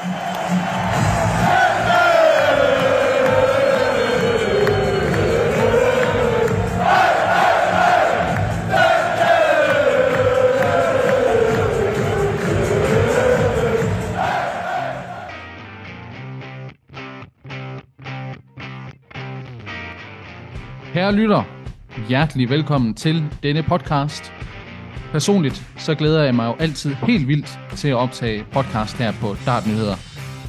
Kære lytter, hjertelig velkommen til denne podcast. Personligt så glæder jeg mig jo altid helt vildt til at optage podcast her på Dart Nyheder.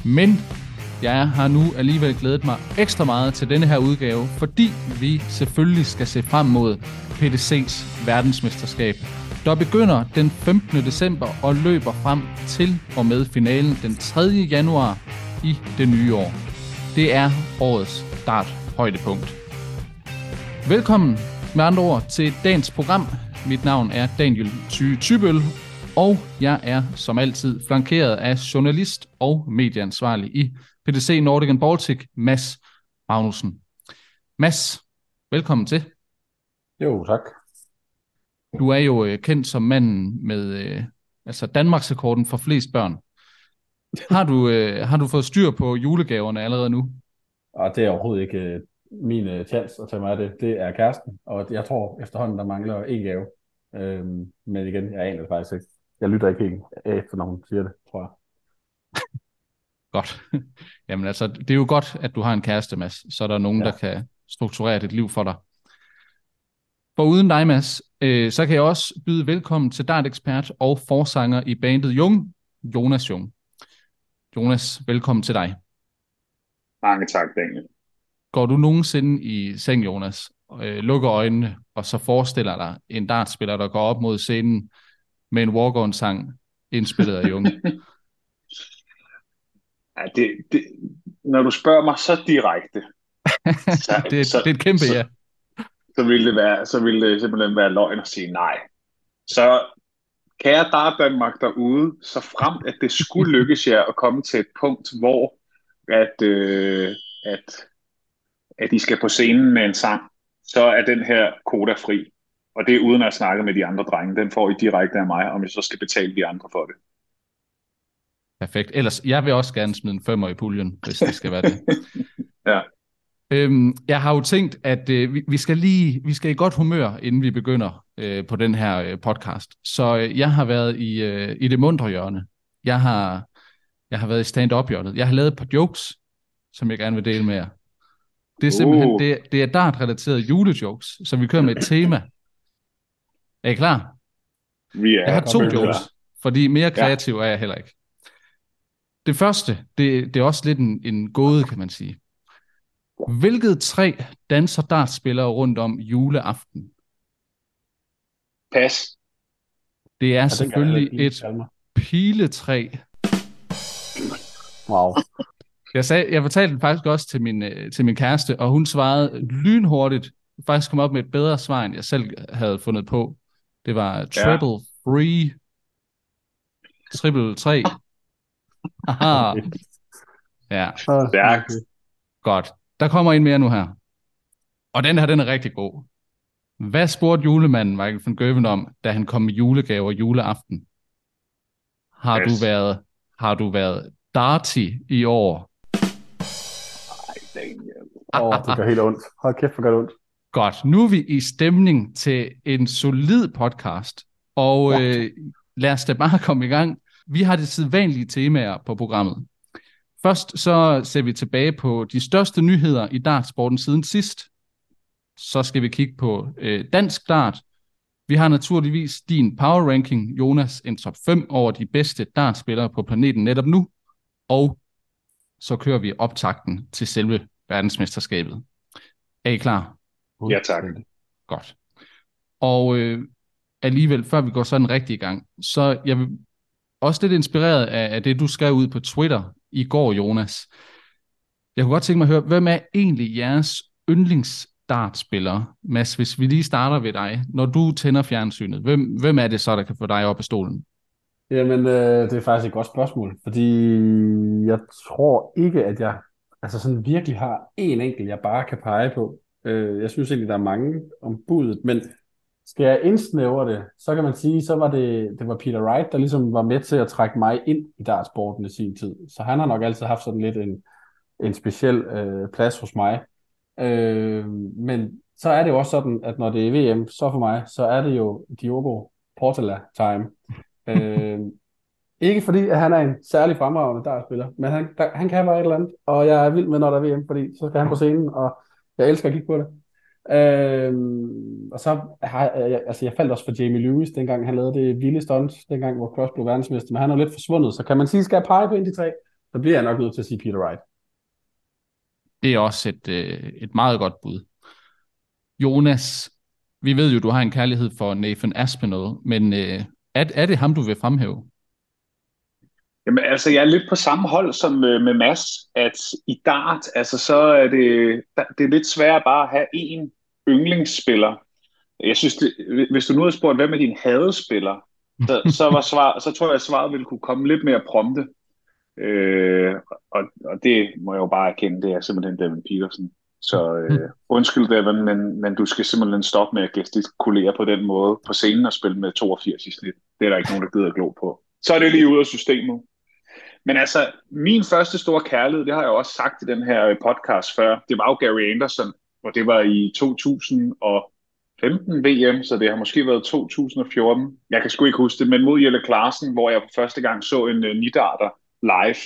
Men jeg har nu alligevel glædet mig ekstra meget til denne her udgave, fordi vi selvfølgelig skal se frem mod PDC's verdensmesterskab, der begynder den 15. december og løber frem til og med finalen den 3. januar i det nye år. Det er årets start højdepunkt. Velkommen med andre ord til dagens program. Mit navn er Daniel Thy Tybøl, og jeg er som altid flankeret af journalist og medieansvarlig i PDC Nordic and Baltic, Mads Magnussen. Mads, velkommen til. Jo, tak. Du er jo øh, kendt som manden med øh, altså Danmarksrekorden for flest børn. Har du, øh, har du fået styr på julegaverne allerede nu? Og det er overhovedet ikke øh, min øh, chance at tage mig af det. Det er kæresten, og jeg tror efterhånden, der mangler en gave. Øhm, men igen, jeg aner det faktisk ikke. Jeg lytter ikke helt efter, når hun siger det, tror jeg. Godt. Jamen altså, det er jo godt, at du har en kæreste, Mads, så er der nogen, ja. der kan strukturere dit liv for dig. For uden dig, Mads, øh, så kan jeg også byde velkommen til Dart-ekspert og forsanger i bandet Jung, Jonas Jung. Jonas, velkommen til dig. Mange tak, Daniel. Går du nogensinde i seng, Jonas, øh, lukker øjnene, og så forestiller dig en dartspiller, der går op mod scenen med en walk-on-sang, indspillet af Jung? ja, det, det, når du spørger mig så direkte, så, det, så, det er et kæmpe så, ja. Så ville, det være, så ville det simpelthen være løgn at sige nej. Så kære Dart Danmark derude, så frem at det skulle lykkes jer at komme til et punkt, hvor at, øh, at at I skal på scenen med en sang, så er den her koda fri. Og det er uden at snakke med de andre drenge. Den får I direkte af mig, om jeg så skal betale de andre for det. Perfekt. Ellers, jeg vil også gerne smide en femmer i puljen, hvis det skal være det. ja. Øhm, jeg har jo tænkt, at øh, vi, vi skal lige, vi skal i godt humør, inden vi begynder øh, på den her øh, podcast. Så øh, jeg har været i, øh, i det mundre hjørne. Jeg har, jeg har været i stand-up hjørnet. Jeg har lavet et par jokes, som jeg gerne vil dele med jer. Det er simpelthen, uh. det, det er dart-relaterede julejokes, så vi kører med et tema. Er I klar? Vi er jeg har to jokes, fordi mere kreativ ja. er jeg heller ikke. Det første, det, det er også lidt en, en gåde, kan man sige. Hvilket tre danser dartspillere rundt om juleaften? Pas. Det er ja, selvfølgelig et piletræ. Wow. Jeg, sagde, jeg fortalte den faktisk også til min, øh, til min kæreste, og hun svarede lynhurtigt. Faktisk kom op med et bedre svar, end jeg selv havde fundet på. Det var triple ja. free. Triple 3. Aha. Ja. Stærkt. Godt. Der kommer en mere nu her. Og den her, den er rigtig god. Hvad spurgte julemanden Michael van Gøven om, da han kom med julegaver juleaften? Har yes. du været, har du været darty i år? Åh, oh, det gør helt ondt. Hold kæft, hvor gør det ondt. Godt. Nu er vi i stemning til en solid podcast, og øh, lad os da bare komme i gang. Vi har det sædvanlige temaer på programmet. Først så ser vi tilbage på de største nyheder i dartsporten siden sidst. Så skal vi kigge på øh, dansk dart. Vi har naturligvis din power ranking, Jonas, en top 5 over de bedste dartspillere på planeten netop nu. Og så kører vi optakten til selve verdensmesterskabet. Er I klar? Ja, tak. Godt. Og øh, alligevel, før vi går sådan rigtig i gang, så jeg vil også lidt inspireret af, af det, du skrev ud på Twitter i går, Jonas. Jeg kunne godt tænke mig at høre, hvem er egentlig jeres yndlingsdartspiller? Mads, hvis vi lige starter ved dig. Når du tænder fjernsynet, hvem, hvem er det så, der kan få dig op af stolen? Jamen, øh, det er faktisk et godt spørgsmål, fordi jeg tror ikke, at jeg altså sådan virkelig har en enkelt, jeg bare kan pege på. Øh, jeg synes egentlig, der er mange om budet, men skal jeg indsnævre det, så kan man sige, så var det, det var Peter Wright, der ligesom var med til at trække mig ind i dartsporten i sin tid. Så han har nok altid haft sådan lidt en, en speciel øh, plads hos mig. Øh, men så er det jo også sådan, at når det er VM, så for mig, så er det jo Diogo Portala time. øh, ikke fordi, at han er en særlig fremragende dartspiller, men han, der, han kan bare et eller andet, og jeg er vild med, når der er VM, fordi så skal han på scenen, og jeg elsker at kigge på det. Øhm, og så har jeg, altså jeg faldt også for Jamie Lewis, dengang han lavede det vilde stunt, dengang hvor Cross blev verdensmester, men han er lidt forsvundet, så kan man sige, skal jeg pege på en de tre, så bliver jeg nok nødt til at sige Peter Wright. Det er også et, øh, et meget godt bud. Jonas, vi ved jo, du har en kærlighed for Nathan Aspinall, men øh, er, er det ham, du vil fremhæve? Jamen, altså, jeg er lidt på samme hold som øh, med Mads, at i dart, altså, så er det, det er lidt svært bare at have én yndlingsspiller. Jeg synes, det, hvis du nu havde spurgt, hvem er din hadespiller, så, så, var svar, så tror jeg, at svaret ville kunne komme lidt mere prompte. Øh, og, og det må jeg jo bare erkende, det er simpelthen Devin Peterson. Så øh, undskyld Devin, men, men du skal simpelthen stoppe med at gestikulere på den måde på scenen og spille med 82 i snit. Det er der ikke nogen, der gider at glo på. Så er det lige ud af systemet. Men altså, min første store kærlighed, det har jeg også sagt i den her øh, podcast før, det var jo Gary Anderson, og det var i 2015 VM, så det har måske været 2014. Jeg kan sgu ikke huske det, men mod Jelle Clarsen, hvor jeg for første gang så en uh, nidarter live.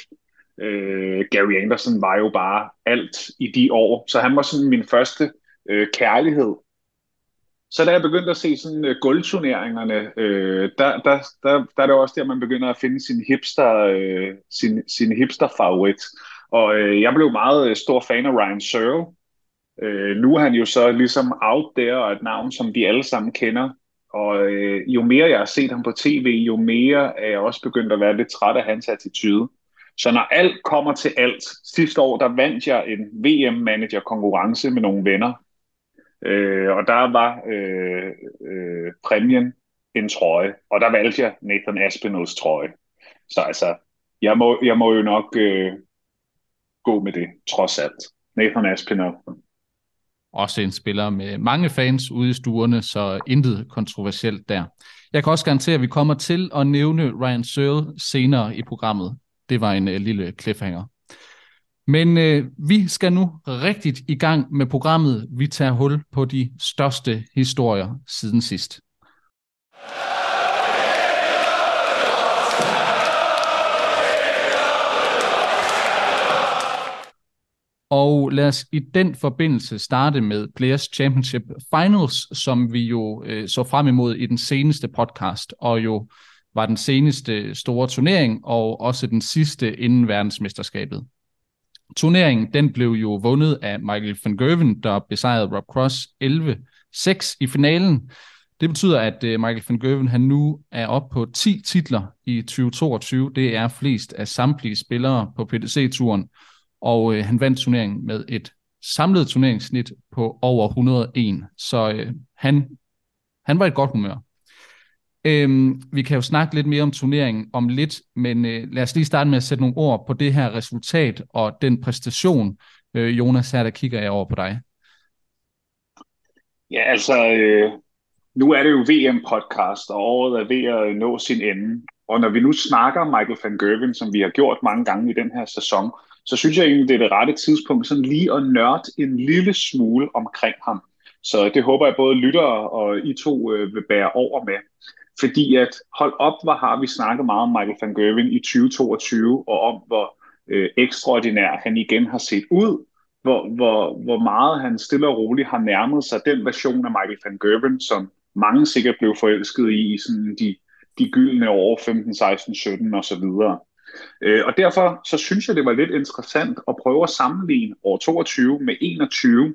Uh, Gary Anderson var jo bare alt i de år, så han var sådan min første uh, kærlighed så da jeg begyndte at se sådan uh, guldturneringerne, øh, der, der, der, der er det også der, man begynder at finde sin hipster, øh, sin, sin hipster favorit. Og øh, jeg blev meget øh, stor fan af Ryan Searle. Øh, nu er han jo så ligesom out there og et navn, som vi alle sammen kender. Og øh, jo mere jeg har set ham på tv, jo mere er jeg også begyndt at være lidt træt af hans attitude. Så når alt kommer til alt, sidste år, der vandt jeg en VM-manager-konkurrence med nogle venner, Øh, og der var øh, øh, præmien en trøje, og der valgte jeg Nathan Aspinalls trøje. Så altså, jeg må, jeg må jo nok øh, gå med det, trods alt. Nathan Aspinall. Også en spiller med mange fans ude i stuerne, så intet kontroversielt der. Jeg kan også garantere, at vi kommer til at nævne Ryan Searle senere i programmet. Det var en øh, lille cliffhanger. Men øh, vi skal nu rigtigt i gang med programmet. Vi tager hul på de største historier siden sidst. Og lad os i den forbindelse starte med Players Championship Finals, som vi jo øh, så frem imod i den seneste podcast, og jo var den seneste store turnering, og også den sidste inden verdensmesterskabet. Turneringen den blev jo vundet af Michael van Gerwen, der besejrede Rob Cross 11-6 i finalen. Det betyder, at øh, Michael van Gerwen han nu er op på 10 titler i 2022. Det er flest af samtlige spillere på PDC-turen, og øh, han vandt turneringen med et samlet turneringssnit på over 101. Så øh, han, han var i et godt humør. Øhm, vi kan jo snakke lidt mere om turneringen om lidt, men øh, lad os lige starte med at sætte nogle ord på det her resultat og den præstation. Øh, Jonas, her der kigger jeg over på dig. Ja, altså, øh, nu er det jo VM-podcast, og året er ved at nå sin ende. Og når vi nu snakker Michael van Gerwen, som vi har gjort mange gange i den her sæson, så synes jeg egentlig, det er det rette tidspunkt sådan lige at nørde en lille smule omkring ham. Så det håber jeg både lyttere og I to øh, vil bære over med. Fordi at hold op, hvor har vi snakket meget om Michael van Gerwen i 2022, og om hvor øh, ekstraordinær han igen har set ud, hvor, hvor, hvor meget han stille og roligt har nærmet sig den version af Michael van Gerwen, som mange sikkert blev forelsket i, i sådan de, de gyldne år 15, 16, 17 og så videre. Øh, og derfor så synes jeg, det var lidt interessant at prøve at sammenligne år 22 med 21,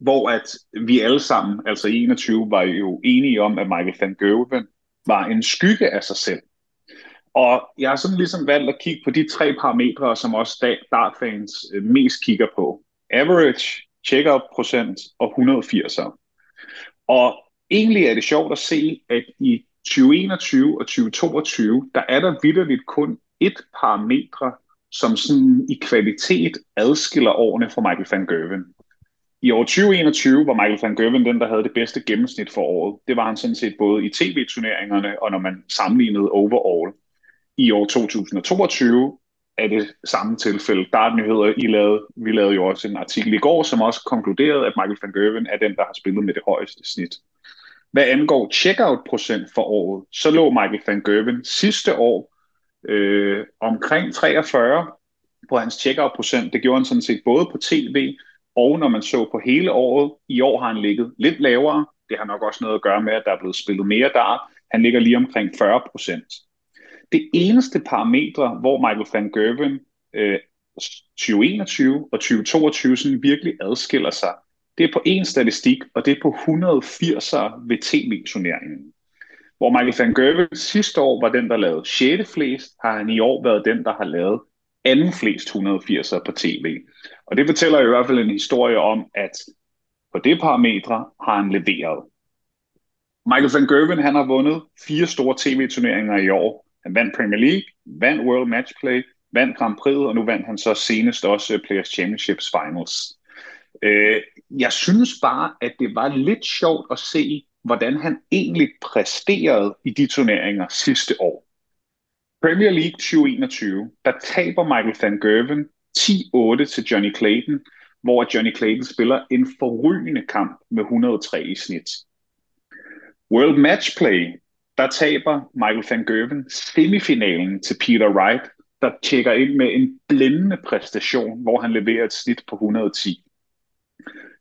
hvor at vi alle sammen, altså 21, var jo enige om, at Michael van Gerwen var en skygge af sig selv. Og jeg har sådan ligesom valgt at kigge på de tre parametre, som også dartfans øh, mest kigger på. Average, check-up procent og 180'er. Og egentlig er det sjovt at se, at i 2021 og 2022, der er der vidderligt kun et parametre, som sådan i kvalitet adskiller årene fra Michael van Gerwen. I år 2021 var Michael van Gerwen den, der havde det bedste gennemsnit for året. Det var han sådan set både i tv-turneringerne og når man sammenlignede overall. I år 2022 er det samme tilfælde. Dartnyheder, I lavede, vi lavede jo også en artikel i går, som også konkluderede, at Michael van Gerwen er den, der har spillet med det højeste snit. Hvad angår checkout procent for året, så lå Michael van Gerwen sidste år øh, omkring 43 på hans checkout procent. Det gjorde han sådan set både på tv og når man så på hele året. I år har han ligget lidt lavere. Det har nok også noget at gøre med, at der er blevet spillet mere der. Han ligger lige omkring 40 procent. Det eneste parametre, hvor Michael van Gerwen øh, 2021 og 2022 sådan virkelig adskiller sig, det er på en statistik, og det er på 180'er ved tv-turneringen. Hvor Michael van Gerwen sidste år var den, der lavede 6. flest, har han i år været den, der har lavet anden flest 180'er på tv. Og det fortæller i hvert fald en historie om, at på det parametre har han leveret. Michael van Gerwen han har vundet fire store tv-turneringer i år. Han vandt Premier League, vandt World Matchplay, vandt Grand Prix, og nu vandt han så senest også Players Championships Finals. Øh, jeg synes bare, at det var lidt sjovt at se, hvordan han egentlig præsterede i de turneringer sidste år. Premier League 2021, der taber Michael van Gerwen 10-8 til Johnny Clayton, hvor Johnny Clayton spiller en forrygende kamp med 103 i snit. World Matchplay, der taber Michael van Gerwen semifinalen til Peter Wright, der tjekker ind med en blændende præstation, hvor han leverer et snit på 110.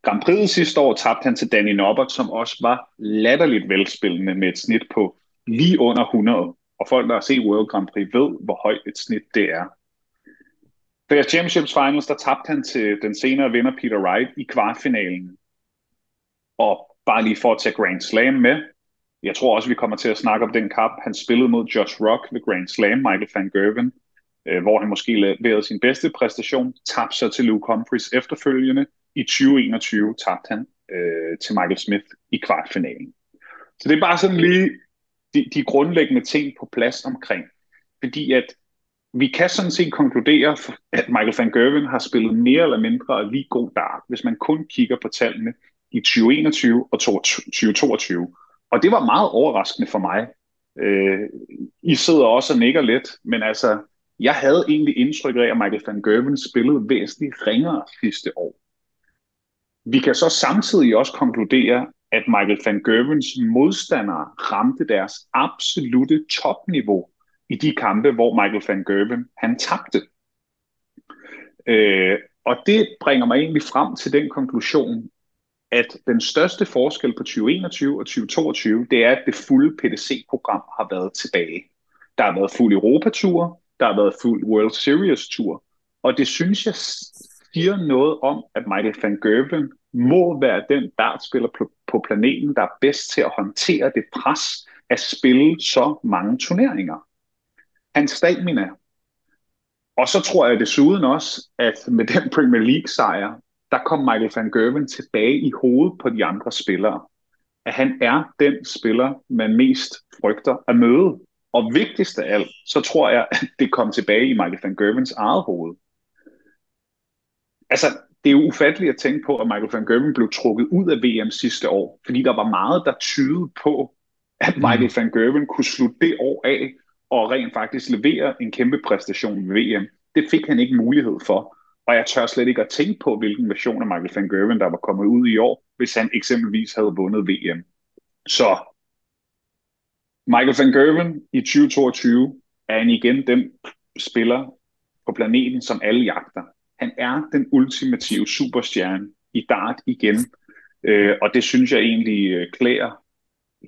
Grand Prix sidste år tabte han til Danny Nobbert, som også var latterligt velspillende med et snit på lige under 100. Og folk, der har set World Grand Prix, ved, hvor højt et snit det er. Players Championships Finals, der tabte han til den senere vinder Peter Wright i kvartfinalen. Og bare lige for at tage Grand Slam med, jeg tror også, vi kommer til at snakke om den kamp, han spillede mod Josh Rock ved Grand Slam, Michael van Gerwen, øh, hvor han måske leverede sin bedste præstation, tabte sig til Luke Humphries efterfølgende. I 2021 tabte han øh, til Michael Smith i kvartfinalen. Så det er bare sådan lige de, de grundlæggende ting på plads omkring. Fordi at vi kan sådan set konkludere, at Michael van Gerwen har spillet mere eller mindre lige god dart, hvis man kun kigger på tallene i 2021 og 2022. Og det var meget overraskende for mig. Øh, I sidder også og nikker lidt, men altså, jeg havde egentlig indtryk af, at Michael van Gerwen spillede væsentligt ringere sidste år. Vi kan så samtidig også konkludere, at Michael van Gerwens modstandere ramte deres absolute topniveau i de kampe, hvor Michael van Gerwen han tabte. Øh, og det bringer mig egentlig frem til den konklusion, at den største forskel på 2021 og 2022, det er, at det fulde PDC-program har været tilbage. Der har været fuld Europatur, der har været fuld World Series-tur, og det synes jeg siger noget om, at Michael van Gerwen må være den dartspiller på på planeten, der er bedst til at håndtere det pres at spille så mange turneringer. Hans stamina. Og så tror jeg desuden også, at med den Premier League-sejr, der kom Michael van Gerwen tilbage i hovedet på de andre spillere. At han er den spiller, man mest frygter at møde. Og vigtigst af alt, så tror jeg, at det kom tilbage i Michael van Gerwens eget hoved. Altså, det er jo ufatteligt at tænke på, at Michael van Gerwen blev trukket ud af VM sidste år, fordi der var meget, der tydede på, at mm. Michael van Gerwen kunne slutte det år af og rent faktisk levere en kæmpe præstation ved VM. Det fik han ikke mulighed for. Og jeg tør slet ikke at tænke på, hvilken version af Michael van Gerwen, der var kommet ud i år, hvis han eksempelvis havde vundet VM. Så Michael van Gerwen i 2022 er han igen den spiller på planeten, som alle jagter. Han er den ultimative superstjerne i dart igen. Øh, og det synes jeg egentlig øh, klæder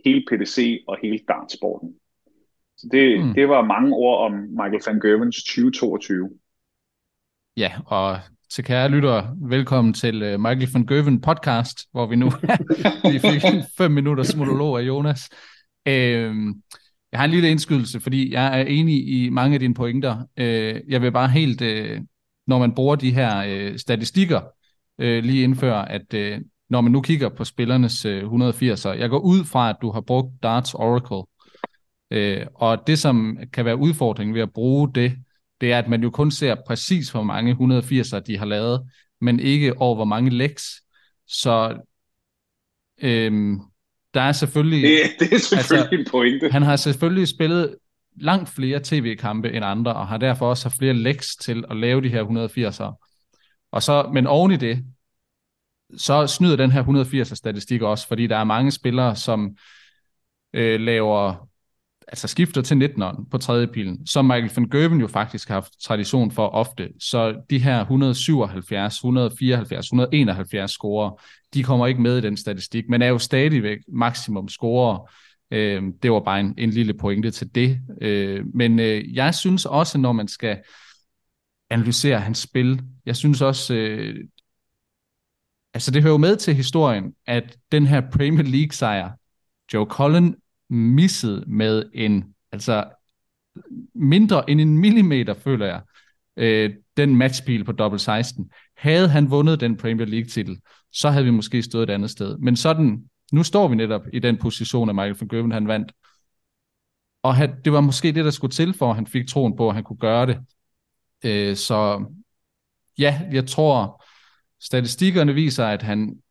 hele PDC og hele dartsporten. Så det, mm. det var mange ord om Michael van Gerwens 2022. Ja, og til kære lyttere, velkommen til uh, Michael van Gerwen podcast, hvor vi nu vi fik fem minutters monolog af Jonas. Uh, jeg har en lille indskydelse, fordi jeg er enig i mange af dine pointer. Uh, jeg vil bare helt, uh, når man bruger de her uh, statistikker, uh, lige indføre, at uh, når man nu kigger på spillernes uh, 180'er, jeg går ud fra, at du har brugt Darts Oracle, uh, og det, som kan være udfordringen ved at bruge det, det er, at man jo kun ser præcis, hvor mange 180'er de har lavet, men ikke over, hvor mange legs. Så øhm, der er selvfølgelig... Det, det er selvfølgelig altså, en pointe. Han har selvfølgelig spillet langt flere tv-kampe end andre, og har derfor også haft flere læks til at lave de her 180'ere. Og så, men oven i det, så snyder den her 180'er statistik også, fordi der er mange spillere, som øh, laver altså skifter til 19'eren på tredje pilen, som Michael van Gerven jo faktisk har haft tradition for ofte. Så de her 177, 174, 171 scorer, de kommer ikke med i den statistik, men er jo stadigvæk maksimum scorer. Øh, det var bare en, en lille pointe til det. Øh, men øh, jeg synes også, når man skal analysere hans spil, jeg synes også, øh, altså det hører jo med til historien, at den her Premier League sejr, Joe Cullen missede med en, altså mindre end en millimeter, føler jeg, øh, den matchpil på dobbelt 16. Havde han vundet den Premier League titel, så havde vi måske stået et andet sted. Men sådan, nu står vi netop i den position, at Michael van Gerwen han vandt. Og han, det var måske det, der skulle til, for at han fik troen på, at han kunne gøre det. Øh, så ja, jeg tror, statistikkerne viser, at han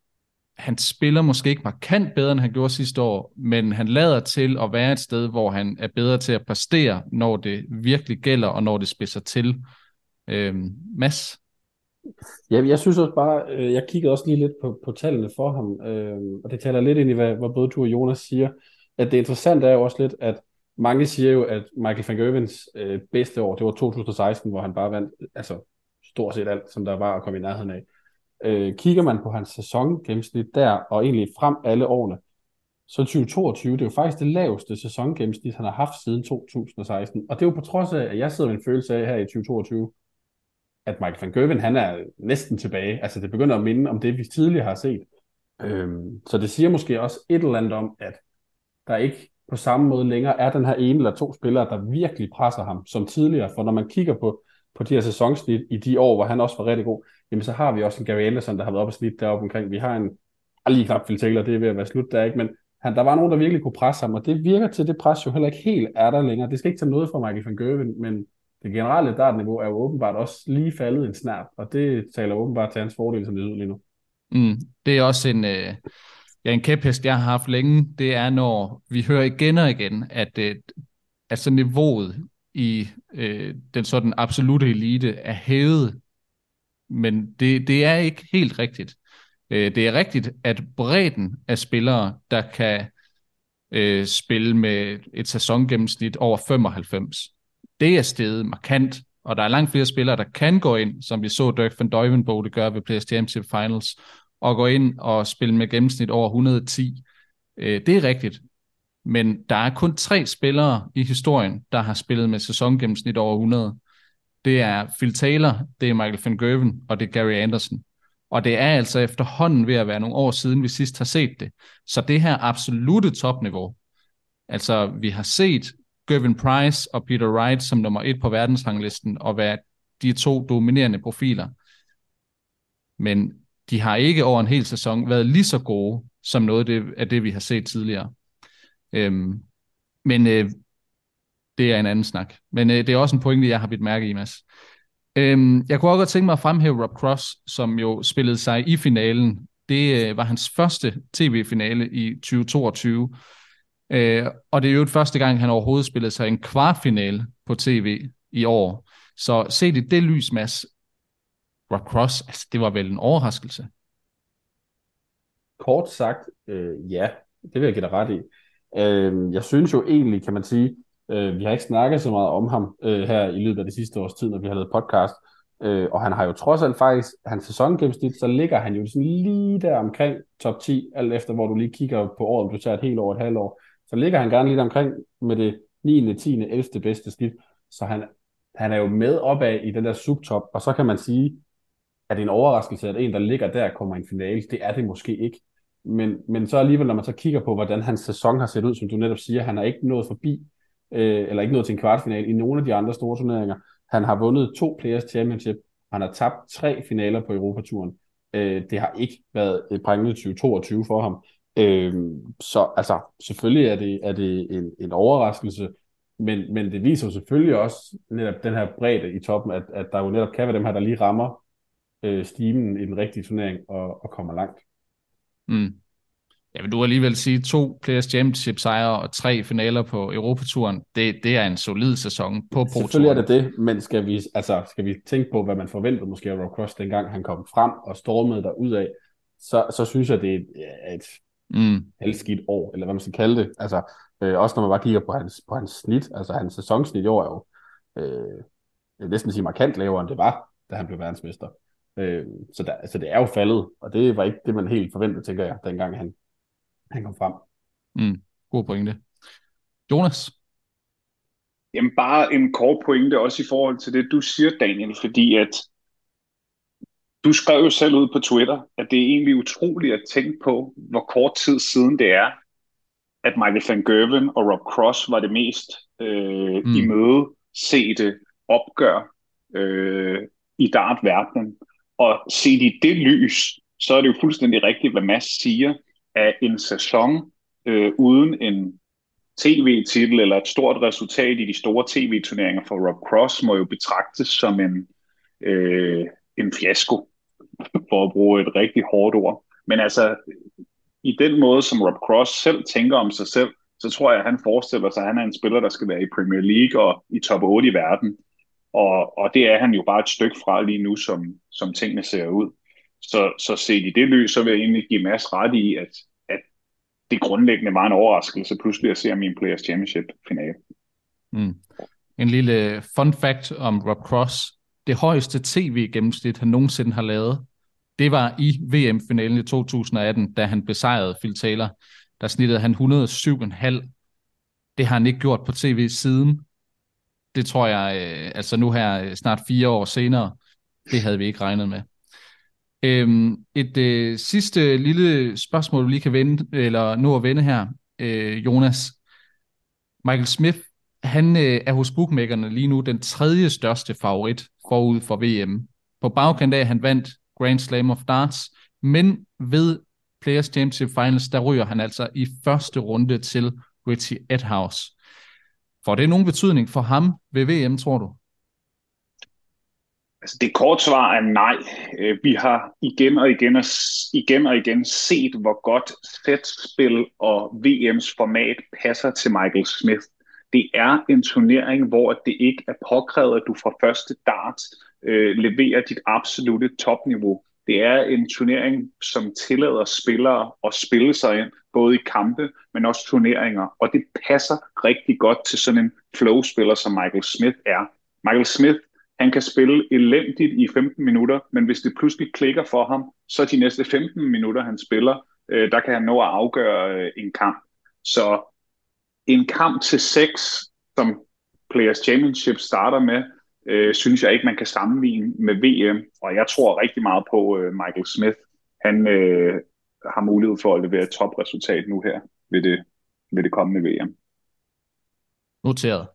han spiller måske ikke markant bedre, end han gjorde sidste år, men han lader til at være et sted, hvor han er bedre til at præstere, når det virkelig gælder, og når det spidser til. Øh, Mads? Ja, jeg synes også bare, øh, jeg kiggede også lige lidt på, på tallene for ham, øh, og det taler lidt ind i, hvad, hvad både du og Jonas siger, at det interessante er jo også lidt, at mange siger jo, at Michael van Gervens øh, bedste år, det var 2016, hvor han bare vandt altså, stort set alt, som der var at komme i nærheden af. Øh, kigger man på hans sæsongennemsnit der, og egentlig frem alle årene, så 2022, det er jo faktisk det laveste sæsongennemsnit, han har haft siden 2016. Og det er jo på trods af, at jeg sidder med en følelse af her i 2022, at Michael van Gerwen, han er næsten tilbage. Altså det begynder at minde om det, vi tidligere har set. Øhm, så det siger måske også et eller andet om, at der ikke på samme måde længere er den her ene eller to spillere, der virkelig presser ham som tidligere. For når man kigger på, på de her sæsonsnit i de år, hvor han også var rigtig god, jamen så har vi også en Gary Anderson, der har været op og snit deroppe omkring. Vi har en, ah, lige knap Phil Taylor, det er ved at være slut der, ikke? men han, der var nogen, der virkelig kunne presse ham, og det virker til, det pres jo heller ikke helt er der længere. Det skal ikke tage noget fra Michael van Gerwen, men det generelle dartniveau er jo åbenbart også lige faldet en snart, og det taler åbenbart til hans fordel, som det ud lige nu. Mm, det er også en, øh, ja, en kæphest, jeg har haft længe. Det er, når vi hører igen og igen, at øh, så niveauet i øh, den sådan absolute elite er hævet men det, det er ikke helt rigtigt. Øh, det er rigtigt, at bredden af spillere, der kan øh, spille med et sæsongennemsnit over 95, det er steget markant, og der er langt flere spillere, der kan gå ind, som vi så Dirk van Duivenbode gøre ved Players Championship Finals, og gå ind og spille med gennemsnit over 110. Øh, det er rigtigt, men der er kun tre spillere i historien, der har spillet med sæsongennemsnit over 100 det er Phil Taylor, det er Michael van Gerven, og det er Gary Anderson. Og det er altså efterhånden ved at være nogle år siden, vi sidst har set det. Så det her absolute topniveau, altså vi har set Gervin Price og Peter Wright som nummer et på verdensranglisten, og være de to dominerende profiler. Men de har ikke over en hel sæson været lige så gode som noget af det, af det vi har set tidligere. Øhm, men øh, det er en anden snak. Men øh, det er også en pointe, jeg har bidt mærke i, Mads. Øhm, jeg kunne også godt tænke mig at fremhæve Rob Cross, som jo spillede sig i finalen. Det øh, var hans første tv-finale i 2022. Øh, og det er jo første gang, han overhovedet spillede sig en kvartfinale på tv i år. Så se det det lys, Mads. Rob Cross, altså, det var vel en overraskelse. Kort sagt, øh, ja, det vil jeg give dig ret i. Øh, jeg synes jo egentlig, kan man sige, Øh, vi har ikke snakket så meget om ham øh, her i løbet af det sidste års tid, når vi har lavet podcast. Øh, og han har jo trods alt faktisk, hans sæsongennemsnit, så ligger han jo sådan lige der omkring top 10, alt efter hvor du lige kigger på året, om du tager et helt år, et halvt år. Så ligger han gerne lidt omkring med det 9., 10., 11. bedste snit. Så han, han er jo med opad i den der subtop, og så kan man sige, at det er en overraskelse, at en, der ligger der, kommer i en finale. Det er det måske ikke. Men, men så alligevel, når man så kigger på, hvordan hans sæson har set ud, som du netop siger, han har ikke nået forbi øh, eller ikke nået til en kvartfinal i nogle af de andre store turneringer. Han har vundet to Players Championship, han har tabt tre finaler på Europaturen. Øh, det har ikke været et prangende 2022 for ham. Øh, så altså, selvfølgelig er det, er det en, en overraskelse, men, men det viser jo selvfølgelig også netop den her bredde i toppen, at, at der jo netop kan være dem her, der lige rammer øh, stimen i den rigtige turnering og, og kommer langt. Mm. Jeg vil du alligevel sige, to Players Championship sejre og tre finaler på Europaturen, det, det er en solid sæson på Pro Selvfølgelig er det det, men skal vi, altså, skal vi tænke på, hvad man forventede måske af Rob Cross, dengang han kom frem og stormede derud af, så, så synes jeg, det er et mm. halvskidt år, eller hvad man skal kalde det. Altså, øh, også når man bare kigger på hans, på hans snit, altså hans sæsonsnit i år er jo, øh, jeg vil næsten sige markant lavere, end det var, da han blev verdensmester. Øh, så, der, altså, det er jo faldet, og det var ikke det, man helt forventede, tænker jeg, dengang han, han kom frem. Mm. God pointe. Jonas? Jamen bare en kort pointe også i forhold til det, du siger, Daniel, fordi at du skrev jo selv ud på Twitter, at det er egentlig utroligt at tænke på, hvor kort tid siden det er, at Michael van Gerwen og Rob Cross var det mest øh, mm. i møde sete opgør øh, i dartverdenen. Og set i det lys, så er det jo fuldstændig rigtigt, hvad Mads siger, at en sæson øh, uden en tv-titel eller et stort resultat i de store tv-turneringer for Rob Cross må jo betragtes som en, øh, en fiasko, for at bruge et rigtig hårdt ord. Men altså, i den måde, som Rob Cross selv tænker om sig selv, så tror jeg, at han forestiller sig, at han er en spiller, der skal være i Premier League og i top 8 i verden. Og, og det er han jo bare et stykke fra lige nu, som, som tingene ser ud. Så, så set i det lys, så vil jeg egentlig give Mads ret i, at, at det grundlæggende var en overraskelse pludselig at se min Players Championship-finale. Mm. En lille fun fact om Rob Cross. Det højeste tv-gennemsnit, han nogensinde har lavet, det var i VM-finalen i 2018, da han besejrede Phil Taylor. Der snittede han 107,5. Det har han ikke gjort på tv siden. Det tror jeg, øh, altså nu her øh, snart fire år senere, det havde vi ikke regnet med. Øhm, et øh, sidste lille spørgsmål, du lige kan vende, eller nå at vende her, øh, Jonas. Michael Smith, han øh, er hos bookmakerne lige nu den tredje største favorit forud for VM. På bagkant af, han vandt Grand Slam of Darts, men ved Players Championship Finals, der ryger han altså i første runde til Richie Edhouse. Får det nogen betydning for ham ved VM, tror du? Altså det korte svar er nej. Øh, vi har igen og igen og igen og igen set, hvor godt sætspil og VM's format passer til Michael Smith. Det er en turnering, hvor det ikke er påkrævet, at du fra første dart øh, leverer dit absolute topniveau. Det er en turnering, som tillader spillere at spille sig ind, både i kampe, men også turneringer. Og det passer rigtig godt til sådan en flow-spiller, som Michael Smith er. Michael Smith han kan spille elendigt i 15 minutter, men hvis det pludselig klikker for ham, så de næste 15 minutter, han spiller, øh, der kan han nå at afgøre øh, en kamp. Så en kamp til 6, som Players Championship starter med, øh, synes jeg ikke, man kan sammenligne med VM. Og jeg tror rigtig meget på øh, Michael Smith. Han øh, har mulighed for at levere et topresultat nu her ved det, ved det kommende VM. Noteret.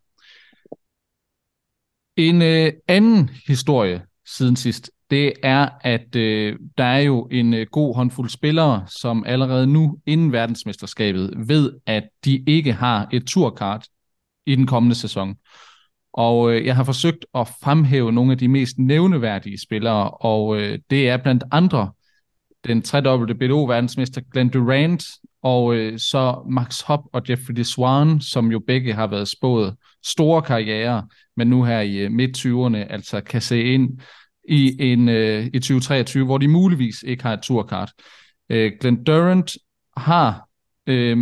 En øh, anden historie siden sidst, det er, at øh, der er jo en øh, god håndfuld spillere, som allerede nu inden verdensmesterskabet ved, at de ikke har et turkart i den kommende sæson. Og øh, jeg har forsøgt at fremhæve nogle af de mest nævneværdige spillere, og øh, det er blandt andre den tredobbelte BDO-verdensmester Glenn Durant, og øh, så Max Hopp og Jeffrey Swan, som jo begge har været spået store karrierer, men nu her i øh, midt-20'erne altså kan se ind i, en, øh, i 2023, hvor de muligvis ikke har et turkart. Øh, Glenn Durant har øh,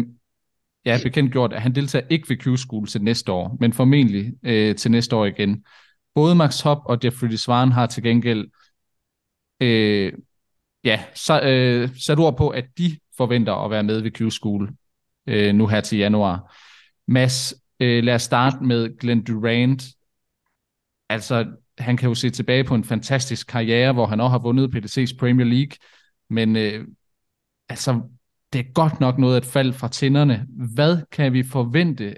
ja, bekendtgjort, at han deltager ikke ved Q-School til næste år, men formentlig øh, til næste år igen. Både Max Hopp og Jeffrey Swan har til gengæld øh, ja, så, øh, sat ord på, at de forventer at være med ved Q-School øh, nu her til januar. Mads, øh, lad os starte med Glenn Durant. Altså, han kan jo se tilbage på en fantastisk karriere, hvor han også har vundet PDC's Premier League, men øh, altså, det er godt nok noget at falde fra tænderne. Hvad kan vi forvente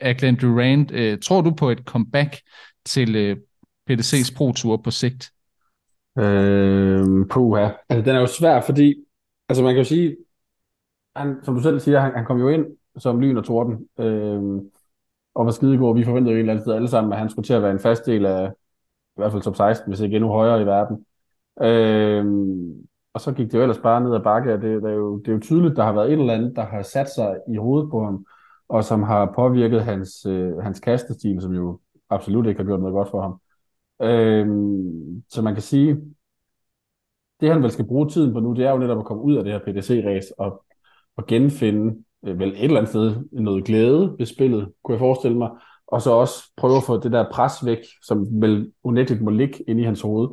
af Glenn Durant? Øh, tror du på et comeback til øh, PDC's Pro Tour på sigt? Øh, puha. Altså, den er jo svær, fordi altså man kan jo sige, han, som du selv siger, han, han kom jo ind som lyn og torden, øh, og var skidegod. Vi forventede jo en eller anden sted alle sammen, at han skulle til at være en fast del af i hvert fald top 16, hvis ikke endnu højere i verden. Øh, og så gik det jo ellers bare ned ad bakke, og det, det, er jo, det er jo tydeligt, der har været et eller andet, der har sat sig i hovedet på ham, og som har påvirket hans, øh, hans kastestil, som jo absolut ikke har gjort noget godt for ham. Øh, så man kan sige, det han vel skal bruge tiden på nu, det er jo netop at komme ud af det her PDC-race og, og genfinde øh, vel et eller andet sted noget glæde ved spillet, kunne jeg forestille mig, og så også prøve at få det der pres væk, som vel unægteligt må ligge inde i hans hoved.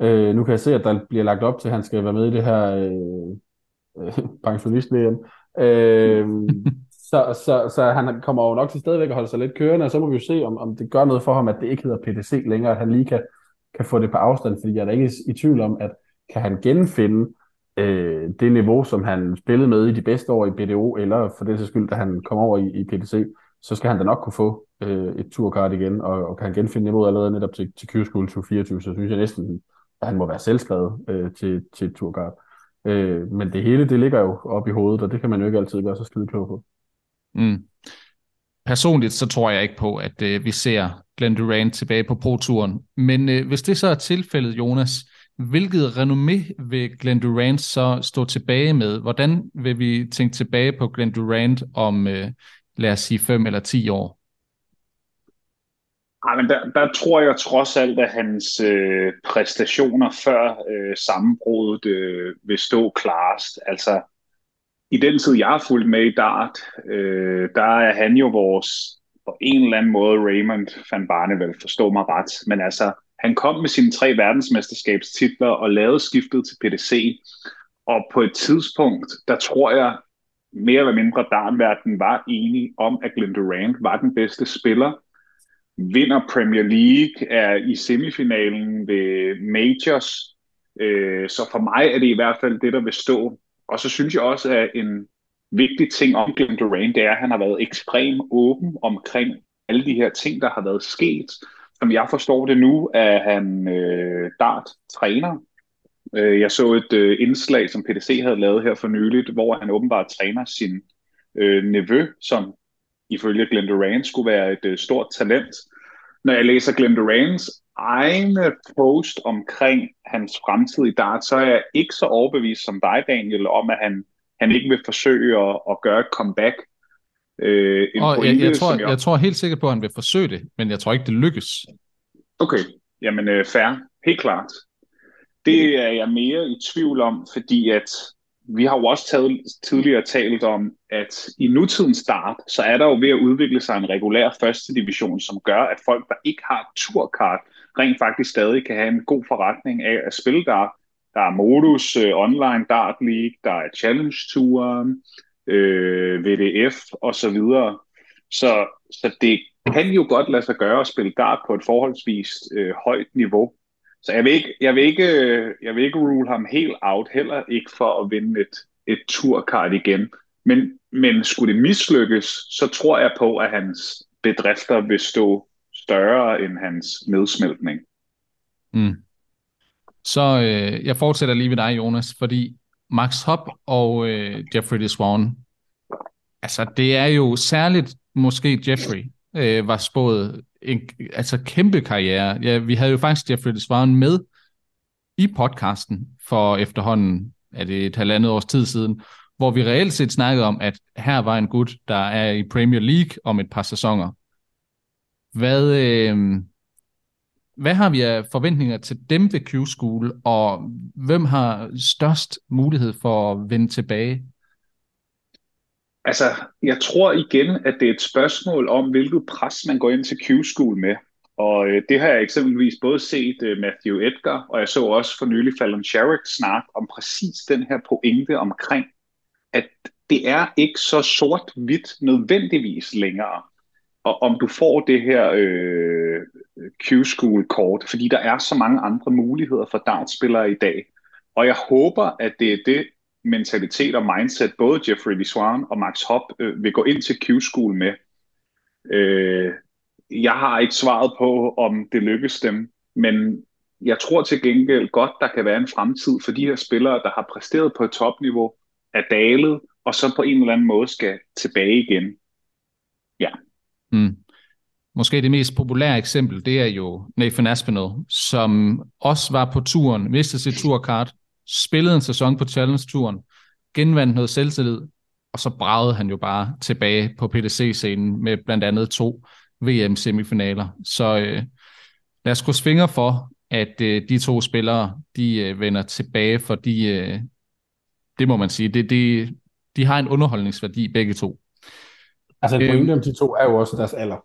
Øh, nu kan jeg se, at der bliver lagt op til, at han skal være med i det her øh, øh, pensionist-VM. Øh, så, så, så han kommer jo nok til stadigvæk at holde sig lidt kørende, og så må vi jo se, om, om det gør noget for ham, at det ikke hedder PDC længere, at han lige kan, kan få det på afstand, fordi jeg er da ikke i tvivl om, at kan han genfinde øh, det niveau, som han spillede med i de bedste år i BDO, eller for det skyld, da han kom over i, i PDC, så skal han da nok kunne få øh, et turkart igen, og, og kan han genfinde niveauet allerede netop til, til Q-School 2024, så synes jeg næsten, han må være selvskrevet øh, til, til Turgard. Øh, men det hele, det ligger jo op i hovedet, og det kan man jo ikke altid gøre så skide klog på. Mm. Personligt så tror jeg ikke på, at øh, vi ser Glenn Durant tilbage på Pro-turen. Men øh, hvis det så er tilfældet, Jonas, hvilket renommé vil Glenn Durant så stå tilbage med? Hvordan vil vi tænke tilbage på Glenn Durant om, øh, lad os sige, 5 eller 10 år? Ej, men der, der tror jeg trods alt, at hans øh, præstationer før øh, sammenbruddet øh, vil stå klarest. Altså, i den tid, jeg har fulgt med i dart, øh, der er han jo vores, på en eller anden måde, Raymond van Barneveld, forstå mig ret. Men altså, han kom med sine tre verdensmesterskabstitler og lavede skiftet til PDC. Og på et tidspunkt, der tror jeg, mere eller mindre dartverden var enige om, at Glenn Durant var den bedste spiller. Vinder Premier League, er i semifinalen ved Majors. Øh, så for mig er det i hvert fald det, der vil stå. Og så synes jeg også, at en vigtig ting om Kevin Durant, det er, at han har været ekstremt åben omkring alle de her ting, der har været sket. Som jeg forstår det nu, er han øh, dart-træner. Øh, jeg så et øh, indslag, som PDC havde lavet her for nyligt, hvor han åbenbart træner sin øh, nevø, som ifølge Glenn Durant skulle være et øh, stort talent. Når jeg læser Glenn Durants egne post omkring hans fremtid i dart, så er jeg ikke så overbevist som dig, Daniel, om at han, han ikke vil forsøge at, at gøre et comeback. Øh, en og pointe, jeg, jeg, tror, jeg... jeg tror helt sikkert på, at han vil forsøge det, men jeg tror ikke, det lykkes. Okay, jamen øh, fair, helt klart. Det er jeg mere i tvivl om, fordi at vi har jo også taget, tidligere talt om, at i nutidens start, så er der jo ved at udvikle sig en regulær første division, som gør, at folk, der ikke har turkart, rent faktisk stadig kan have en god forretning af at spille der. Der er modus, øh, online dart league, der er challenge touren, øh, VDF og så videre. Så, så det kan jo godt lade sig gøre at spille dart på et forholdsvis øh, højt niveau. Så jeg vil, ikke, jeg, vil ikke, jeg vil ikke rule ham helt out, heller ikke for at vinde et, et turkart igen. Men, men skulle det mislykkes, så tror jeg på, at hans bedrifter vil stå større end hans nedsmeltning. Mm. Så øh, jeg fortsætter lige ved dig, Jonas, fordi Max Hop og øh, Jeffrey Deswan, altså det er jo særligt måske Jeffrey, øh, var spået en altså kæmpe karriere. Ja, vi havde jo faktisk Jeffrey Desvan med i podcasten for efterhånden, er det et halvandet års tid siden, hvor vi reelt set snakkede om, at her var en gut, der er i Premier League om et par sæsoner. Hvad, øh, hvad har vi af forventninger til dem ved Q-School, og hvem har størst mulighed for at vende tilbage Altså, jeg tror igen, at det er et spørgsmål om, hvilket pres man går ind til Q-School med. Og øh, det har jeg eksempelvis både set øh, Matthew Edgar, og jeg så også for nylig Fallon Sherrick snakke om præcis den her pointe omkring, at det er ikke så sort-hvidt nødvendigvis længere, og om du får det her øh, Q-School-kort, fordi der er så mange andre muligheder for dartspillere i dag. Og jeg håber, at det er det, mentalitet og mindset, både Jeffrey Liswan og Max Hopp øh, vil gå ind til Q-School med. Øh, jeg har ikke svaret på, om det lykkes dem, men jeg tror til gengæld godt, der kan være en fremtid for de her spillere, der har præsteret på et topniveau, er dalet, og så på en eller anden måde skal tilbage igen. Ja. Mm. Måske det mest populære eksempel, det er jo Nathan Aspinall, som også var på turen, mistede sit turkart, spillede en sæson på Challenge-turen, genvandt noget selvtillid, og så bragede han jo bare tilbage på PDC-scenen med blandt andet to VM-semifinaler. Så øh, lad os krydse fingre for, at øh, de to spillere, de øh, vender tilbage, fordi øh, det må man sige, det, det, de har en underholdningsværdi begge to. Altså pointe øhm, om de to er jo også deres alder,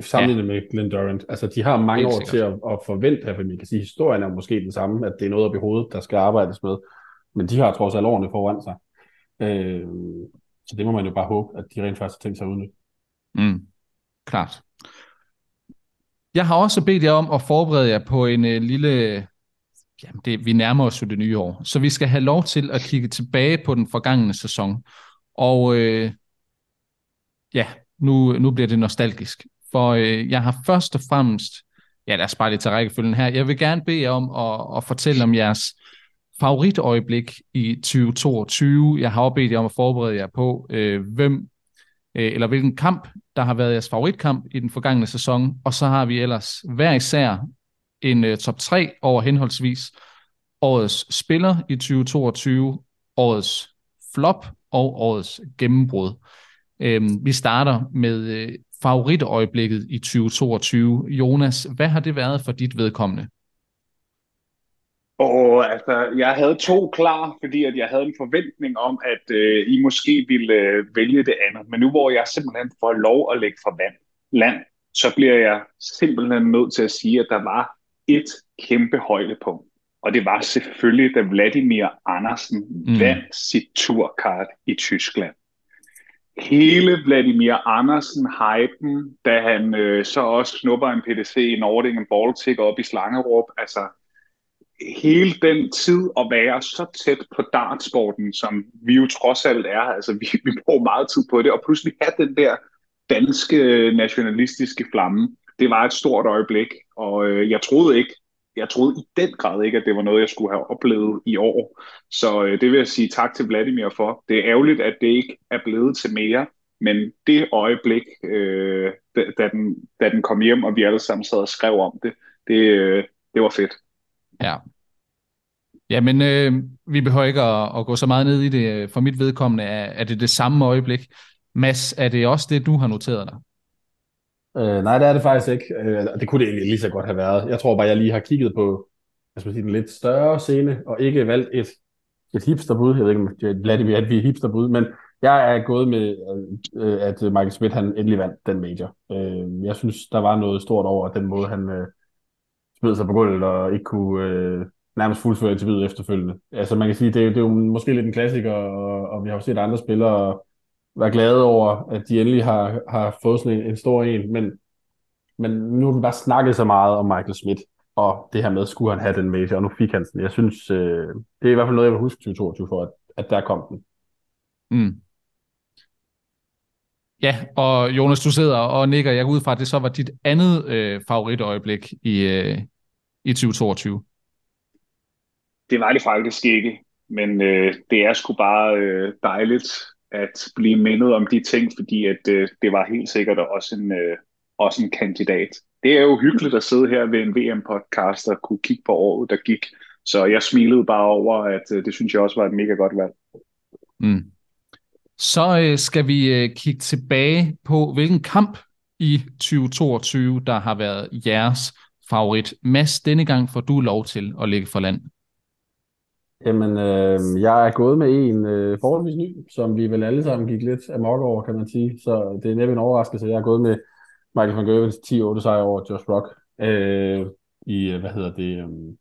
sammenlignet ja. med Glenn Durant. Altså de har mange år til at, at forvente, at man kan sige, historien er måske den samme, at det er noget op i hovedet, der skal arbejdes med. Men de har trods alt årene foran sig. Øh, så det må man jo bare håbe, at de rent faktisk har tænkt sig at udnytte. Mm, klart. Jeg har også bedt jer om at forberede jer på en uh, lille... Jamen, det, vi nærmer os jo det nye år, så vi skal have lov til at kigge tilbage på den forgangne sæson. Og uh, ja, nu, nu bliver det nostalgisk. For øh, jeg har først og fremmest... Ja, lad os bare lige tage rækkefølgen her. Jeg vil gerne bede jer om at, at fortælle om jeres favoritøjeblik i 2022. Jeg har også bedt jer om at forberede jer på, øh, hvem øh, eller hvilken kamp, der har været jeres favoritkamp i den forgangne sæson. Og så har vi ellers hver især en øh, top 3 over henholdsvis årets spiller i 2022, årets flop og årets gennembrud. Øhm, vi starter med øh, favoritøjeblikket i 2022. Jonas, hvad har det været for dit vedkommende? Og altså, jeg havde to klar, fordi at jeg havde en forventning om, at øh, I måske ville øh, vælge det andet. Men nu hvor jeg simpelthen får lov at lægge for vand, land, så bliver jeg simpelthen nødt til at sige, at der var et kæmpe højdepunkt. Og det var selvfølgelig, da Vladimir Andersen mm. vandt sit turkart i Tyskland. Hele Vladimir Andersen hypen, da han øh, så også snupper en PDC i Nording en Baltic op i Slangerup, altså hele den tid at være så tæt på dartsporten, som vi jo trods alt er, altså vi, vi bruger meget tid på det, og pludselig have den der danske nationalistiske flamme, det var et stort øjeblik, og øh, jeg troede ikke, jeg troede i den grad ikke, at det var noget, jeg skulle have oplevet i år. Så øh, det vil jeg sige tak til Vladimir for. Det er ærgerligt, at det ikke er blevet til mere, men det øjeblik, øh, da, da, den, da den kom hjem, og vi alle sammen sad og skrev om det, det, øh, det var fedt. Ja. Ja, men øh, vi behøver ikke at, at gå så meget ned i det. For mit vedkommende er, er det det samme øjeblik. Mads, er det også det, du har noteret dig? Øh, nej, det er det faktisk ikke. Øh, det kunne det egentlig lige så godt have været. Jeg tror bare, jeg lige har kigget på jeg skal sige, en lidt større scene, og ikke valgt et, et hipsterbud. Jeg ved ikke, om det er Vladimir, at vi er hipsterbud, men jeg er gået med, øh, at Michael Smith han endelig vandt den major. Øh, jeg synes, der var noget stort over den måde, han øh, smed sig på gulvet og ikke kunne øh, nærmest fuldføre interviewet efterfølgende. Altså man kan sige, det er, det er jo måske lidt en klassiker, og, og vi har jo set andre spillere være glade over, at de endelig har, har fået sådan en, en stor en, men, men nu har vi bare snakket så meget om Michael Schmidt, og det her med, skulle han have den major, og nu fik han den. Jeg synes, øh, det er i hvert fald noget, jeg vil huske 2022 for, at, at der kom den. Mm. Ja, og Jonas, du sidder og nikker. Jeg går ud fra, at det så var dit andet øh, favoritøjeblik i, øh, i 2022. Det var det faktisk ikke, men øh, det er sgu bare øh, dejligt at blive mindet om de ting, fordi at øh, det var helt sikkert også en, øh, også en kandidat. Det er jo hyggeligt at sidde her ved en VM-podcast og kunne kigge på året, der gik. Så jeg smilede bare over, at øh, det synes jeg også var et mega godt valg. Mm. Så øh, skal vi øh, kigge tilbage på, hvilken kamp i 2022, der har været jeres favorit. Mads, denne gang får du lov til at lægge for land. Jamen, øh, jeg er gået med en øh, forholdsvis ny, som vi vel alle sammen gik lidt amok over, kan man sige. Så det er næppe en overraskelse. Jeg er gået med Michael van Gervens 10-8 sejr over Josh Rock øh, i, øh, hvad hedder det, um,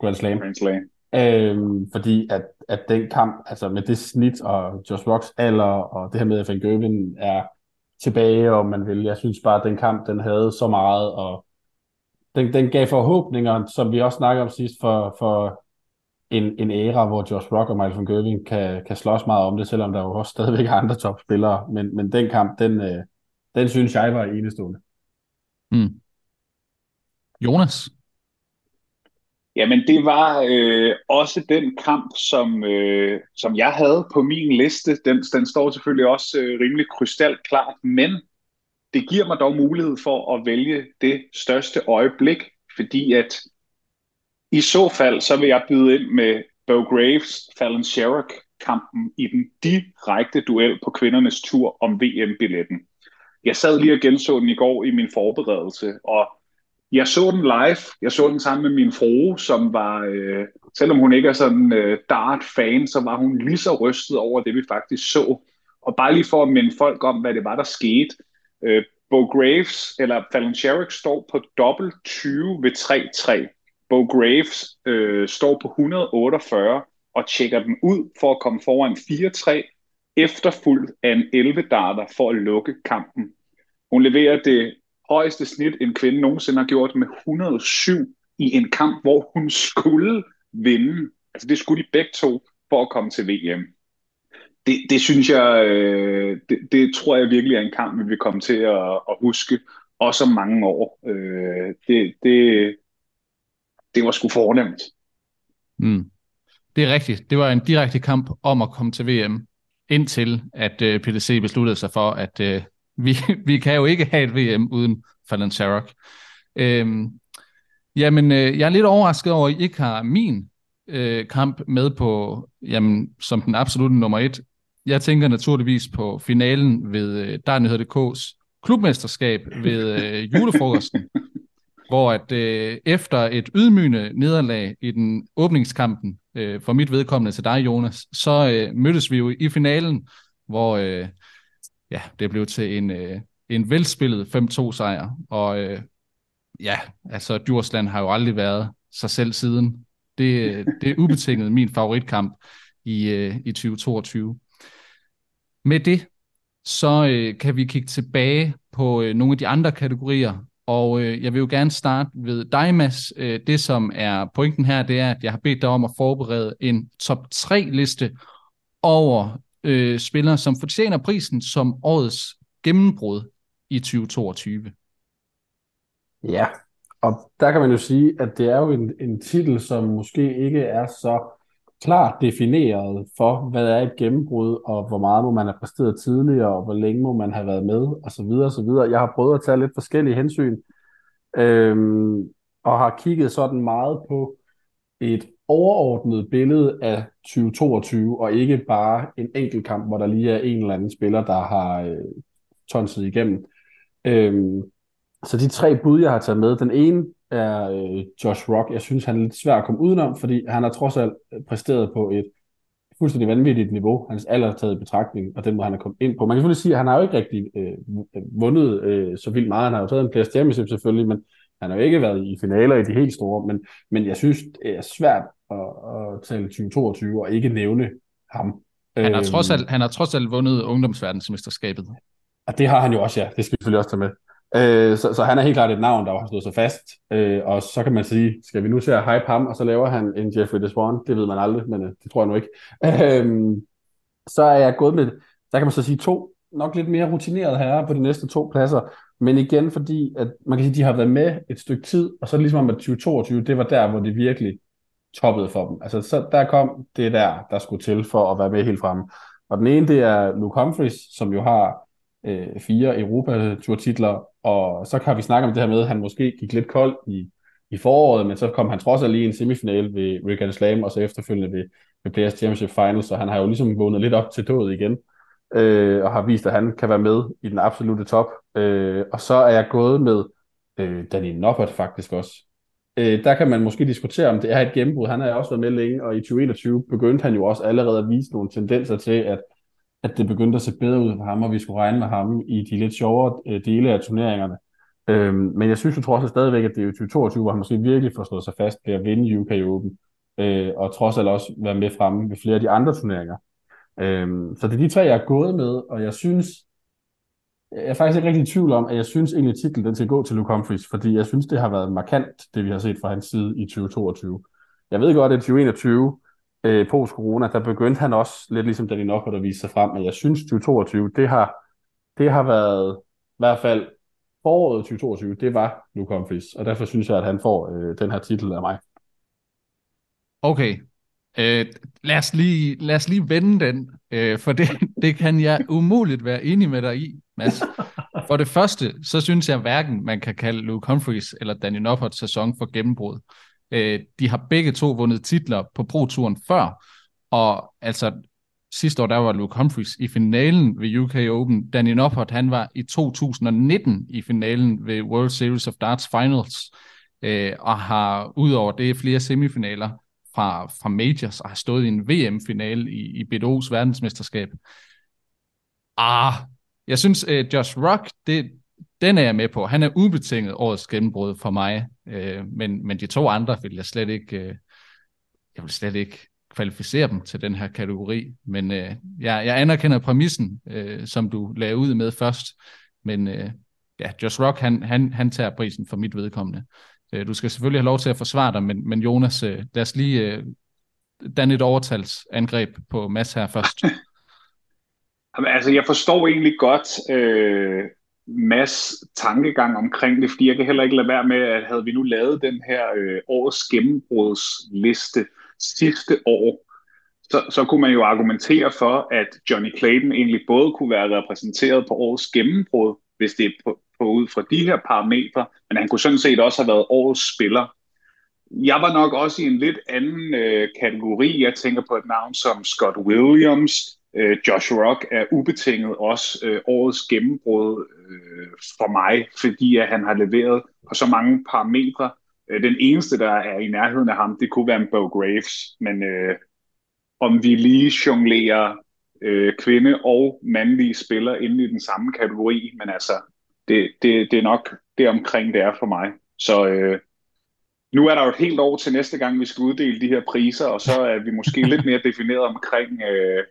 Grand Slam. Grand Slam. Øh, fordi at, at den kamp, altså med det snit og Josh Rocks alder, og det her med, at Van Gerven er tilbage, og man vil, jeg synes bare, at den kamp, den havde så meget, og den, den gav forhåbninger, som vi også snakkede om sidst, for, for en, en æra, hvor Josh Rock og Michael van Gerwen kan, kan slås meget om det, selvom der jo også stadigvæk er andre topspillere. Men, men den kamp, den, øh, den synes jeg var enestående. Mm. Jonas? Jamen, det var øh, også den kamp, som, øh, som jeg havde på min liste. Den, den står selvfølgelig også øh, rimelig krystalklart, men det giver mig dog mulighed for at vælge det største øjeblik, fordi at i så fald, så vil jeg byde ind med Bo Graves, Fallon Sherrock kampen i den direkte duel på kvindernes tur om VM-billetten. Jeg sad lige og genså den i går i min forberedelse, og jeg så den live. Jeg så den sammen med min frue, som var, øh, selvom hun ikke er sådan øh, dart-fan, så var hun lige så rystet over det, vi faktisk så. Og bare lige for at minde folk om, hvad det var, der skete. Øh, Bo Graves, eller Fallon Sherrick, står på dobbelt 20 ved 3-3. Bo Graves øh, står på 148 og tjekker dem ud for at komme foran 4-3, efterfulgt af en 11-darter for at lukke kampen. Hun leverer det højeste snit, en kvinde nogensinde har gjort med 107 i en kamp, hvor hun skulle vinde. Altså det skulle de begge to for at komme til VM. Det, det synes jeg, øh, det, det tror jeg virkelig er en kamp, vi vil komme til at, at huske, også om mange år. Øh, det, det, det var sgu fornemt. Mm. Det er rigtigt. Det var en direkte kamp om at komme til VM, indtil at øh, PDC besluttede sig for, at uh, vi, vi kan jo ikke have et VM uden Fallon Sherrock. Øhm, jamen, øh, jeg er lidt overrasket over, at I ikke har min øh, kamp med på, jamen, som den absolutte nummer et. Jeg tænker naturligvis på finalen ved øh, Darnyhed.dk's klubmesterskab ved øh, julefrokosten, hvor at øh, efter et ydmygende nederlag i den åbningskampen, øh, for mit vedkommende til dig, Jonas, så øh, mødtes vi jo i finalen, hvor øh, ja, det blev til en, øh, en velspillet 5-2 sejr, og øh, ja, altså Djursland har jo aldrig været sig selv siden. Det, øh, det er ubetinget min favoritkamp i, øh, i 2022. Med det, så øh, kan vi kigge tilbage på øh, nogle af de andre kategorier, og øh, jeg vil jo gerne starte ved dig, Mads. Øh, det, som er pointen her, det er, at jeg har bedt dig om at forberede en top 3-liste over øh, spillere, som fortjener prisen som årets gennembrud i 2022. Ja, og der kan man jo sige, at det er jo en, en titel, som måske ikke er så klart defineret for, hvad er et gennembrud, og hvor meget må man have præsteret tidligere, og hvor længe må man have været med, og så videre, og så videre. Jeg har prøvet at tage lidt forskellige hensyn, øhm, og har kigget sådan meget på et overordnet billede af 2022, og ikke bare en enkelt kamp, hvor der lige er en eller anden spiller, der har øh, tonset igennem. Øhm, så de tre bud, jeg har taget med, den ene er øh, Josh Rock. Jeg synes, han er lidt svær at komme udenom, fordi han har trods alt præsteret på et fuldstændig vanvittigt niveau. Hans alder taget i betragtning, og den måde, han er kommet ind på. Man kan selvfølgelig sige, at han har jo ikke rigtig øh, vundet øh, så vildt meget. Han har jo taget en Players Championship selvfølgelig, men han har jo ikke været i finaler i de helt store. Men, men jeg synes, det er svært at, at tale 2022 og ikke nævne ham. Han har, trods øhm. alt, han har trods alt vundet ungdomsverdensmesterskabet. Og det har han jo også, ja. Det skal vi selvfølgelig også tage med. Øh, så, så han er helt klart et navn, der har stået så fast. Øh, og så kan man sige, skal vi nu se at hype ham, og så laver han en Jeffrey Desvaughn? Det ved man aldrig, men øh, det tror jeg nu ikke. Øh, så er jeg gået med, der kan man så sige to, nok lidt mere rutinerede herrer på de næste to pladser. Men igen, fordi at man kan sige, at de har været med et stykke tid, og så ligesom om at 2022, det var der, hvor det virkelig toppede for dem. Altså, så der kom det der, der skulle til for at være med helt fremme. Og den ene, det er Luke Humphries, som jo har øh, fire Europa-turtitler, og så kan vi snakke om det her med, at han måske gik lidt kold i, i foråret, men så kom han trods alt lige i en semifinal ved Rick Slam, og så efterfølgende ved, ved Players Championship Finals, så han har jo ligesom vågnet lidt op til død igen, øh, og har vist, at han kan være med i den absolute top. Øh, og så er jeg gået med øh, Danny Noppert faktisk også. Øh, der kan man måske diskutere, om det er et gennembrud. Han har også været med længe, og i 2021 begyndte han jo også allerede at vise nogle tendenser til, at at det begyndte at se bedre ud for ham, og vi skulle regne med ham i de lidt sjovere øh, dele af turneringerne. Øhm, men jeg synes jo trods alt stadigvæk, at det er 2022, hvor han måske virkelig får slået sig fast ved at vinde UK Open, øh, og trods alt også være med fremme ved flere af de andre turneringer. Øhm, så det er de tre, jeg er gået med, og jeg synes, jeg er faktisk ikke rigtig i tvivl om, at jeg synes egentlig, titlen den skal gå til Luke Humphries, fordi jeg synes, det har været markant, det vi har set fra hans side i 2022. Jeg ved godt, at 2021 øh, post-corona, der begyndte han også lidt ligesom Danny Nokker, der viste sig frem, at jeg synes 2022, det har, det har været i hvert fald foråret 2022, det var Luke Humphries, og derfor synes jeg, at han får øh, den her titel af mig. Okay, øh, lad, os lige, lad os lige vende den, øh, for det, det kan jeg umuligt være enig med dig i, Mads. For det første, så synes jeg hverken, man kan kalde Luke Humphries eller Danny Noppert sæson for gennembrud. Øh, de har begge to vundet titler på Pro-turen før, og altså sidste år, der var Luke Humphries i finalen ved UK Open. Danny Noppert, han var i 2019 i finalen ved World Series of Darts Finals, øh, og har udover det flere semifinaler fra, fra Majors, og har stået i en VM-finale i, i BDO's verdensmesterskab. Ah, jeg synes, øh, Josh Rock, det, den er jeg med på. Han er ubetinget årets gennembrud for mig, øh, men, men de to andre vil jeg slet ikke, øh, jeg vil slet ikke kvalificere dem til den her kategori. Men øh, jeg, jeg anerkender præmissen, øh, som du lagde ud med først, men øh, ja, Josh Rock, han, han, han tager prisen for mit vedkommende. Øh, du skal selvfølgelig have lov til at forsvare dig, men, men Jonas, øh, lad os lige øh, danne et overtalsangreb på Mads her først. Jamen, altså, jeg forstår egentlig godt øh, masse tankegang omkring det, fordi jeg kan heller ikke lade være med, at havde vi nu lavet den her øh, årets gennembrudsliste sidste år, så, så kunne man jo argumentere for, at Johnny Clayton egentlig både kunne være repræsenteret på årets gennembrud, hvis det er på, på ud fra de her parametre, men han kunne sådan set også have været årets spiller. Jeg var nok også i en lidt anden øh, kategori. Jeg tænker på et navn som Scott Williams, Øh, Josh Rock er ubetinget også øh, årets gennembrud øh, for mig, fordi at han har leveret på så mange parametre. Øh, den eneste, der er i nærheden af ham, det kunne være en Bo Graves, men øh, om vi lige jonglerer øh, kvinde og mandlige spillere inde i den samme kategori, men altså, det, det, det er nok det omkring, det er for mig. Så øh, nu er der jo et helt år til næste gang, vi skal uddele de her priser, og så er vi måske lidt mere defineret omkring, øh,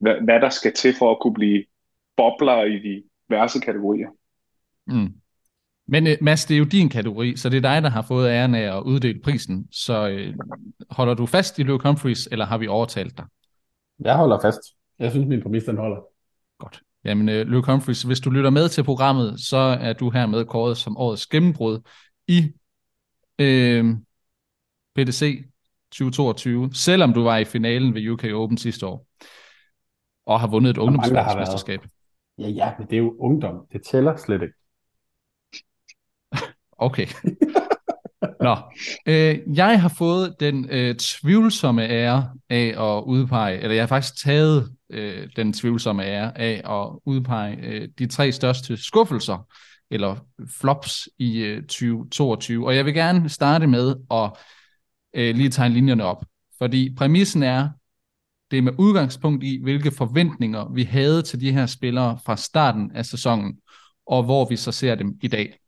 hvad, hvad der skal til for at kunne blive bobler i de værste kategorier. Mm. Men uh, Mads, det er jo din kategori, så det er dig, der har fået æren af at uddele prisen. Så uh, holder du fast i Luke Humphries, eller har vi overtalt dig? Jeg holder fast. Jeg synes, min præmis den holder. Godt. Jamen, uh, Luke Humphries, hvis du lytter med til programmet, så er du her med kåret som årets gennembrud i uh, PDC 2022, selvom du var i finalen ved UK Open sidste år og har vundet et ungdomsmesterskab. Ja, ja, men det er jo ungdom. Det tæller slet ikke. okay. Nå, øh, jeg har fået den øh, tvivlsomme ære af at udpege, eller jeg har faktisk taget øh, den tvivlsomme ære af at udpege øh, de tre største skuffelser, eller flops i øh, 2022. Og jeg vil gerne starte med at øh, lige tegne linjerne op. Fordi præmissen er, det er med udgangspunkt i, hvilke forventninger vi havde til de her spillere fra starten af sæsonen, og hvor vi så ser dem i dag.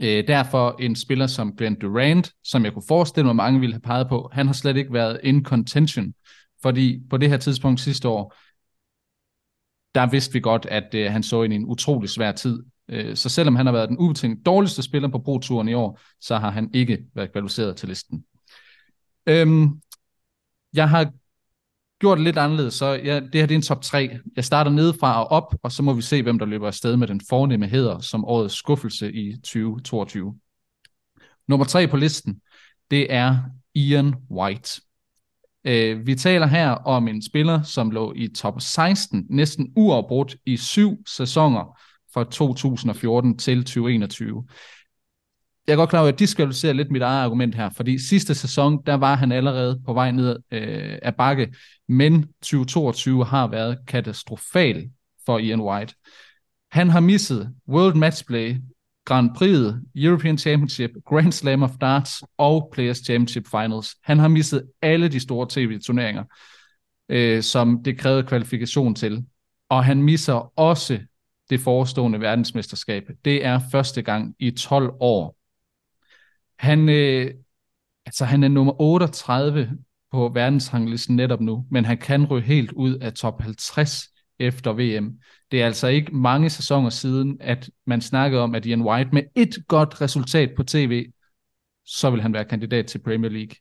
Øh, derfor en spiller som Glenn Durant, som jeg kunne forestille mig, mange ville have peget på, han har slet ikke været in contention, fordi på det her tidspunkt sidste år, der vidste vi godt, at øh, han så ind i en utrolig svær tid. Øh, så selvom han har været den ubetinget dårligste spiller på Pro-turen i år, så har han ikke været kvalificeret til listen. Øhm, jeg har gjort det lidt anderledes, så ja, det her det er en top 3. Jeg starter nedefra og op, og så må vi se, hvem der løber afsted med den fornemme heder som årets skuffelse i 2022. Nummer 3 på listen, det er Ian White. Uh, vi taler her om en spiller, som lå i top 16, næsten uafbrudt i syv sæsoner fra 2014 til 2021 jeg er godt klar over, at jeg diskvalificerer lidt mit eget argument her, fordi sidste sæson, der var han allerede på vej ned øh, af bakke, men 2022 har været katastrofal for Ian White. Han har misset World Matchplay, Grand Prix, European Championship, Grand Slam of Darts og Players Championship Finals. Han har misset alle de store tv-turneringer, øh, som det krævede kvalifikation til. Og han misser også det forestående verdensmesterskab. Det er første gang i 12 år, han, øh, altså, han er nummer 38 på verdensranglisten netop nu, men han kan ryge helt ud af top 50 efter VM. Det er altså ikke mange sæsoner siden, at man snakkede om, at Ian White med et godt resultat på tv, så vil han være kandidat til Premier League.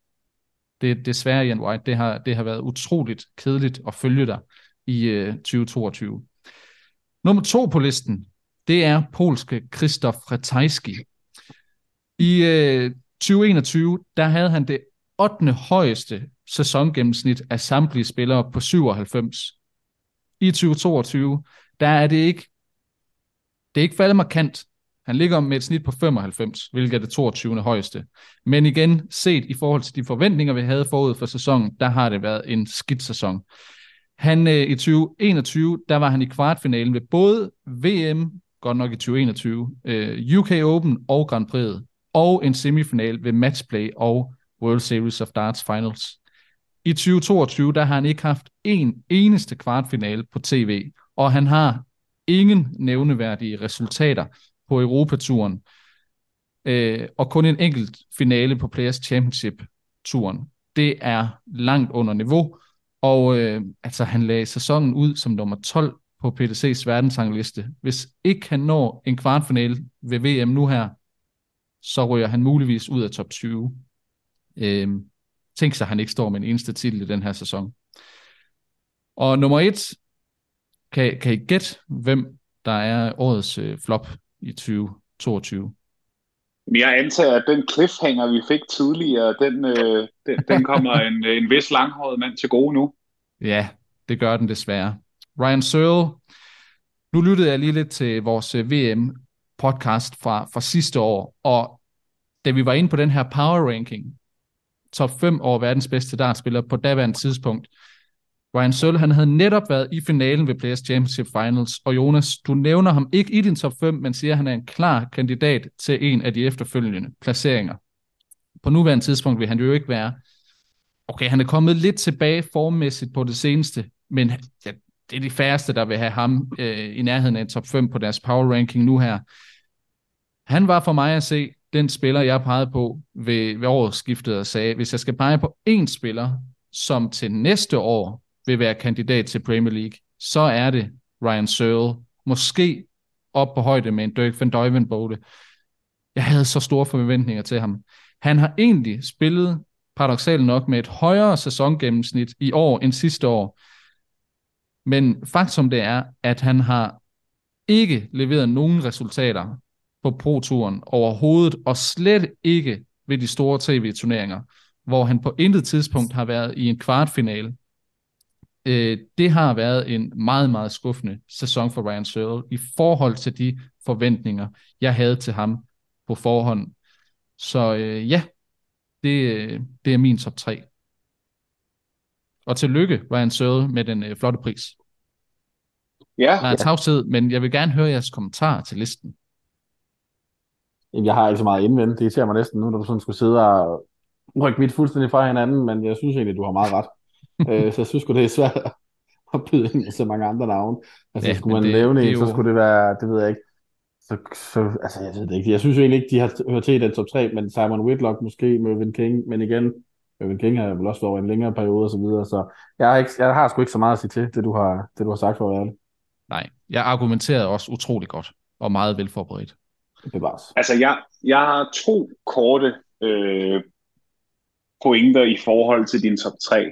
Det er desværre Ian White. Det har, det har været utroligt kedeligt at følge dig i øh, 2022. Nummer to på listen, det er polske Krzysztof Ratajski. I øh, 2021, der havde han det 8. højeste sæsongennemsnit af samtlige spillere på 97. I 2022, der er det ikke, det er ikke faldet markant, Han ligger med et snit på 95, hvilket er det 22. højeste. Men igen, set i forhold til de forventninger, vi havde forud for sæsonen, der har det været en skidt sæson. Han øh, i 2021, der var han i kvartfinalen ved både VM, godt nok i 2021, øh, UK Open og Grand Prix, og en semifinal ved Matchplay og World Series of Darts Finals. I 2022, der har han ikke haft en eneste kvartfinale på tv, og han har ingen nævneværdige resultater på Europaturen, øh, og kun en enkelt finale på Players Championship-turen. Det er langt under niveau, og øh, altså, han lagde sæsonen ud som nummer 12 på PDC's verdensrangliste. Hvis ikke han når en kvartfinale ved VM nu her, så ryger han muligvis ud af top 20. Øh, tænk sig, at han ikke står med en eneste titel i den her sæson. Og nummer et, kan, kan I gætte, hvem der er årets øh, flop i 2022? Jeg antager, at den cliffhanger, vi fik tidligere, den, øh, den, den kommer en, en vis langhåret mand til gode nu. Ja, det gør den desværre. Ryan Searle, nu lyttede jeg lige lidt til vores øh, VM-podcast fra, fra sidste år, og da vi var inde på den her power ranking, top 5 over verdens bedste dartspiller på daværende tidspunkt, Ryan Searle, han havde netop været i finalen ved Players Championship Finals, og Jonas, du nævner ham ikke i din top 5, men siger, at han er en klar kandidat til en af de efterfølgende placeringer. På nuværende tidspunkt vil han jo ikke være. Okay, han er kommet lidt tilbage formmæssigt på det seneste, men ja, det er de færreste, der vil have ham øh, i nærheden af en top 5 på deres power ranking nu her. Han var for mig at se den spiller, jeg pegede på ved, ved årsskiftet og sagde, hvis jeg skal pege på én spiller, som til næste år vil være kandidat til Premier League, så er det Ryan Searle. Måske op på højde med en Dirk van Duivenbode. Jeg havde så store forventninger til ham. Han har egentlig spillet, paradoxalt nok, med et højere sæsongennemsnit i år end sidste år. Men faktum det er, at han har ikke leveret nogen resultater på Pro-turen overhovedet, og slet ikke ved de store tv-turneringer, hvor han på intet tidspunkt har været i en kvartfinale øh, det har været en meget, meget skuffende sæson for Ryan Searle i forhold til de forventninger, jeg havde til ham på forhånd. Så øh, ja, det, det er min top 3. Og tillykke, Ryan Searle, med den øh, flotte pris. Ja. Der er tavshed, men jeg vil gerne høre jeres kommentar til listen. Jeg har ikke så meget indvendt. Det irriterer mig næsten nu, når du sådan skulle sidde og rykke mit fuldstændig fra hinanden, men jeg synes egentlig, du har meget ret øh, så jeg synes det er svært at byde ind så mange andre navne. Altså, ja, skulle man det, nævne en, så skulle det være, det ved jeg ikke, så, så, altså jeg ved det ikke. Jeg synes jo egentlig ikke, de har hørt til i den top 3, men Simon Whitlock måske, Mervyn King, men igen, Mervyn King har vel også været over en længere periode og så videre, så jeg har, ikke, jeg har sgu ikke så meget at sige til, det du har, det du har sagt for at være det. Nej, jeg argumenterede også utrolig godt, og meget velforberedt. Bevares. Altså, jeg, jeg har to korte øh, pointer i forhold til din top 3.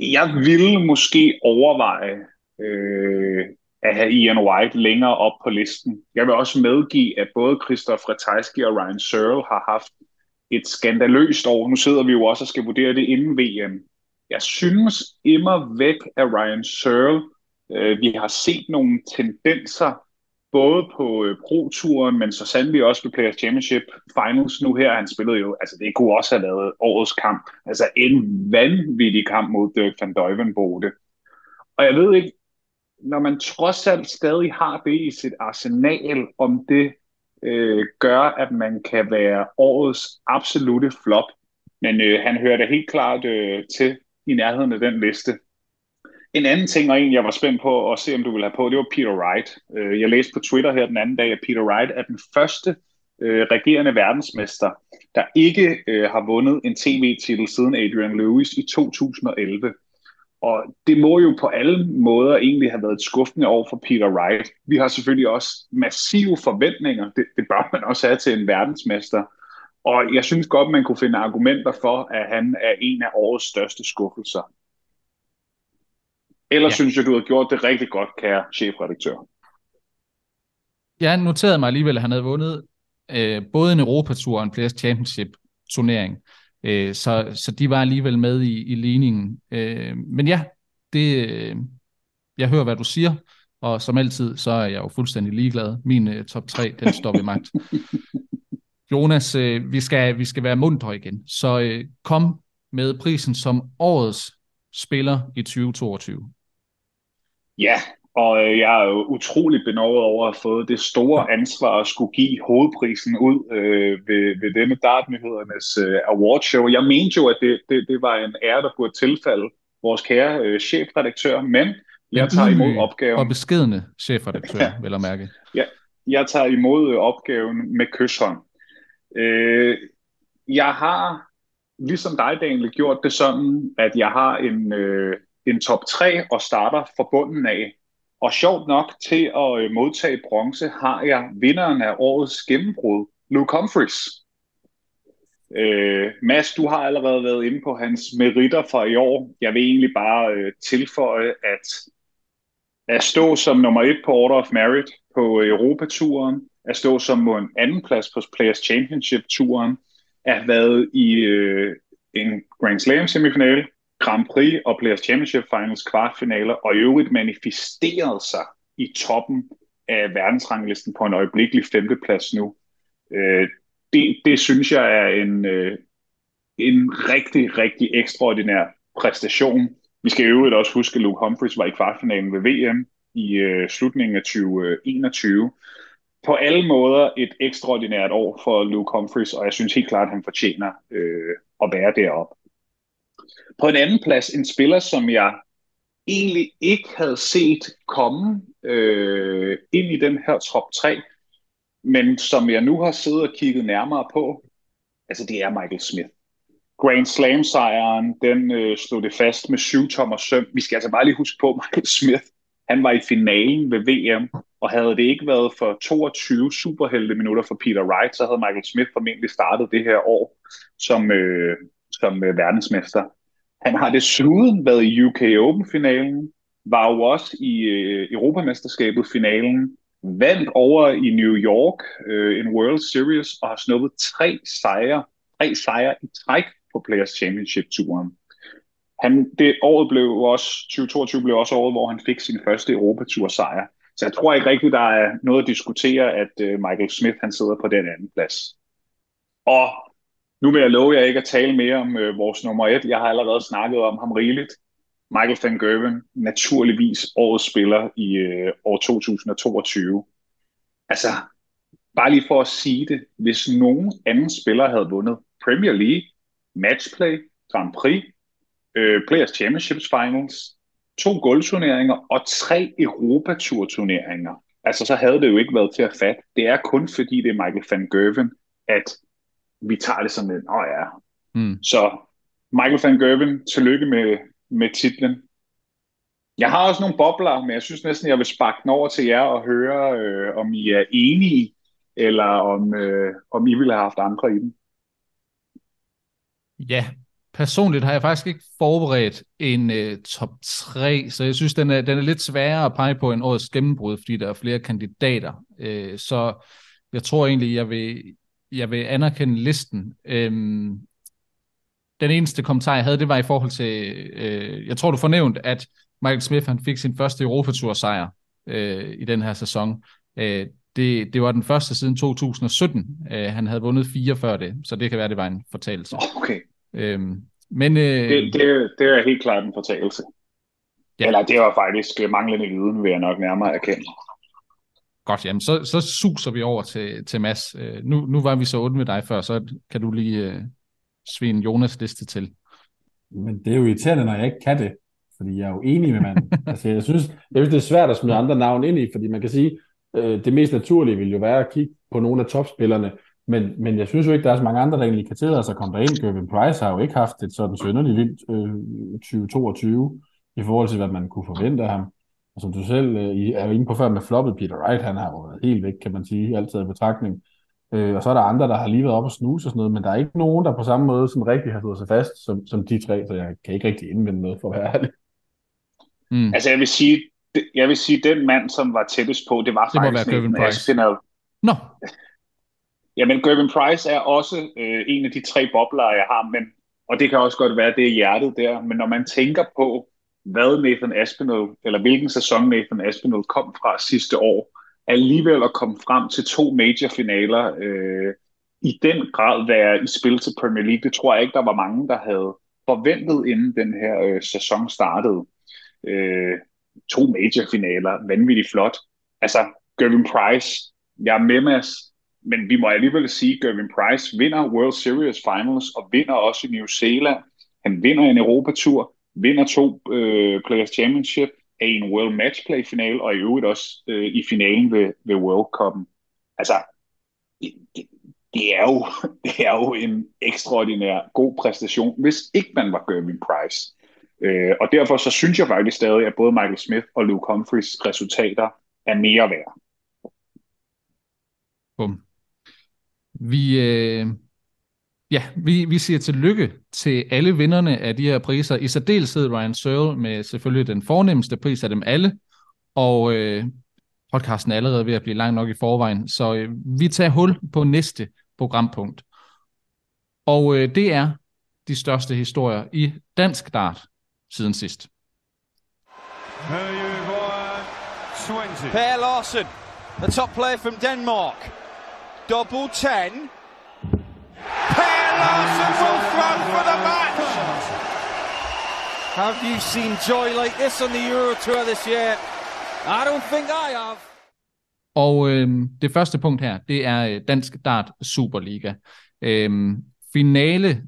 Jeg ville måske overveje øh, at have Ian White længere op på listen. Jeg vil også medgive, at både Christoph Ratajski og Ryan Searle har haft et skandaløst år. Nu sidder vi jo også og skal vurdere det inden VM. Jeg synes immer væk at Ryan Searle. Øh, vi har set nogle tendenser både på øh, Pro-turen, men så sandelig også på Players Championship Finals nu her. Han spillede jo, altså det kunne også have været årets kamp. Altså en vanvittig kamp mod Dirk van Duivenbode. Og jeg ved ikke, når man trods alt stadig har det i sit arsenal, om det øh, gør, at man kan være årets absolute flop. Men øh, han hører da helt klart øh, til i nærheden af den liste. En anden ting, og en jeg var spændt på at se, om du vil have på, det var Peter Wright. Øh, jeg læste på Twitter her den anden dag, at Peter Wright er den første øh, regerende verdensmester, der ikke øh, har vundet en tv-titel siden Adrian Lewis i 2011. Og det må jo på alle måder egentlig have været et skuffende år for Peter Wright. Vi har selvfølgelig også massive forventninger. Det, det bør man også have til en verdensmester. Og jeg synes godt, man kunne finde argumenter for, at han er en af årets største skuffelser. Ellers ja. synes jeg, du har gjort det rigtig godt, kære chefredaktør. Jeg noterede mig alligevel, at han havde vundet øh, både en Europatur og en Players Championship turnering. Øh, så, så de var alligevel med i, i ligningen. Øh, men ja, det, øh, jeg hører, hvad du siger, og som altid, så er jeg jo fuldstændig ligeglad. Min uh, top 3, den står ved magt. Jonas, uh, vi, skal, vi skal være mundre igen, så uh, kom med prisen som årets spiller i 2022. Ja, og øh, jeg er jo utrolig benovet over at have fået det store ansvar at skulle give hovedprisen ud øh, ved, ved denne Dart-nyhedernes øh, awardshow. Jeg mente jo, at det, det, det var en ære, der burde tilfalde vores kære øh, chefredaktør, men jeg tager imod opgaven. Og beskedende chefredaktør, ja. vil jeg mærke. Ja, jeg tager imod øh, opgaven med kysshånd. Øh, jeg har, ligesom dig Daniel, gjort det sådan, at jeg har en, øh, en top 3 og starter fra bunden af. Og sjovt nok til at øh, modtage bronze har jeg vinderen af årets gennembrud, Luke Humphries. Øh, Mads, du har allerede været inde på hans meritter fra i år. Jeg vil egentlig bare øh, tilføje, at at stå som nummer et på Order of Merit på Europaturen, at stå som en anden plads på Players Championship-turen, at have været i øh, en Grand Slam semifinale, Grand Prix og Players Championship Finals kvartfinaler, og i øvrigt manifesteret sig i toppen af verdensranglisten på en øjeblikkelig femteplads nu. Øh, det, det synes jeg er en, øh, en rigtig, rigtig ekstraordinær præstation. Vi skal i øvrigt også huske, at Luke Humphries var i kvartfinalen ved VM i øh, slutningen af 2021. På alle måder et ekstraordinært år for Luke Humphries, og jeg synes helt klart, at han fortjener øh, at være deroppe. På en anden plads, en spiller, som jeg egentlig ikke havde set komme øh, ind i den her top 3, men som jeg nu har siddet og kigget nærmere på, altså det er Michael Smith. Grand Slam-sejren, den øh, slog det fast med syv tommer søm. Vi skal altså bare lige huske på, Michael Smith, han var i finalen ved VM, og havde det ikke været for 22 superhelte minutter for Peter Wright, så havde Michael Smith formentlig startet det her år som, øh, som øh, verdensmester. Han har desuden været i UK Open-finalen, var jo også i øh, Europamesterskabet finalen, vandt over i New York øh, en World Series og har snuppet tre sejre, tre sejre i træk på Players Championship-turen. Han, det året blev også, 2022 blev også året, hvor han fik sin første Europatur sejr. Så jeg tror ikke rigtigt, der er noget at diskutere, at øh, Michael Smith han sidder på den anden plads. Og nu vil jeg love jer ikke at tale mere om øh, vores nummer et. Jeg har allerede snakket om ham rigeligt. Michael van Gerwen, naturligvis årets spiller i øh, år 2022. Altså, bare lige for at sige det, hvis nogen anden spiller havde vundet Premier League, Matchplay, Grand Prix, øh, Players Championships Finals, to guldturneringer og tre Europatur-turneringer. Altså, så havde det jo ikke været til at fatte. Det er kun fordi, det er Michael van Gerwen, at vi tager det som en, åh oh ja. Mm. Så Michael van Gerven, tillykke med, med titlen. Jeg har også nogle bobler, men jeg synes næsten, jeg vil sparke den over til jer og høre, øh, om I er enige, eller om, øh, om I ville have haft andre i den. Ja, personligt har jeg faktisk ikke forberedt en uh, top 3, så jeg synes, den er, den er lidt sværere at pege på en årets gennembrud, fordi der er flere kandidater. Uh, så jeg tror egentlig, jeg vil, jeg vil anerkende listen. Um, den eneste kommentar, jeg havde, det var i forhold til, uh, jeg tror, du fornævnt, at Michael Smith han fik sin første Europatur-sejr uh, i den her sæson. Uh, det, det var den første siden 2017. Uh, han havde vundet fire før det, så det kan være, det var en fortalelse. Okay. Øhm, men, øh, det, det, det er helt klart en fortalelse. Ja. Eller det var faktisk manglende viden, vil jeg nok nærmere erkende. Godt, jamen så, så suser vi over til, til Mads. Øh, nu, nu var vi så onde med dig før, så kan du lige øh, svine Jonas liste til. Men det er jo irriterende, når jeg ikke kan det, fordi jeg er jo enig med manden. altså, jeg, synes, jeg synes, det er svært at smide andre navn ind i, fordi man kan sige, øh, det mest naturlige vil jo være at kigge på nogle af topspillerne, men, men jeg synes jo ikke, der er så mange andre, der egentlig kan tillade sig at komme derind. Gervin Price har jo ikke haft et sådan sønderligt vildt øh, 2022 i forhold til, hvad man kunne forvente af ham. Og som du selv øh, er inde på før med floppet, Peter Wright, han har jo været helt væk, kan man sige, altid i betragtning. Øh, og så er der andre, der har lige været op og snuse og sådan noget, men der er ikke nogen, der på samme måde som rigtig har stået sig fast, som, som de tre, så jeg kan ikke rigtig indvende noget for at være ærlig. Mm. Altså jeg vil sige, jeg vil sige, den mand, som var tættest på, det var det faktisk Gervin Price. Nå. No. Jamen, Gervin Price er også øh, en af de tre bobler, jeg har, men, og det kan også godt være, det er hjertet der, men når man tænker på, hvad Nathan Aspinall, eller hvilken sæson Nathan Aspinall kom fra sidste år, alligevel at komme frem til to major-finaler, øh, i den grad være i spil til Premier League, det tror jeg ikke, der var mange, der havde forventet, inden den her øh, sæson startede. Øh, to major-finaler, vanvittigt flot. Altså, Gervin Price, jeg er med, Mads, men vi må alligevel sige, at Gervin Price vinder World Series Finals og vinder også i New Zealand. Han vinder en Europatur, vinder to øh, Players Championship, er i en World Matchplay final og i øvrigt også øh, i finalen ved, ved World Cup'en. Altså, det, det, det, er jo, det er jo en ekstraordinær god præstation, hvis ikke man var Gervin Price. Øh, og derfor så synes jeg faktisk stadig, at både Michael Smith og Luke Humphreys resultater er mere værd. Bum. Vi, øh, ja, vi, vi siger tillykke til alle vinderne af de her priser. I særdeleshed Ryan Searle med selvfølgelig den fornemmeste pris af dem alle. Og øh, podcasten er allerede ved at blive lang nok i forvejen, så øh, vi tager hul på næste programpunkt. Og øh, det er de største historier i dansk dart siden sidst. Per Larsen, the top player from Denmark. Double 10. Per Larsen will front for the match. Have you seen joy like this on the Euro Tour this year? I don't think I have. Og øh, det første punkt her, det er øh, Dansk Dart Superliga. Øh, finale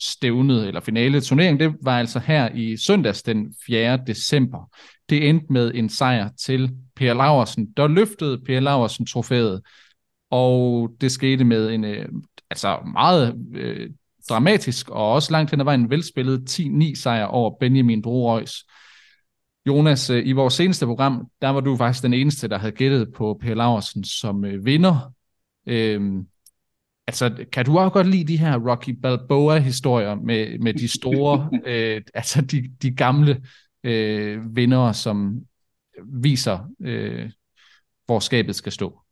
stævnet, eller finale turnering, det var altså her i søndags den 4. december. Det endte med en sejr til Per Laversen, der løftede Per Laversen trofæet, og det skete med en øh, altså meget øh, dramatisk og også langt hen ad vejen velspillet 10-9 sejr over Benjamin Drorøjs. Jonas, øh, i vores seneste program, der var du faktisk den eneste, der havde gættet på Per Laversen som øh, vinder. Øhm, altså, kan du også godt lide de her Rocky Balboa-historier med, med de store, øh, altså de, de gamle øh, vinder, som viser, øh, hvor skabet skal stå?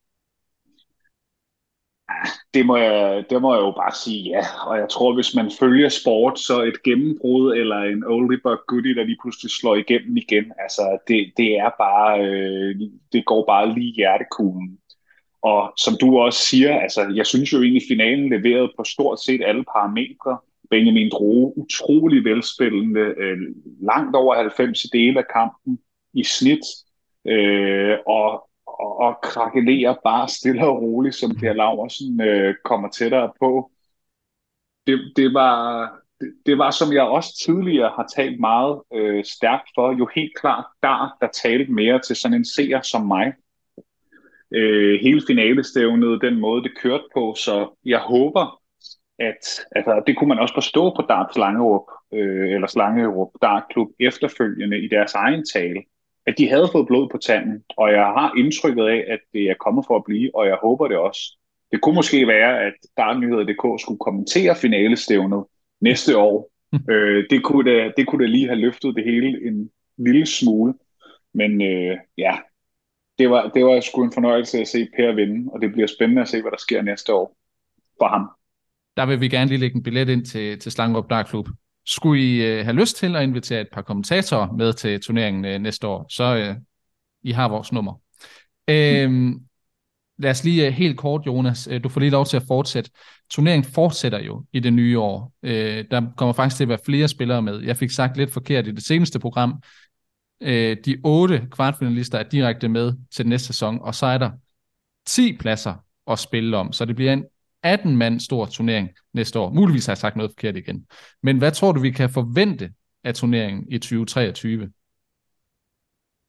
Det må, jeg, det må jeg jo bare sige ja, og jeg tror, hvis man følger sport, så et gennembrud eller en oldie but goodie, der lige pludselig slår igennem igen, altså det, det er bare, øh, det går bare lige hjertekuglen. Og som du også siger, altså jeg synes jo egentlig, finalen leverede på stort set alle parametre. Benjamin Droge, utrolig velspillende, øh, langt over 90 dele af kampen i snit, øh, og og, og krakelerer bare stille og roligt, som Per Laversen øh, kommer tættere på. Det, det, var, det, det var, som jeg også tidligere har talt meget øh, stærkt for, jo helt klart der, der talte mere til sådan en seer som mig. Øh, hele finalestævnet, den måde det kørte på, så jeg håber, at altså, det kunne man også forstå på Darts Slangerup, øh, eller Slangerup Dart Klub efterfølgende i deres egen tale, at de havde fået blod på tanden, og jeg har indtrykket af, at det er kommet for at blive, og jeg håber det også. Det kunne måske være, at Dartnyheder.dk skulle kommentere finalestævnet næste år. øh, det, kunne da, det kunne da lige have løftet det hele en lille smule. Men øh, ja, det var, det var sgu en fornøjelse at se Per vinde, og det bliver spændende at se, hvad der sker næste år for ham. Der vil vi gerne lige lægge en billet ind til, til Slangerup Dark Club. Skulle I øh, have lyst til at invitere et par kommentatorer med til turneringen øh, næste år, så øh, I har vores nummer. Øhm, lad os lige øh, helt kort, Jonas. Øh, du får lige lov til at fortsætte. Turneringen fortsætter jo i det nye år. Øh, der kommer faktisk til at være flere spillere med. Jeg fik sagt lidt forkert i det seneste program. Øh, de otte kvartfinalister er direkte med til næste sæson, og så er der 10 pladser at spille om. Så det bliver en 18 mand stor turnering næste år. Muligvis har jeg sagt noget forkert igen. Men hvad tror du, vi kan forvente af turneringen i 2023?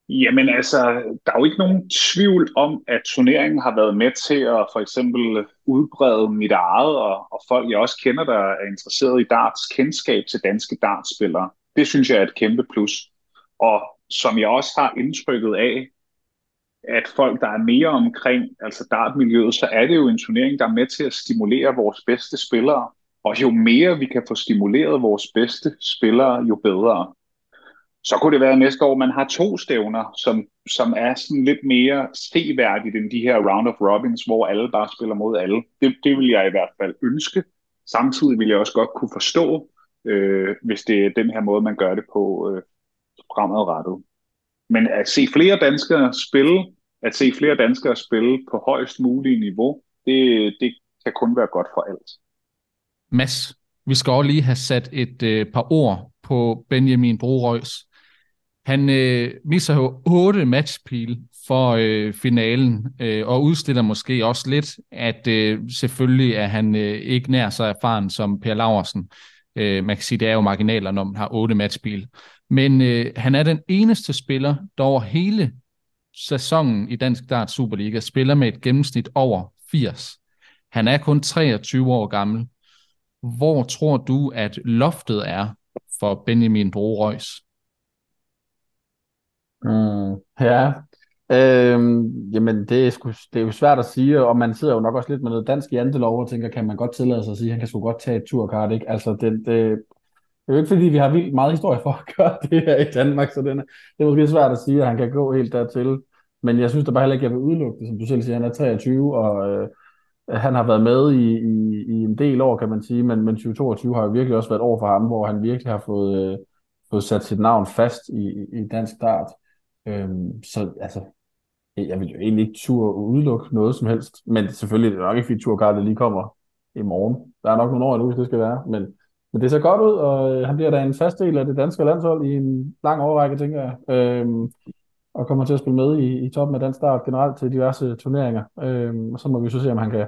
Jamen altså, der er jo ikke nogen tvivl om, at turneringen har været med til at for eksempel udbrede mit eget, og, og folk jeg også kender, der er interesseret i darts kendskab til danske dartspillere. Det synes jeg er et kæmpe plus. Og som jeg også har indtrykket af, at folk, der er mere omkring altså dartmiljøet, så er det jo en turnering, der er med til at stimulere vores bedste spillere. Og jo mere vi kan få stimuleret vores bedste spillere, jo bedre. Så kunne det være næste år, man har to stævner, som, som er sådan lidt mere seværdigt end de her round of robins, hvor alle bare spiller mod alle. Det, det vil jeg i hvert fald ønske. Samtidig vil jeg også godt kunne forstå, øh, hvis det er den her måde, man gør det på øh, fremadrettet. Men at se flere danskere spille, at se flere danskere spille på højst mulige niveau, det, det kan kun være godt for alt. Mads, vi skal også lige have sat et øh, par ord på Benjamin Brorøjs. Han øh, misser jo otte matchpil for øh, finalen, øh, og udstiller måske også lidt, at øh, selvfølgelig er han øh, ikke nær så erfaren som Per Laversen. Øh, man kan sige, det er jo marginaler, når man har otte matchspil. Men øh, han er den eneste spiller, der over hele sæsonen i Dansk Dart Superliga spiller med et gennemsnit over 80. Han er kun 23 år gammel. Hvor tror du, at loftet er for Benjamin Brorøjs? Mm, ja, øhm, jamen det er, sgu, det er jo svært at sige, og man sidder jo nok også lidt med noget dansk jantelov og tænker, kan man godt tillade sig at sige, at han kan sgu godt tage et turkart, ikke? Altså det, det, det er jo ikke fordi, vi har vildt meget historie for at gøre det her i Danmark, så det er, det er måske svært at sige, at han kan gå helt dertil. Men jeg synes da bare heller ikke, at jeg vil udelukke det, som du selv siger, han er 23, og øh, han har været med i, i, i en del år, kan man sige, men, men 2022 har jo virkelig også været år for ham, hvor han virkelig har fået, øh, fået sat sit navn fast i, i dansk start. Øhm, så altså, jeg vil jo egentlig ikke turde udelukke noget som helst, men selvfølgelig er det nok ikke, fordi turkartet lige kommer i morgen. Der er nok nogle år endnu, hvis det skal være, men, men det ser godt ud, og øh, han bliver da en fast del af det danske landshold i en lang overrække, tænker jeg. Øhm, og kommer til at spille med i, i toppen af dansk start generelt til diverse turneringer. Øhm, og så må vi så se, om han kan,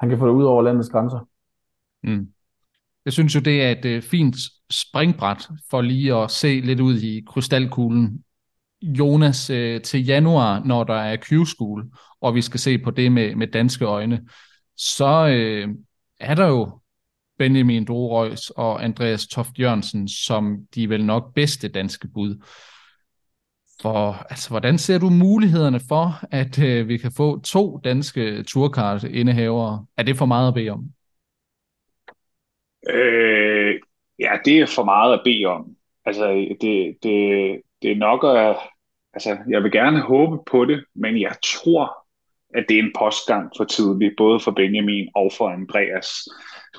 han kan få det ud over landets grænser. Mm. Jeg synes jo, det er et øh, fint springbræt for lige at se lidt ud i krystalkuglen. Jonas, øh, til januar, når der er Q-school, og vi skal se på det med, med danske øjne, så øh, er der jo Benjamin Dorøjs og Andreas Toft Jørgensen som de vel nok bedste danske bud. For, altså, hvordan ser du mulighederne for, at øh, vi kan få to danske turkart-indehavere? Er det for meget at bede om? Øh, ja, det er for meget at bede om. Altså, det, det, det er nok at... Altså, jeg vil gerne håbe på det, men jeg tror, at det er en postgang for tidligt, både for Benjamin og for Andreas.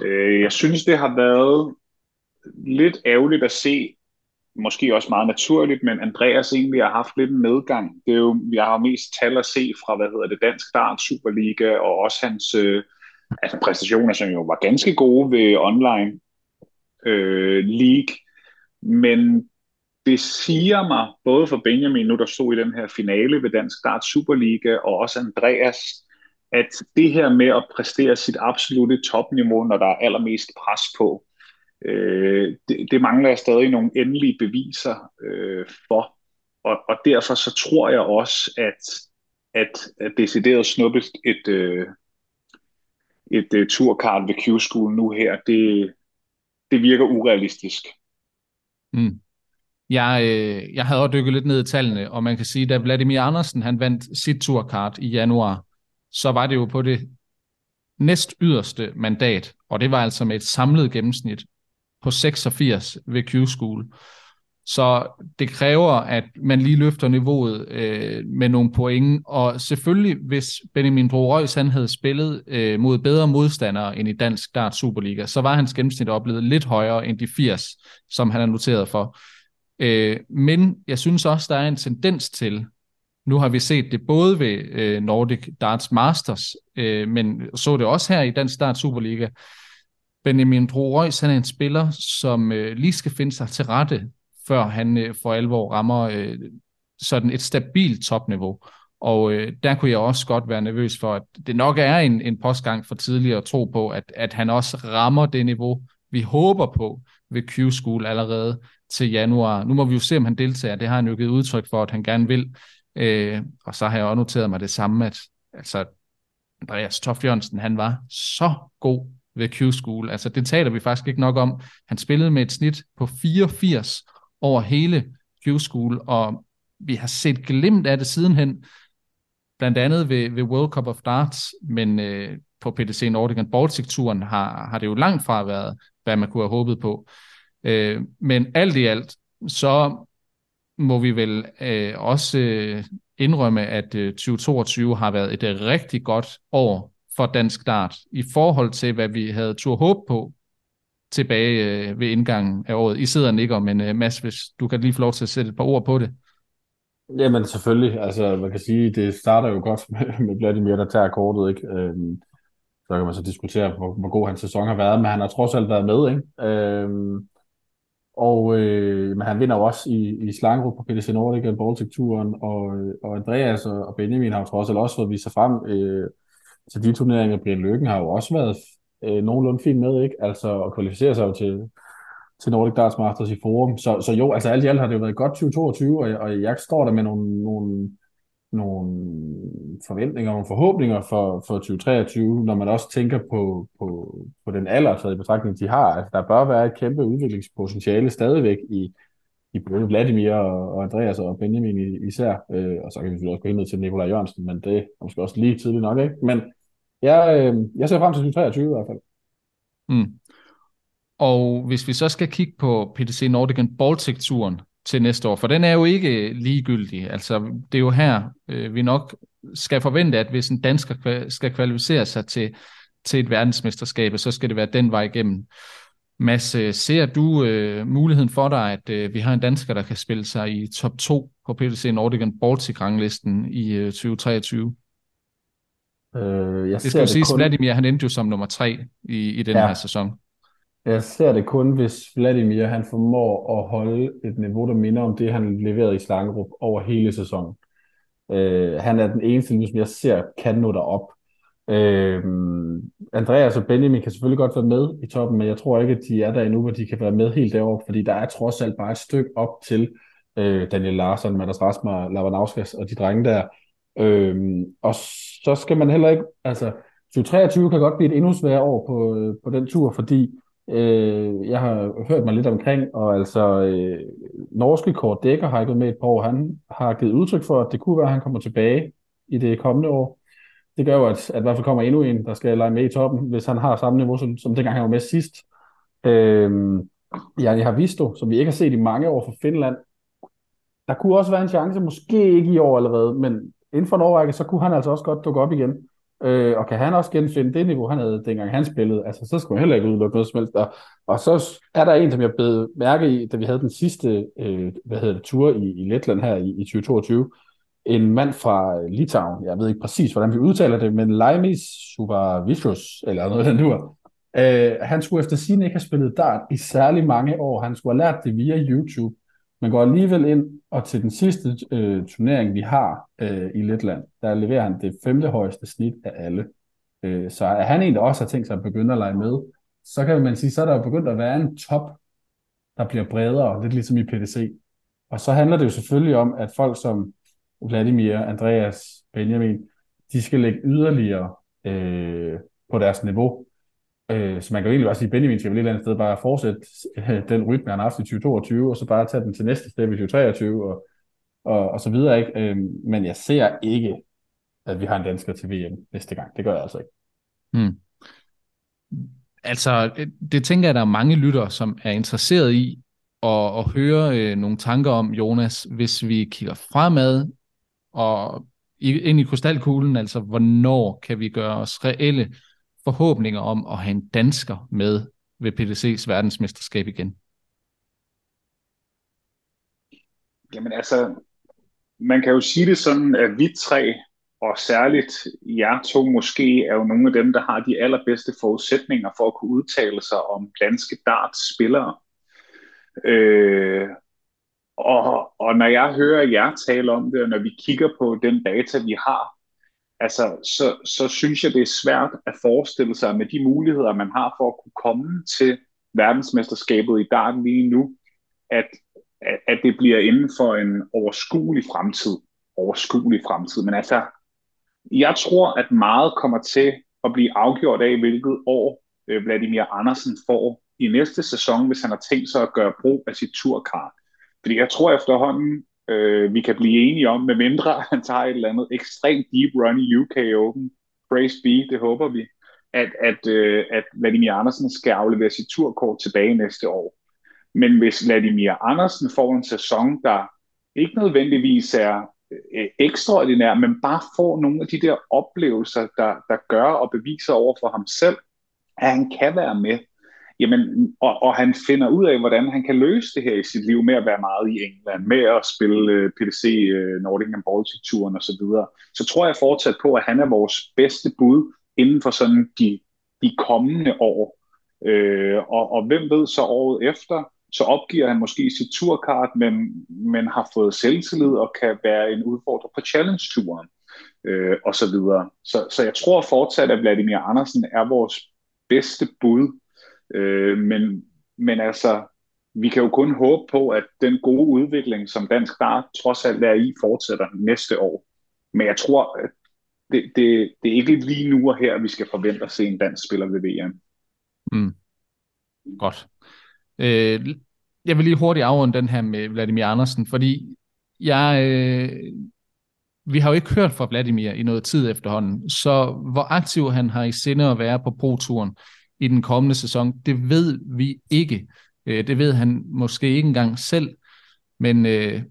Øh, jeg synes, det har været lidt ærgerligt at se, måske også meget naturligt, men Andreas egentlig har haft lidt en medgang. Det er jo, jeg har mest tal at se fra, hvad hedder det, Dansk Dart Superliga, og også hans øh, altså præstationer, som jo var ganske gode ved online øh, league. Men det siger mig, både for Benjamin, nu der stod i den her finale ved Dansk Start Superliga, og også Andreas, at det her med at præstere sit absolute topniveau, når der er allermest pres på, Øh, det, det mangler jeg stadig nogle endelige beviser øh, for. Og, og derfor så tror jeg også, at, at, at decideret snuppe et, øh, et uh, turkart ved Q-School nu her, det, det virker urealistisk. Mm. Jeg, øh, jeg havde også dykket lidt ned i tallene, og man kan sige, at da Vladimir Andersen han vandt sit turkart i januar, så var det jo på det næst yderste mandat, og det var altså med et samlet gennemsnit på 86 ved Q-School. Så det kræver, at man lige løfter niveauet øh, med nogle point. Og selvfølgelig, hvis Benjamin Bro han havde spillet øh, mod bedre modstandere end i Dansk Dart Superliga, så var hans gennemsnit oplevet lidt højere end de 80, som han er noteret for. Øh, men jeg synes også, der er en tendens til, nu har vi set det både ved øh, Nordic Darts Masters, øh, men så det også her i Dansk Dart Superliga, Benjamin Bro Reus, han er en spiller, som øh, lige skal finde sig til rette, før han øh, for alvor rammer øh, sådan et stabilt topniveau. Og øh, der kunne jeg også godt være nervøs for, at det nok er en, en postgang for tidligere at tro på, at, at han også rammer det niveau, vi håber på ved Q-School allerede til januar. Nu må vi jo se, om han deltager. Det har han jo givet udtryk for, at han gerne vil. Øh, og så har jeg også noteret mig det samme, at altså, Andreas Toft Jørgensen, han var så god ved Q-School. Altså det taler vi faktisk ikke nok om. Han spillede med et snit på 84 over hele Q-School, og vi har set glimt af det sidenhen, blandt andet ved, ved World Cup of Darts, men øh, på PDC Nordic and Baltic-turen har, har det jo langt fra været, hvad man kunne have håbet på. Øh, men alt i alt, så må vi vel øh, også øh, indrømme, at øh, 2022 har været et øh, rigtig godt år for dansk start i forhold til, hvad vi havde tur håb på tilbage øh, ved indgangen af året. I sidder nikker, men øh, Mads, hvis du kan lige få lov til at sætte et par ord på det. Jamen selvfølgelig, altså man kan sige, det starter jo godt med, med Vladimir, der tager kortet, ikke? Øhm, så kan man så diskutere, hvor, hvor god hans sæson har været, men han har trods alt været med, ikke? Øhm, og øh, men han vinder jo også i, i Slangerup på PDC Nordic og Baltic-turen, og, øh, og Andreas og, og Benjamin har jo trods alt også fået vist sig frem øh, til de turneringer. Brian Lykken har jo også været øh, nogenlunde fint med, ikke? Altså at kvalificere sig jo til, til Nordic Darts Masters i Forum. Så, så jo, altså alt i alt har det jo været godt 2022, og, og jeg står der med nogle, nogle, nogle forventninger, nogle forhåbninger for, for 2023, når man også tænker på, på, på den alder, så i betragtning, de har. Altså, der bør være et kæmpe udviklingspotentiale stadigvæk i, i både Vladimir og, og Andreas og Benjamin især, øh, og så kan vi også gå ind til Nikolaj Jørgensen, men det er måske også lige tidligt nok, ikke? Men jeg, øh, jeg ser frem til 2023 i hvert fald. Mm. Og hvis vi så skal kigge på PTC Nordic Baltic-turen til næste år, for den er jo ikke ligegyldig. Altså, det er jo her, øh, vi nok skal forvente, at hvis en dansker skal kvalificere sig til, til et verdensmesterskab, så skal det være den vej igennem. Mads, øh, ser du øh, muligheden for dig, at øh, vi har en dansker, der kan spille sig i top 2 på PTC Nordic Baltic-ranglisten i øh, 2023? Øh, jeg det skal jo siges, kun... Vladimir han endte jo som nummer 3 i, i den ja. her sæson. Jeg ser det kun, hvis Vladimir han formår at holde et niveau, der minder om det, han leverede i Slangerup over hele sæsonen. Øh, han er den eneste, som jeg ser, kan nå derop. Øh, Andreas og Benjamin kan selvfølgelig godt være med i toppen, men jeg tror ikke, at de er der endnu, hvor de kan være med helt deroppe, fordi der er trods alt bare et stykke op til øh, Daniel Larsson, Mads Rasmer, Lavanauskas og de drenge der. Øh, og så skal man heller ikke, altså 2023 kan godt blive et endnu sværere år på, øh, på den tur, fordi Øh, jeg har hørt mig lidt omkring, og altså øh, norske Kort Dækker har ikke med et par år. Han har givet udtryk for, at det kunne være, at han kommer tilbage i det kommende år. Det gør jo, at, at i hvert fald kommer endnu en, der skal lege med i toppen, hvis han har samme niveau, som, som dengang han var med sidst. Øh, jeg har Visto, som vi ikke har set i mange år fra Finland. Der kunne også være en chance, måske ikke i år allerede, men inden for en årrække, så kunne han altså også godt dukke op igen. Øh, og kan han også genfinde det niveau, han havde dengang han spillede, altså så skulle man heller ikke udelukke noget som helst. Og, og så er der en, som jeg blev mærke i, da vi havde den sidste øh, hvad hedder det, tur i, i Letland her i, i 2022. En mand fra øh, Litauen, jeg ved ikke præcis, hvordan vi udtaler det, men Laimis Supervicius, eller noget af den nu. Øh, han skulle efter sin ikke have spillet dart i særlig mange år. Han skulle have lært det via YouTube. Man går alligevel ind, og til den sidste øh, turnering, vi har øh, i Letland, der leverer han det femte højeste snit af alle. Øh, så er han en, der også har tænkt sig at begynde at lege med, så kan man sige, så er der jo begyndt at være en top, der bliver bredere, lidt ligesom i PDC. Og så handler det jo selvfølgelig om, at folk som Vladimir, Andreas, Benjamin, de skal lægge yderligere øh, på deres niveau. Øh, så man kan jo egentlig bare sige, at Benjamin skal vel et eller andet sted bare fortsætte øh, den rytme, han har haft i 2022, og så bare tage den til næste step i 2023, og, og, og så videre. Ikke? Øh, men jeg ser ikke, at vi har en dansker til VM næste gang. Det gør jeg altså ikke. Hmm. Altså, øh, det tænker jeg, at der er mange lytter, som er interesseret i at, at høre øh, nogle tanker om, Jonas, hvis vi kigger fremad og ind i krystalkuglen, altså hvornår kan vi gøre os reelle forhåbninger om at have en dansker med ved PDC's verdensmesterskab igen? Jamen altså, man kan jo sige det sådan, at vi tre, og særligt jer to måske, er jo nogle af dem, der har de allerbedste forudsætninger for at kunne udtale sig om danske dartspillere. Øh, og, og når jeg hører jer tale om det, og når vi kigger på den data, vi har, altså, så, så synes jeg, det er svært at forestille sig med de muligheder, man har for at kunne komme til verdensmesterskabet i dart lige nu, at, at det bliver inden for en overskuelig fremtid. Overskuelig fremtid. Men altså, jeg tror, at meget kommer til at blive afgjort af, hvilket år øh, Vladimir Andersen får i næste sæson, hvis han har tænkt sig at gøre brug af sit turkart. Fordi jeg tror efterhånden, øh, vi kan blive enige om, med mindre han tager et eller andet ekstremt deep run i UK Open, praise be, det håber vi, at, at, øh, at Vladimir Andersen skal aflevere sit turkort tilbage næste år. Men hvis Vladimir Andersen får en sæson, der ikke nødvendigvis er øh, ekstraordinær, men bare får nogle af de der oplevelser, der, der gør og beviser over for ham selv, at han kan være med Jamen, og, og han finder ud af, hvordan han kan løse det her i sit liv med at være meget i England, med at spille øh, PDC, øh, Nordic and Baltic Touren og så videre. Så tror jeg fortsat på, at han er vores bedste bud inden for sådan de, de kommende år. Øh, og, og hvem ved så året efter, så opgiver han måske sit turkart, men, men har fået selvtillid og kan være en udfordrer på Challenge-turen øh, og så videre. Så, så jeg tror fortsat, at Vladimir Andersen er vores bedste bud. Øh, men, men altså, vi kan jo kun håbe på, at den gode udvikling, som dansk dart trods alt er i, fortsætter næste år. Men jeg tror, at det, det, det er ikke lige nu og her, vi skal forvente at se en dansk spiller ved VM. Mm. Godt. Øh, jeg vil lige hurtigt afrunde den her med Vladimir Andersen, fordi jeg, øh, vi har jo ikke hørt fra Vladimir i noget tid efterhånden, så hvor aktiv han har i sinde at være på Pro-turen i den kommende sæson, det ved vi ikke. Øh, det ved han måske ikke engang selv, men øh,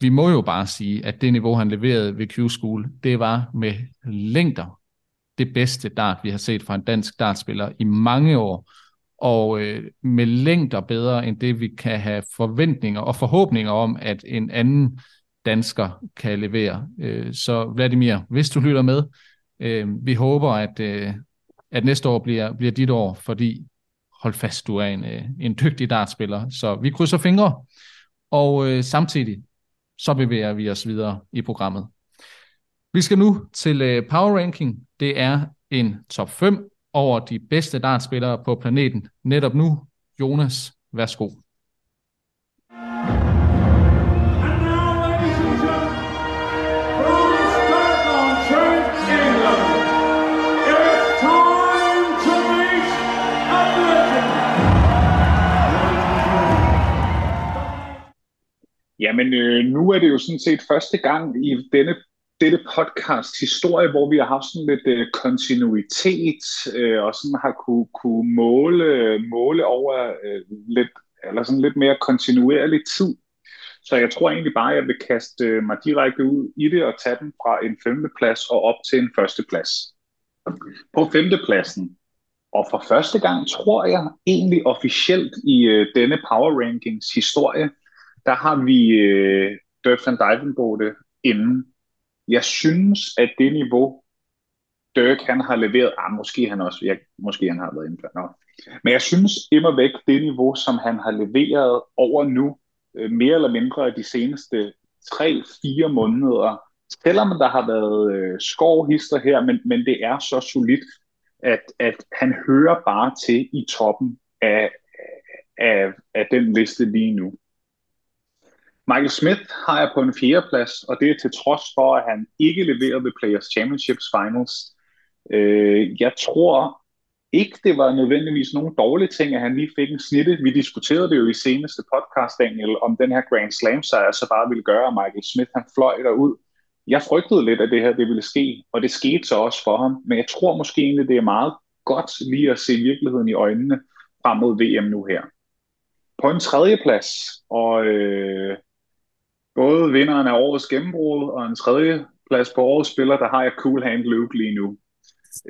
vi må jo bare sige, at det niveau, han leverede ved Q-School, det var med længder det bedste dart, vi har set fra en dansk dartspiller i mange år og øh, med længder bedre end det, vi kan have forventninger og forhåbninger om, at en anden dansker kan levere. Øh, så Vladimir, hvis du lytter med, øh, vi håber, at, øh, at næste år bliver, bliver dit år, fordi hold fast, du er en, øh, en dygtig dartspiller. Så vi krydser fingre, og øh, samtidig så bevæger vi os videre i programmet. Vi skal nu til øh, Power Ranking. Det er en top 5 over de bedste dartspillere på planeten netop nu. Jonas, værsgo. Jamen, øh, nu er det jo sådan set første gang i denne dette podcast historie, hvor vi har haft sådan lidt øh, kontinuitet øh, og sådan har kunne, kunne måle, måle over øh, lidt, eller sådan lidt mere kontinuerlig tid. Så jeg tror egentlig bare, at jeg vil kaste øh, mig direkte ud i det og tage den fra en femteplads og op til en førsteplads. På femtepladsen, og for første gang tror jeg egentlig officielt i øh, denne Power Rankings historie, der har vi øh, Dirk van Dijvenbode inden jeg synes, at det niveau, Dirk han har leveret, ah, måske han også, ja, måske han har været indført nok. Men jeg synes immer væk, det niveau, som han har leveret over nu, øh, mere eller mindre de seneste 3-4 måneder, selvom der har været øh, skovhister her, men, men det er så solidt, at, at han hører bare til i toppen af, af, af den liste lige nu. Michael Smith har jeg på en fjerdeplads, og det er til trods for, at han ikke leverede ved Players Championships Finals. Øh, jeg tror ikke, det var nødvendigvis nogen dårlige ting, at han lige fik en snitte. Vi diskuterede det jo i seneste podcast, Daniel, om den her Grand Slam sejr så bare ville gøre, at Michael Smith han fløj derud. Jeg frygtede lidt, at det her det ville ske, og det skete så også for ham. Men jeg tror måske egentlig, det er meget godt lige at se virkeligheden i øjnene frem mod VM nu her. På en tredje plads, og øh, både vinderen af årets gennembrud og en tredje plads på årets spiller, der har jeg Cool Hand Luke lige nu.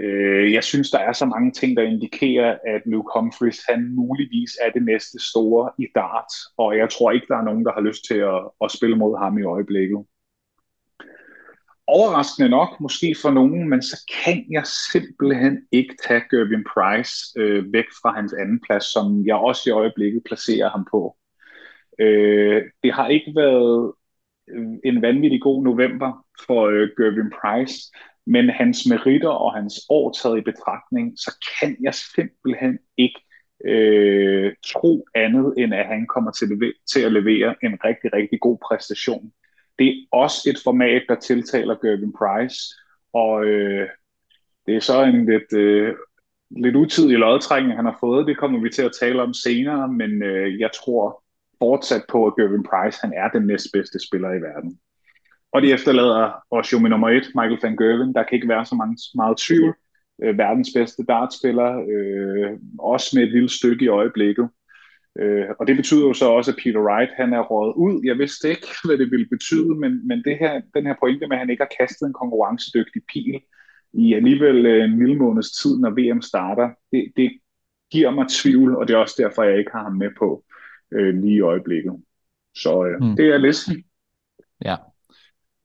Øh, jeg synes, der er så mange ting, der indikerer, at Luke Humphries, han muligvis er det næste store i dart, og jeg tror ikke, der er nogen, der har lyst til at, at spille mod ham i øjeblikket. Overraskende nok, måske for nogen, men så kan jeg simpelthen ikke tage Gervin Price øh, væk fra hans anden plads, som jeg også i øjeblikket placerer ham på. Øh, det har ikke været øh, en vanvittig god november for øh, Gervin Price, men hans meritter og hans år taget i betragtning, så kan jeg simpelthen ikke øh, tro andet, end at han kommer til, leve- til at levere en rigtig, rigtig god præstation. Det er også et format, der tiltaler Gervin Price, og øh, det er så en lidt, øh, lidt utidig lodtrækning, han har fået. Det kommer vi til at tale om senere, men øh, jeg tror fortsat på, at Gervin Price han er den næstbedste spiller i verden. Og det efterlader os jo med nummer et, Michael van Gerwen. Der kan ikke være så mange, meget tvivl. Øh, verdens bedste dartspiller, øh, også med et lille stykke i øjeblikket. Øh, og det betyder jo så også, at Peter Wright han er rådet ud. Jeg vidste ikke, hvad det ville betyde, men, men det her, den her pointe med, at han ikke har kastet en konkurrencedygtig pil i alligevel øh, en lille måneds tid, når VM starter, det, det giver mig tvivl, og det er også derfor, jeg ikke har ham med på øh, lige i øjeblikket. Så øh, mm. det er listen. Ja.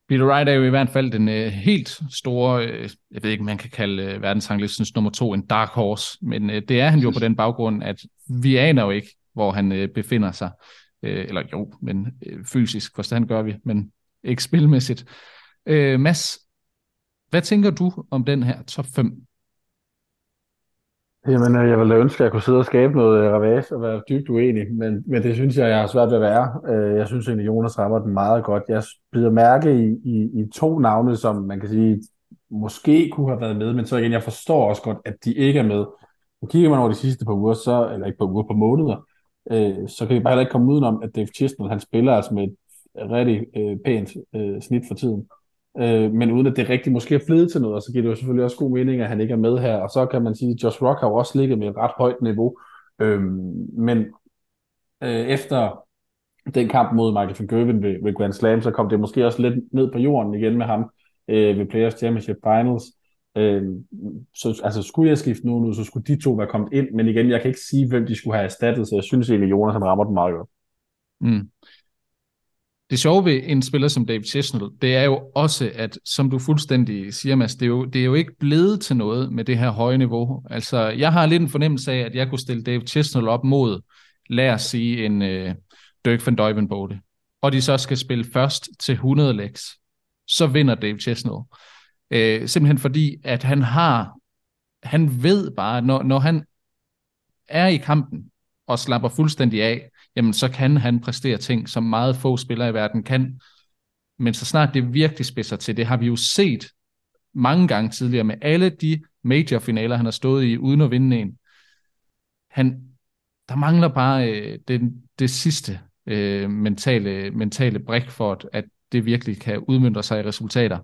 Peter Wright er jo i hvert fald den øh, helt store, øh, jeg ved ikke, man kan kalde øh, verdensranglistens nummer to en dark horse, men øh, det er han jo på den baggrund, at vi aner jo ikke, hvor han øh, befinder sig. Øh, eller jo, men øh, fysisk forstand gør vi, men ikke spilmæssigt. Øh, Mads, hvad tænker du om den her top 5? Jamen, øh, jeg ville ønske, at jeg kunne sidde og skabe noget øh, ravage og være dybt uenig, men, men det synes jeg, jeg har svært ved at være. Øh, jeg synes egentlig, Jonas rammer den meget godt. Jeg bider mærke i, i, i to navne, som man kan sige, måske kunne have været med, men så igen, jeg forstår også godt, at de ikke er med. Og kigger man over de sidste par uger, så, eller ikke på uger, på måneder, øh, så kan vi bare heller ikke komme udenom, at Dave Chisnell, han spiller altså med et rigtig øh, pænt øh, snit for tiden øh, men uden at det rigtigt måske er fledet til noget, og så giver det jo selvfølgelig også god mening, at han ikke er med her, og så kan man sige, at Josh Rock har jo også ligget med et ret højt niveau, øh, men øh, efter den kamp mod Michael van Gerwen ved, ved Grand Slam, så kom det måske også lidt ned på jorden igen med ham øh, ved Players Championship Finals. Øh, så altså, skulle jeg skifte nogen ud, så skulle de to være kommet ind, men igen, jeg kan ikke sige, hvem de skulle have erstattet, så jeg synes egentlig, Jonas han rammer den meget godt. Mm det sjove ved en spiller som David Chesnell, det er jo også, at som du fuldstændig siger, Mads, det er, jo, det er jo ikke blevet til noget med det her høje niveau. Altså, jeg har lidt en fornemmelse af, at jeg kunne stille David Chesnell op mod, lad os sige, en øh, Dirk van Duivenbode, og de så skal spille først til 100 legs, så vinder David Chesnell. Øh, simpelthen fordi, at han har, han ved bare, når, når han er i kampen og slapper fuldstændig af, jamen så kan han præstere ting, som meget få spillere i verden kan. Men så snart det virkelig spidser til, det har vi jo set mange gange tidligere med alle de major-finaler, han har stået i, uden at vinde en. Han, der mangler bare øh, det, det sidste øh, mentale, mentale brik for, at, at det virkelig kan udmyndre sig i resultater.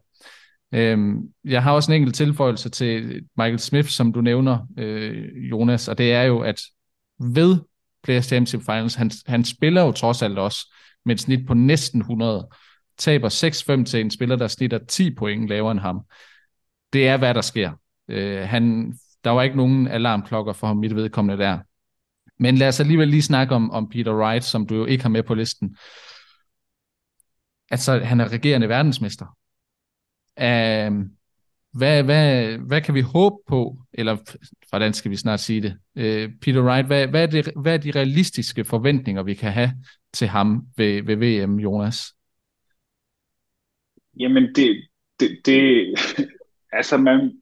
Øhm, jeg har også en enkelt tilføjelse til Michael Smith, som du nævner, øh, Jonas, og det er jo, at ved Players Championship Finals. Han, han spiller jo trods alt også med et snit på næsten 100. Taber 6-5 til en spiller, der snitter 10 point lavere end ham. Det er, hvad der sker. Øh, han, der var ikke nogen alarmklokker for ham mit vedkommende der. Men lad os alligevel lige snakke om, om Peter Wright, som du jo ikke har med på listen. Altså, han er regerende verdensmester. Um, hvad, hvad, hvad kan vi håbe på, eller hvordan skal vi snart sige det? Uh, Peter Wright, hvad, hvad, er det, hvad er de realistiske forventninger, vi kan have til ham ved, ved VM, Jonas? Jamen, det, det, det altså man,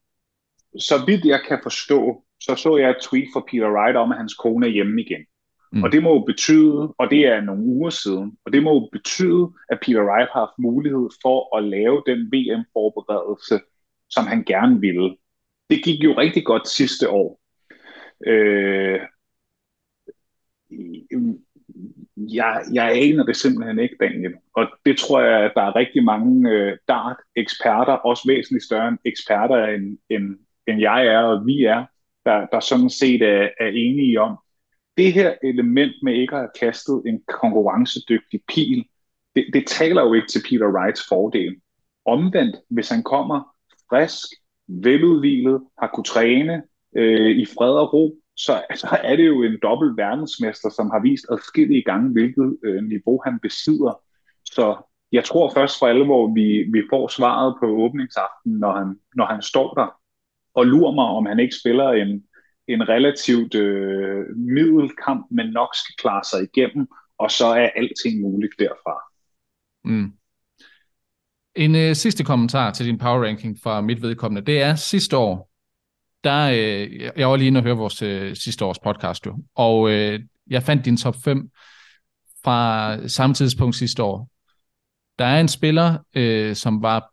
så vidt jeg kan forstå, så så jeg et tweet fra Peter Wright om, at hans kone er hjemme igen. Mm. Og det må jo betyde, og det er nogle uger siden, og det må jo betyde, at Peter Wright har haft mulighed for at lave den VM-forberedelse, som han gerne ville. Det gik jo rigtig godt sidste år. Øh, jeg, jeg aner det simpelthen ikke, Daniel. Og det tror jeg, at der er rigtig mange øh, dart-eksperter, også væsentligt større end eksperter, end, end, end jeg er og vi er, der, der sådan set er, er enige om. Det her element med ikke at have kastet en konkurrencedygtig pil, det, det taler jo ikke til Peter Wrights fordel. Omvendt, hvis han kommer frisk, veludvilet, har kunne træne øh, i fred og ro, så så er det jo en dobbelt verdensmester, som har vist adskillige gange, hvilket øh, niveau han besidder. Så jeg tror først for alvor, vi, vi får svaret på åbningsaften, når han, når han står der, og lurer mig, om han ikke spiller en, en relativt øh, middelkamp, men nok skal klare sig igennem, og så er alting muligt derfra. Mm. En øh, sidste kommentar til din power ranking fra mit vedkommende, det er sidste år, der, øh, jeg var lige inde og høre vores øh, sidste års podcast, jo, og øh, jeg fandt din top 5 fra samme tidspunkt sidste år. Der er en spiller, øh, som var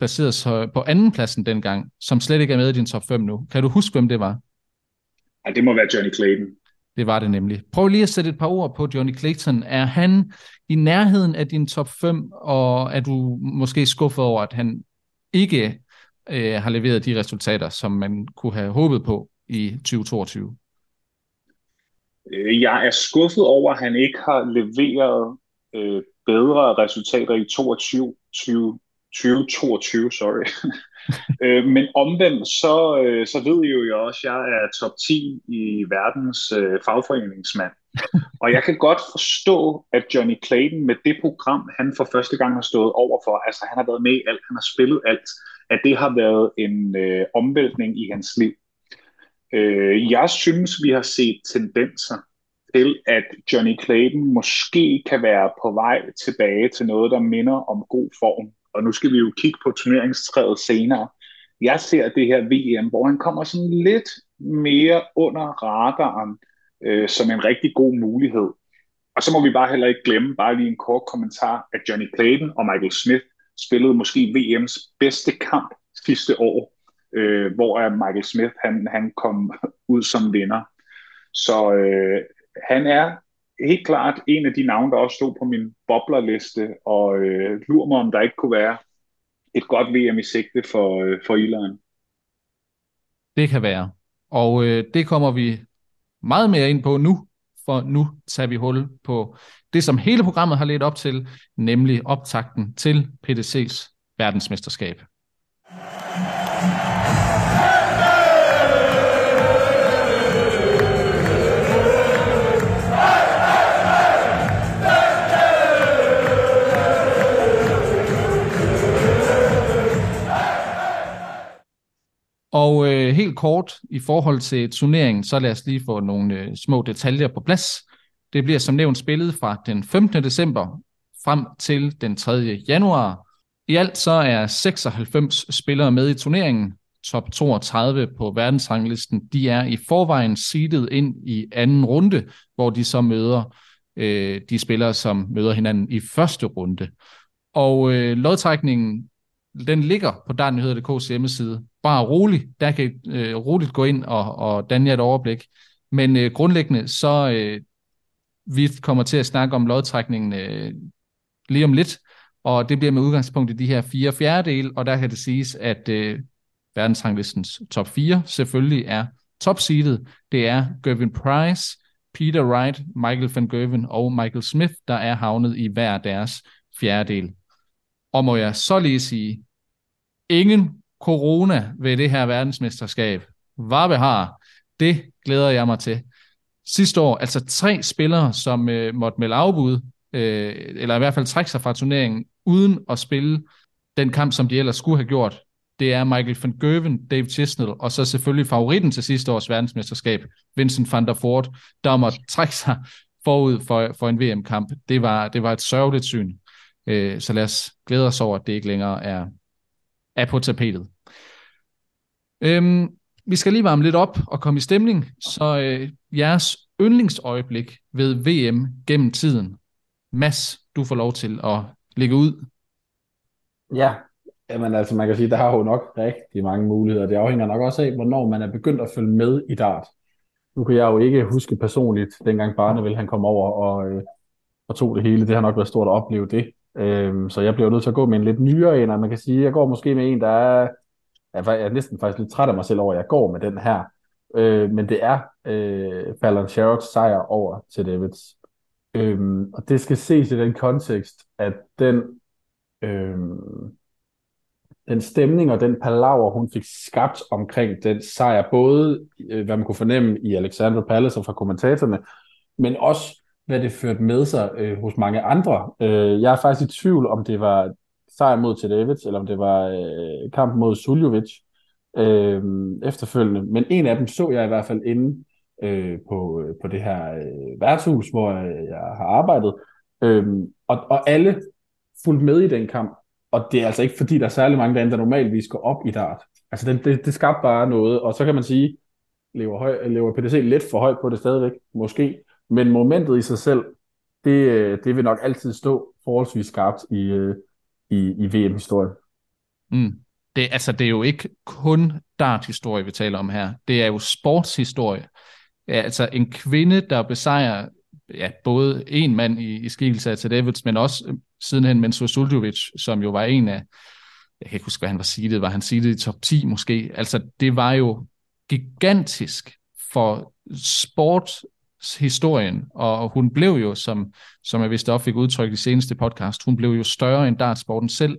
baseret på anden pladsen dengang, som slet ikke er med i din top 5 nu. Kan du huske, hvem det var? Ja, det må være Johnny Clayton. Det var det nemlig. Prøv lige at sætte et par ord på Johnny Clayton. Er han i nærheden af din top 5, og er du måske skuffet over, at han ikke øh, har leveret de resultater, som man kunne have håbet på i 2022? Øh, jeg er skuffet over, at han ikke har leveret øh, bedre resultater i 22, 2022, sorry. øh, men omvendt, så, øh, så ved I jo også, at jeg er top 10 i verdens øh, fagforeningsmand. Og jeg kan godt forstå, at Johnny Clayton med det program, han for første gang har stået overfor, altså han har været med i alt, han har spillet alt, at det har været en øh, omvæltning i hans liv. Øh, jeg synes, vi har set tendenser til, at Johnny Clayton måske kan være på vej tilbage til noget, der minder om god form. Og nu skal vi jo kigge på turneringstræet senere. Jeg ser det her VM, hvor han kommer sådan lidt mere under radaren, øh, som en rigtig god mulighed. Og så må vi bare heller ikke glemme, bare lige en kort kommentar, at Johnny Clayton og Michael Smith spillede måske VM's bedste kamp sidste år, øh, hvor Michael Smith han, han kom ud som vinder. Så øh, han er helt klart en af de navne, der også stod på min boblerliste, og øh, lurer mig, om der ikke kunne være et godt VM i sigte for, øh, for Irland. Det kan være. Og øh, det kommer vi meget mere ind på nu, for nu tager vi hul på det, som hele programmet har ledt op til, nemlig optakten til PDC's verdensmesterskab. Og øh, helt kort i forhold til turneringen, så lad os lige få nogle øh, små detaljer på plads. Det bliver som nævnt spillet fra den 15. december frem til den 3. januar. I alt så er 96 spillere med i turneringen. Top 32 på verdensranglisten, de er i forvejen seedet ind i anden runde, hvor de så møder øh, de spillere, som møder hinanden i første runde. Og øh, lodtrækningen den ligger på dartnyheder.dk's hjemmeside. Bare roligt, der kan I øh, roligt gå ind og, og danne jer et overblik. Men øh, grundlæggende, så øh, vi kommer til at snakke om lodtrækningen øh, lige om lidt, og det bliver med udgangspunkt i de her fire fjerdedele, og der kan det siges, at øh, verdensranglistens top 4 selvfølgelig er topseedet. Det er Gervin Price, Peter Wright, Michael van Gerven og Michael Smith, der er havnet i hver deres fjerdedel. Og må jeg så lige sige, ingen corona ved det her verdensmesterskab. Hvad har, det glæder jeg mig til. Sidste år, altså tre spillere, som øh, måtte melde afbud, øh, eller i hvert fald trække sig fra turneringen, uden at spille den kamp, som de ellers skulle have gjort. Det er Michael van Gerven, Dave Chisnell, og så selvfølgelig favoritten til sidste års verdensmesterskab, Vincent van der Voort, der måtte trække sig forud for, for en VM-kamp. Det var, det var et sørgeligt syn. Øh, så lad os glæde os over, at det ikke længere er, er på tapetet. Øhm, vi skal lige varme lidt op og komme i stemning, så øh, jeres yndlingsøjeblik ved VM gennem tiden. Mads, du får lov til at lægge ud. Ja, Jamen altså, man kan sige, der har jo nok rigtig mange muligheder. Det afhænger nok også af, hvornår man er begyndt at følge med i dart. Nu kan jeg jo ikke huske personligt, dengang Barnevel han kom over og, øh, og tog det hele. Det har nok været stort at opleve det. Øhm, så jeg bliver nødt til at gå med en lidt nyere en, og man kan sige, jeg går måske med en, der er, jeg er næsten faktisk lidt træt af mig selv over, at jeg går med den her. Øh, men det er øh, Fallon Sherrocks sejr over til Davids. Øhm, og det skal ses i den kontekst, at den, øhm, den stemning og den palaver, hun fik skabt omkring den sejr, både øh, hvad man kunne fornemme i Alexander Palace og fra kommentatorerne, men også hvad det førte med sig øh, hos mange andre. Øh, jeg er faktisk i tvivl, om det var sejr mod til eller om det var øh, kamp mod Suljovic øh, efterfølgende. Men en af dem så jeg i hvert fald inde øh, på, øh, på det her øh, værtshus, hvor jeg, jeg har arbejdet. Øh, og, og alle fulgte med i den kamp. Og det er altså ikke fordi, der er særlig mange derinde, der normalvis går op i dart. Altså det, det, det skabte bare noget. Og så kan man sige, lever, høj, lever PDC lidt for højt på det stadigvæk, måske. Men momentet i sig selv, det, øh, det vil nok altid stå forholdsvis skarpt i, øh, i, i VM-historien. Mm. Det, altså, det er jo ikke kun dart-historie, vi taler om her. Det er jo sportshistorie. Altså en kvinde, der besejrer ja, både en mand i, i skikkelse af Davids, men også øh, sidenhen Mensur Suljovic, som jo var en af, jeg kan ikke huske, hvad han var seedet, var han seedet i top 10 måske? Altså det var jo gigantisk for sport historien, og hun blev jo, som, som jeg vist også fik udtrykt i seneste podcast, hun blev jo større end dartsporten selv,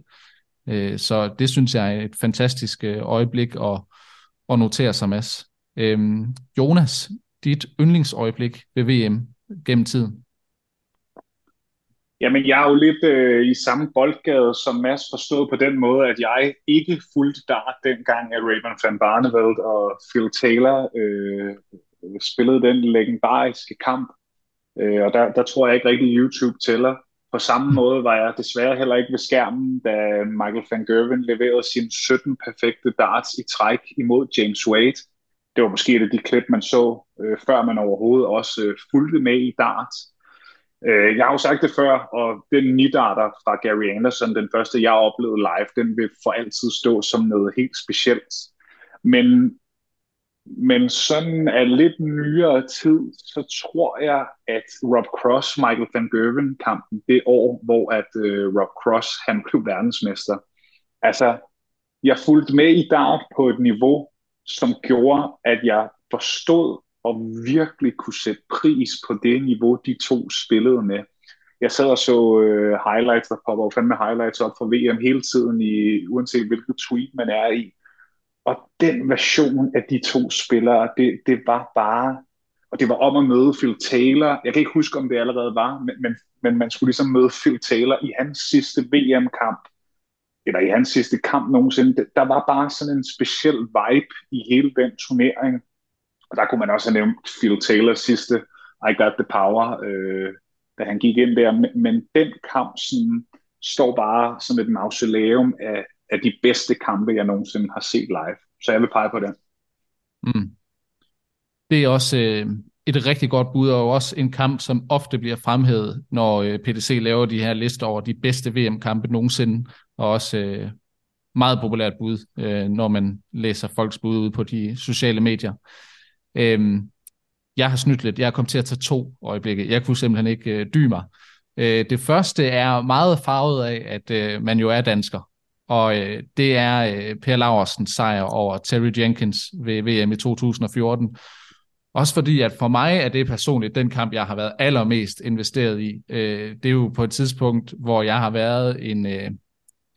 Øh, så det synes jeg er et fantastisk øh, øjeblik at, at notere sig, Mads. Øh, Jonas, dit yndlingsøjeblik ved VM gennem tiden? Jamen, jeg er jo lidt øh, i samme boldgade som Mads, forstået på den måde, at jeg ikke fulgte dart dengang, at Raymond van Barneveld og Phil Taylor øh, spillede den legendariske kamp. Øh, og der, der tror jeg ikke rigtig, YouTube tæller. På samme mm. måde var jeg desværre heller ikke ved skærmen, da Michael van Gerwen leverede sine 17 perfekte darts i træk imod James Wade. Det var måske et af de klip, man så, øh, før man overhovedet også øh, fulgte med i darts. Øh, jeg har jo sagt det før, og den nidarter fra Gary Anderson, den første jeg oplevede live, den vil for altid stå som noget helt specielt. Men, men sådan af lidt nyere tid, så tror jeg, at Rob Cross, Michael van Gerwen kampen, det år, hvor at øh, Rob Cross, han blev verdensmester. Altså, jeg fulgte med i dart på et niveau, som gjorde, at jeg forstod og virkelig kunne sætte pris på det niveau, de to spillede med. Jeg sad og så øh, highlights, der popper jo fandme highlights op for VM hele tiden, i, uanset hvilket tweet man er i. Og den version af de to spillere, det, det var bare, og det var om at møde Phil Taylor. Jeg kan ikke huske, om det allerede var, men, men, men man skulle ligesom møde Phil Taylor i hans sidste VM-kamp, eller i hans sidste kamp nogensinde. Der var bare sådan en speciel vibe i hele den turnering. Og der kunne man også have nævnt Phil Taylors sidste I Got The Power, øh, da han gik ind der. Men, men den kamp sådan, står bare som et mausoleum af, af de bedste kampe, jeg nogensinde har set live. Så jeg vil pege på den. Mm. Det er også øh, et rigtig godt bud, og også en kamp, som ofte bliver fremhævet, når øh, PDC laver de her lister over de bedste VM-kampe nogensinde, og også øh, meget populært bud, øh, når man læser folks bud ud på de sociale medier. Øh, jeg har snydt lidt. Jeg er kommet til at tage to øjeblikke. Jeg kunne simpelthen ikke øh, dybe mig. Øh, det første er meget farvet af, at øh, man jo er dansker. Og øh, det er øh, Per Laversens sejr over Terry Jenkins ved VM i 2014. Også fordi, at for mig er det personligt den kamp, jeg har været allermest investeret i. Øh, det er jo på et tidspunkt, hvor jeg har været en, øh,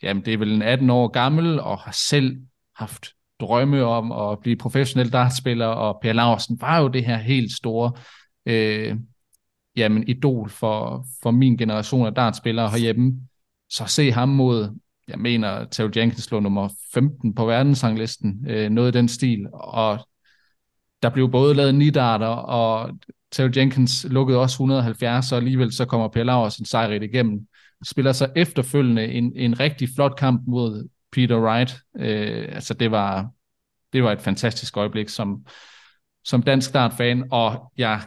jamen det er vel en 18 år gammel, og har selv haft drømme om at blive professionel dartspiller, og Per Larsen var jo det her helt store øh, jamen, idol for, for min generation af dartspillere herhjemme. Så se ham mod, jeg mener, Terry Jenkins lå nummer 15 på verdensranglisten, øh, noget i den stil, og der blev både lavet nidarter, og Terry Jenkins lukkede også 170, og alligevel så kommer Per Laursen sejrigt igennem. Spiller så efterfølgende en, en rigtig flot kamp mod Peter Wright. Øh, altså det var, det var et fantastisk øjeblik som, som dansk dartfan, og jeg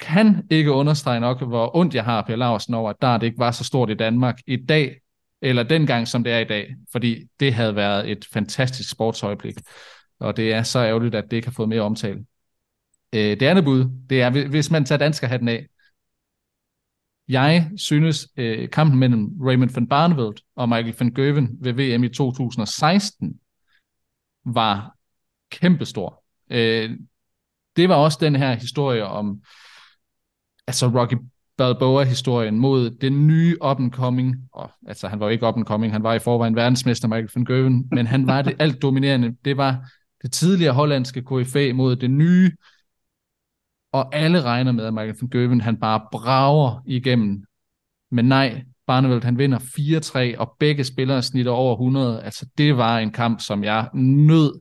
kan ikke understrege nok, hvor ondt jeg har Per Larsen over, at dart ikke var så stort i Danmark i dag, eller dengang, som det er i dag, fordi det havde været et fantastisk sportsøjeblik, og det er så ærgerligt, at det ikke har fået mere omtale. Øh, det andet bud, det er, hvis man tager danskerhatten af, jeg synes, øh, kampen mellem Raymond van Barneveld og Michael van Gerwen ved VM i 2016 var kæmpestor. Øh, det var også den her historie om, altså Rocky Balboa-historien mod den nye up-and-coming, og, altså han var jo ikke up-and-coming, han var i forvejen verdensmester Michael van Gerwen, men han var det alt dominerende. Det var det tidligere hollandske KFA mod det nye og alle regner med, at Michael van Gerwen, han bare brager igennem. Men nej, Barneveld, han vinder 4-3, og begge spillere snitter over 100. Altså, det var en kamp, som jeg nød,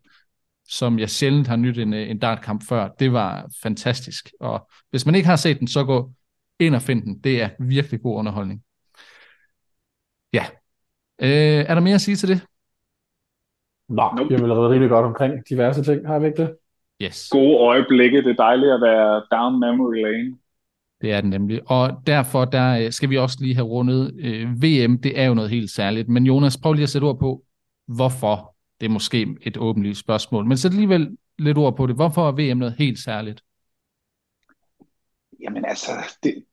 som jeg sjældent har nyt en, en dartkamp før. Det var fantastisk. Og hvis man ikke har set den, så gå ind og find den. Det er virkelig god underholdning. Ja. Øh, er der mere at sige til det? Nå, nope. jeg vil have rigtig godt omkring diverse ting. Har vi ikke det? Yes. Gode øjeblikke. Det er dejligt at være down memory lane. Det er det nemlig. Og derfor der øh, skal vi også lige have rundet øh, VM. Det er jo noget helt særligt. Men Jonas, prøv lige at sætte ord på, hvorfor. Det er måske et åbenlyst spørgsmål. Men sæt alligevel lidt ord på det. Hvorfor er VM noget helt særligt? Jamen altså, det,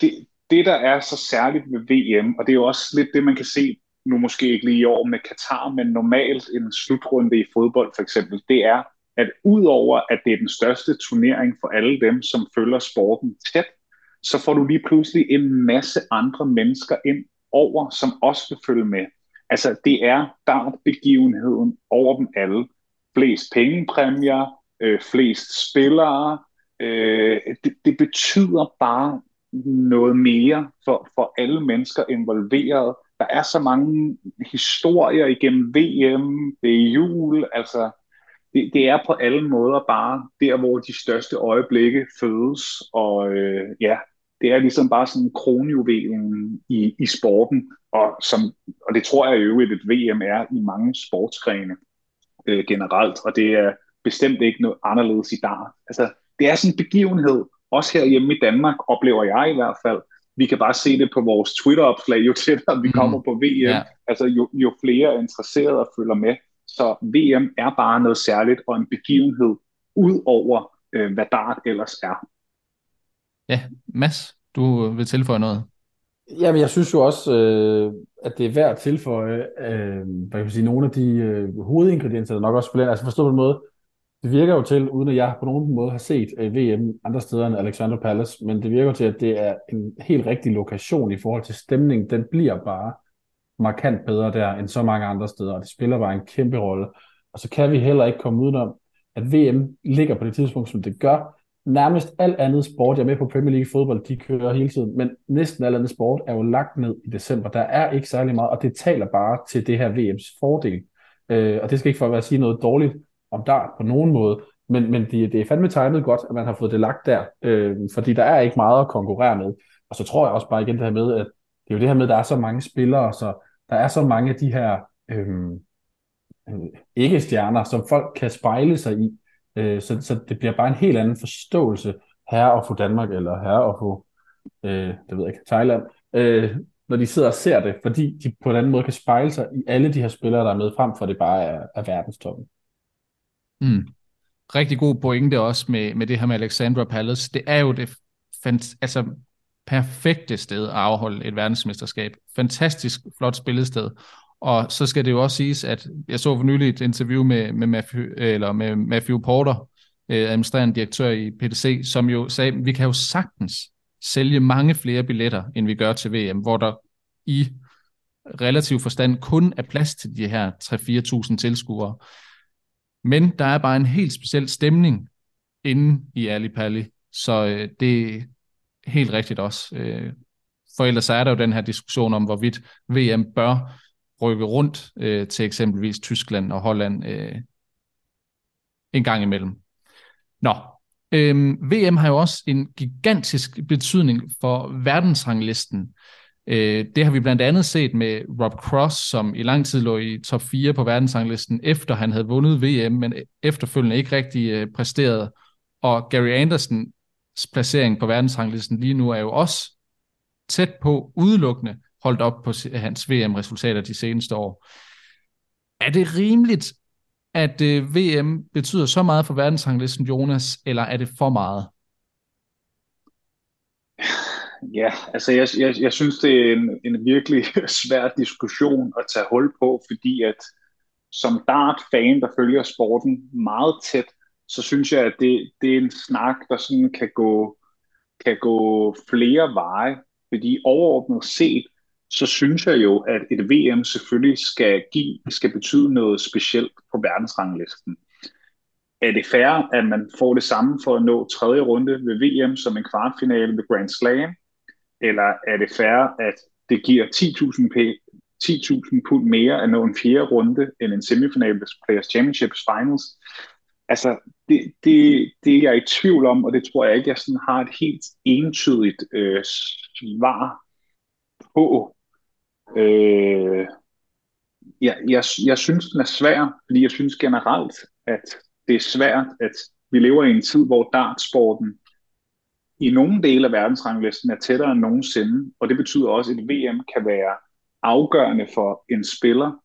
det, det der er så særligt ved VM, og det er jo også lidt det, man kan se nu måske ikke lige i år med Katar, men normalt en slutrunde i fodbold for eksempel, det er, at udover at det er den største turnering for alle dem, som følger sporten tæt, så får du lige pludselig en masse andre mennesker ind over, som også vil følge med. Altså, det er dartbegivenheden over dem alle. Flest pengepræmier, øh, flest spillere. Øh, det, det betyder bare noget mere for, for alle mennesker involveret. Der er så mange historier igennem VM, det er jul, altså det, det er på alle måder bare der, hvor de største øjeblikke fødes, og øh, ja, det er ligesom bare sådan kronjuvelen i, i sporten, og, som, og det tror jeg i øvrigt, at VM er i mange sportsgrene øh, generelt, og det er bestemt ikke noget anderledes i dag. Altså, det er sådan en begivenhed, også her hjemme i Danmark, oplever jeg i hvert fald. Vi kan bare se det på vores Twitter-opslag, jo tættere vi mm. kommer på VM, yeah. altså jo, jo flere er interesserede og følger med. Så VM er bare noget særligt og en begivenhed ud over, øh, hvad dart ellers er. Ja, Mads, du vil tilføje noget? Jamen, jeg synes jo også, øh, at det er værd at tilføje, øh, hvad kan man sige, nogle af de øh, hovedingredienser, der nok også spiller. Altså forstå på en måde, det virker jo til, uden at jeg på nogen måde har set øh, VM andre steder end Alexander Palace, men det virker til, at det er en helt rigtig lokation i forhold til stemning. Den bliver bare markant bedre der end så mange andre steder, og det spiller bare en kæmpe rolle. Og så kan vi heller ikke komme udenom, at VM ligger på det tidspunkt, som det gør. Nærmest alt andet sport, jeg er med på Premier League fodbold, de kører hele tiden, men næsten alt andet sport er jo lagt ned i december. Der er ikke særlig meget, og det taler bare til det her VM's fordel. Øh, og det skal ikke for at sige noget dårligt om dart på nogen måde, men, men det, det er fandme tegnet godt, at man har fået det lagt der, øh, fordi der er ikke meget at konkurrere med. Og så tror jeg også bare igen det her med, at det er jo det her med, at der er så mange spillere, så der er så mange af de her øhm, øh, ikke-stjerner, som folk kan spejle sig i, øh, så, så det bliver bare en helt anden forståelse her og få Danmark, eller her og få, øh, det ved jeg ikke, Thailand, øh, når de sidder og ser det, fordi de på en anden måde kan spejle sig i alle de her spillere, der er med, frem for det bare er, er verdenstoppen. Mm. Rigtig god pointe også med, med det her med Alexandra Palace. Det er jo det fant- altså, perfekte sted at afholde et verdensmesterskab. Fantastisk flot spillested. Og så skal det jo også siges, at jeg så for nylig et interview med, med, Matthew, eller med Matthew Porter, øh, administrerende direktør i PDC, som jo sagde, at vi kan jo sagtens sælge mange flere billetter, end vi gør til VM, hvor der i relativ forstand kun er plads til de her 3-4.000 tilskuere. Men der er bare en helt speciel stemning inde i Ali Pali, så øh, det, helt rigtigt også. Øh, for ellers er der jo den her diskussion om, hvorvidt VM bør rykke rundt øh, til eksempelvis Tyskland og Holland øh, en gang imellem. Nå, øh, VM har jo også en gigantisk betydning for verdensranglisten. Øh, det har vi blandt andet set med Rob Cross, som i lang tid lå i top 4 på verdensranglisten, efter han havde vundet VM, men efterfølgende ikke rigtig øh, præsteret. Og Gary Andersens placering på verdensranglisten lige nu er jo også tæt på udelukkende holdt op på hans VM-resultater de seneste år. Er det rimeligt, at øh, VM betyder så meget for verdensranglisten, Jonas, eller er det for meget? Ja, altså jeg, jeg, jeg synes, det er en, en virkelig svær diskussion at tage hul på, fordi at som dart-fan, der følger sporten meget tæt, så synes jeg, at det, det er en snak, der sådan kan gå, kan gå flere veje. Fordi overordnet set, så synes jeg jo, at et VM selvfølgelig skal, give, skal betyde noget specielt på verdensranglisten. Er det fair, at man får det samme for at nå tredje runde ved VM som en kvartfinale ved Grand Slam? Eller er det fair, at det giver 10.000 p- 10.000 pund mere at nå en fjerde runde end en semifinal Players Championships Finals? Altså, det, det, det er jeg i tvivl om, og det tror jeg ikke, jeg sådan har et helt entydigt øh, svar på. Øh, jeg, jeg, jeg synes, den er svær, fordi jeg synes generelt, at det er svært, at vi lever i en tid, hvor dartsporten i nogle dele af verdensranglisten er tættere end nogensinde, og det betyder også, at et VM kan være afgørende for en spiller,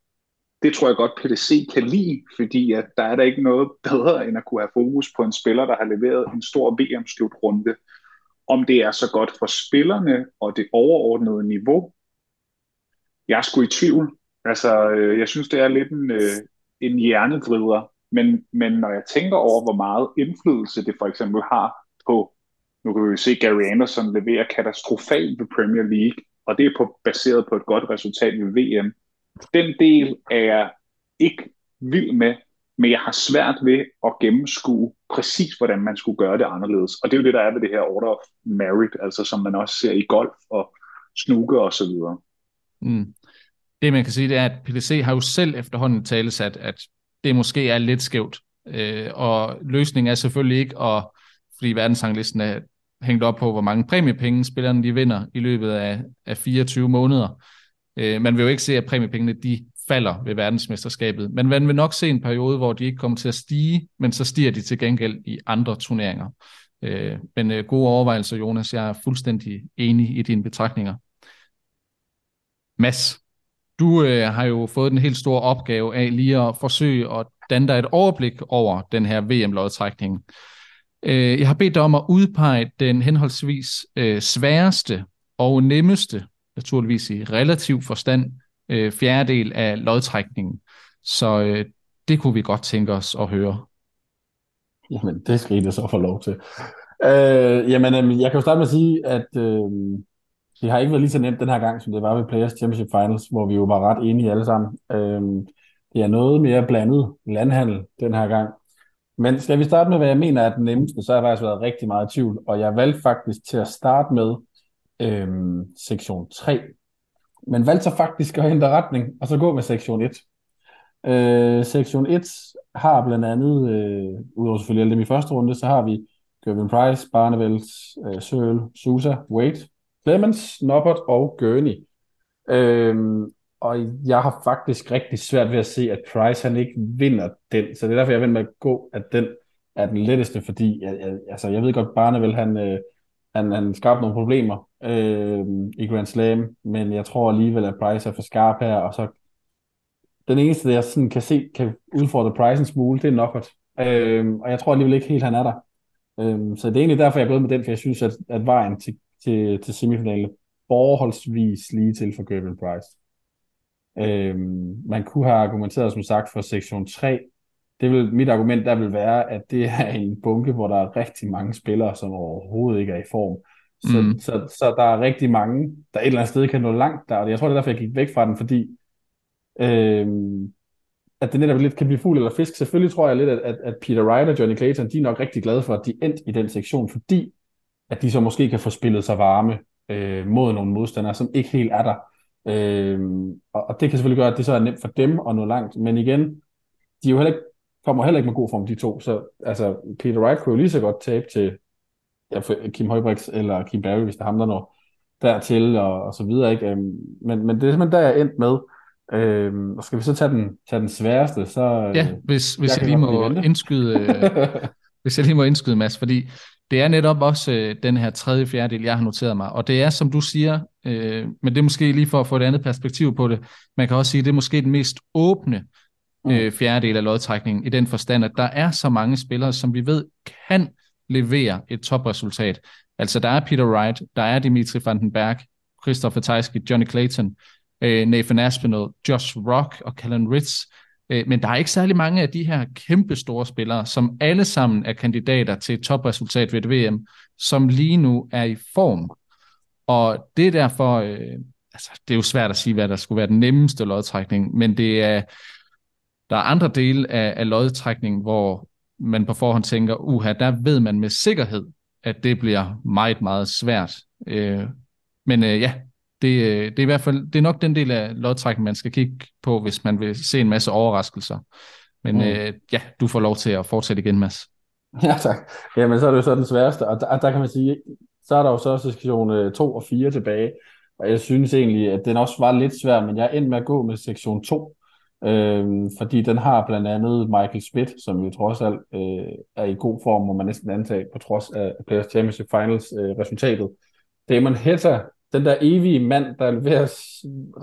det tror jeg godt PDC kan lide, fordi at der er der ikke noget bedre end at kunne have fokus på en spiller, der har leveret en stor VM-slutrunde. Om det er så godt for spillerne og det overordnede niveau, jeg er sgu i tvivl. Altså, øh, jeg synes, det er lidt en, øh, en hjernedrider, men, men når jeg tænker over, hvor meget indflydelse det for eksempel har på, nu kan vi jo se Gary Anderson levere katastrofalt ved Premier League, og det er på, baseret på et godt resultat ved VM, den del er jeg ikke vild med, men jeg har svært ved at gennemskue præcis, hvordan man skulle gøre det anderledes. Og det er jo det, der er ved det her order of merit, altså som man også ser i golf og snooker og så videre. Mm. Det man kan sige, det er, at PDC har jo selv efterhånden talesat, at det måske er lidt skævt. Øh, og løsningen er selvfølgelig ikke at, fordi verdensranglisten er hængt op på, hvor mange præmiepenge spillerne de vinder i løbet af, af 24 måneder. Øh, man vil jo ikke se, at præmiepengene de falder ved verdensmesterskabet, men man vil nok se en periode, hvor de ikke kommer til at stige, men så stiger de til gengæld i andre turneringer. Øh, men øh, gode overvejelser, Jonas. Jeg er fuldstændig enig i dine betragtninger. Mads, du øh, har jo fået den helt store opgave af lige at forsøge at danne dig et overblik over den her VM-lodtrækning. Øh, jeg har bedt dig om at udpege den henholdsvis øh, sværeste og nemmeste, naturligvis i relativ forstand, øh, fjerdedel af lodtrækningen. Så øh, det kunne vi godt tænke os at høre. Jamen, det skal I så få lov til. Øh, jamen, øhm, jeg kan jo starte med at sige, at øh, det har ikke været lige så nemt den her gang, som det var ved Players Championship Finals, hvor vi jo var ret enige alle sammen. Øh, det er noget mere blandet landhandel den her gang. Men skal vi starte med, hvad jeg mener er den nemmeste, så har jeg faktisk været rigtig meget i tvivl, og jeg valgte faktisk til at starte med øhm, sektion 3. Men valgte så faktisk at ændre retning, og så gå med sektion 1. Øh, sektion 1 har blandt andet, øh, udover selvfølgelig alle dem i første runde, så har vi Gervin Price, Barneveld, øh, Searle, Sousa, Wade, Clemens, Noppert og Gurney. Øhm, og jeg har faktisk rigtig svært ved at se, at Price han ikke vinder den. Så det er derfor, jeg vil med at gå, at den er den letteste, fordi jeg, jeg, altså, jeg ved godt, Barnevel han, øh, han, han skabte nogle problemer øh, i Grand Slam, men jeg tror alligevel, at Price er for skarp her, og så den eneste, jeg sådan kan se, kan udfordre Price en smule, det er Norbert. Øh, og jeg tror alligevel ikke helt, han er der. Øh, så det er egentlig derfor, jeg er gået med den, for jeg synes, at, at vejen til til, til semifinalen forholdsvis lige til for Gervin Price. Øhm, man kunne have argumenteret, som sagt, for sektion 3. Det vil, mit argument der vil være, at det er en bunke, hvor der er rigtig mange spillere, som overhovedet ikke er i form. Så, mm. så, så, der er rigtig mange, der et eller andet sted kan nå langt der, og jeg tror, det er derfor, jeg gik væk fra den, fordi øhm, at det netop lidt kan blive fugl eller fisk. Selvfølgelig tror jeg lidt, at, at, at Peter Wright og Johnny Clayton, de er nok rigtig glade for, at de endte i den sektion, fordi at de så måske kan få spillet sig varme øh, mod nogle modstandere, som ikke helt er der. Øh, og, og det kan selvfølgelig gøre, at det så er nemt for dem at nå langt, men igen, de er jo heller ikke, kommer heller ikke med god form, de to, så altså, Peter Wright kunne jo lige så godt tabe til ja, Kim Højbrix eller Kim Barry, hvis det er ham, der når dertil, og, og så videre, ikke? Øhm, men, men det er simpelthen der, jeg er endt med. Øhm, og skal vi så tage den, tage den sværeste, så... Ja, hvis, hvis jeg, jeg lige må indskyde, øh, hvis jeg lige må indskyde, Mads, fordi det er netop også øh, den her tredje fjerdedel, jeg har noteret mig. Og det er, som du siger, øh, men det er måske lige for at få et andet perspektiv på det, man kan også sige, at det er måske den mest åbne mm. øh, fjerdedel af lodtrækningen, i den forstand, at der er så mange spillere, som vi ved kan levere et topresultat. Altså der er Peter Wright, der er Dimitri Vandenberg, Christopher Tejski, Johnny Clayton, øh, Nathan Aspinall, Josh Rock og Callan Ritz. Øh, men der er ikke særlig mange af de her kæmpe store spillere, som alle sammen er kandidater til et topresultat ved et VM, som lige nu er i form. Og det er derfor, øh, altså det er jo svært at sige, hvad der skulle være den nemmeste lodtrækning, men det er, der er andre dele af, af lodtrækningen, hvor man på forhånd tænker, uha, der ved man med sikkerhed, at det bliver meget, meget svært. Øh, men øh, ja, det, øh, det er i hvert fald det er nok den del af lodtrækken, man skal kigge på, hvis man vil se en masse overraskelser. Men mm. øh, ja, du får lov til at fortsætte igen, Mads. Ja, tak. Jamen, så er det jo så den sværeste, og der, der kan man sige, så er der jo så sektion 2 og 4 tilbage, og jeg synes egentlig, at den også var lidt svær, men jeg endte med at gå med sektion 2, øh, fordi den har blandt andet Michael Smith, som jo trods alt øh, er i god form, må man næsten antage, på trods af Players Championship Finals øh, resultatet. Damon Hetta den der evige mand, der leverer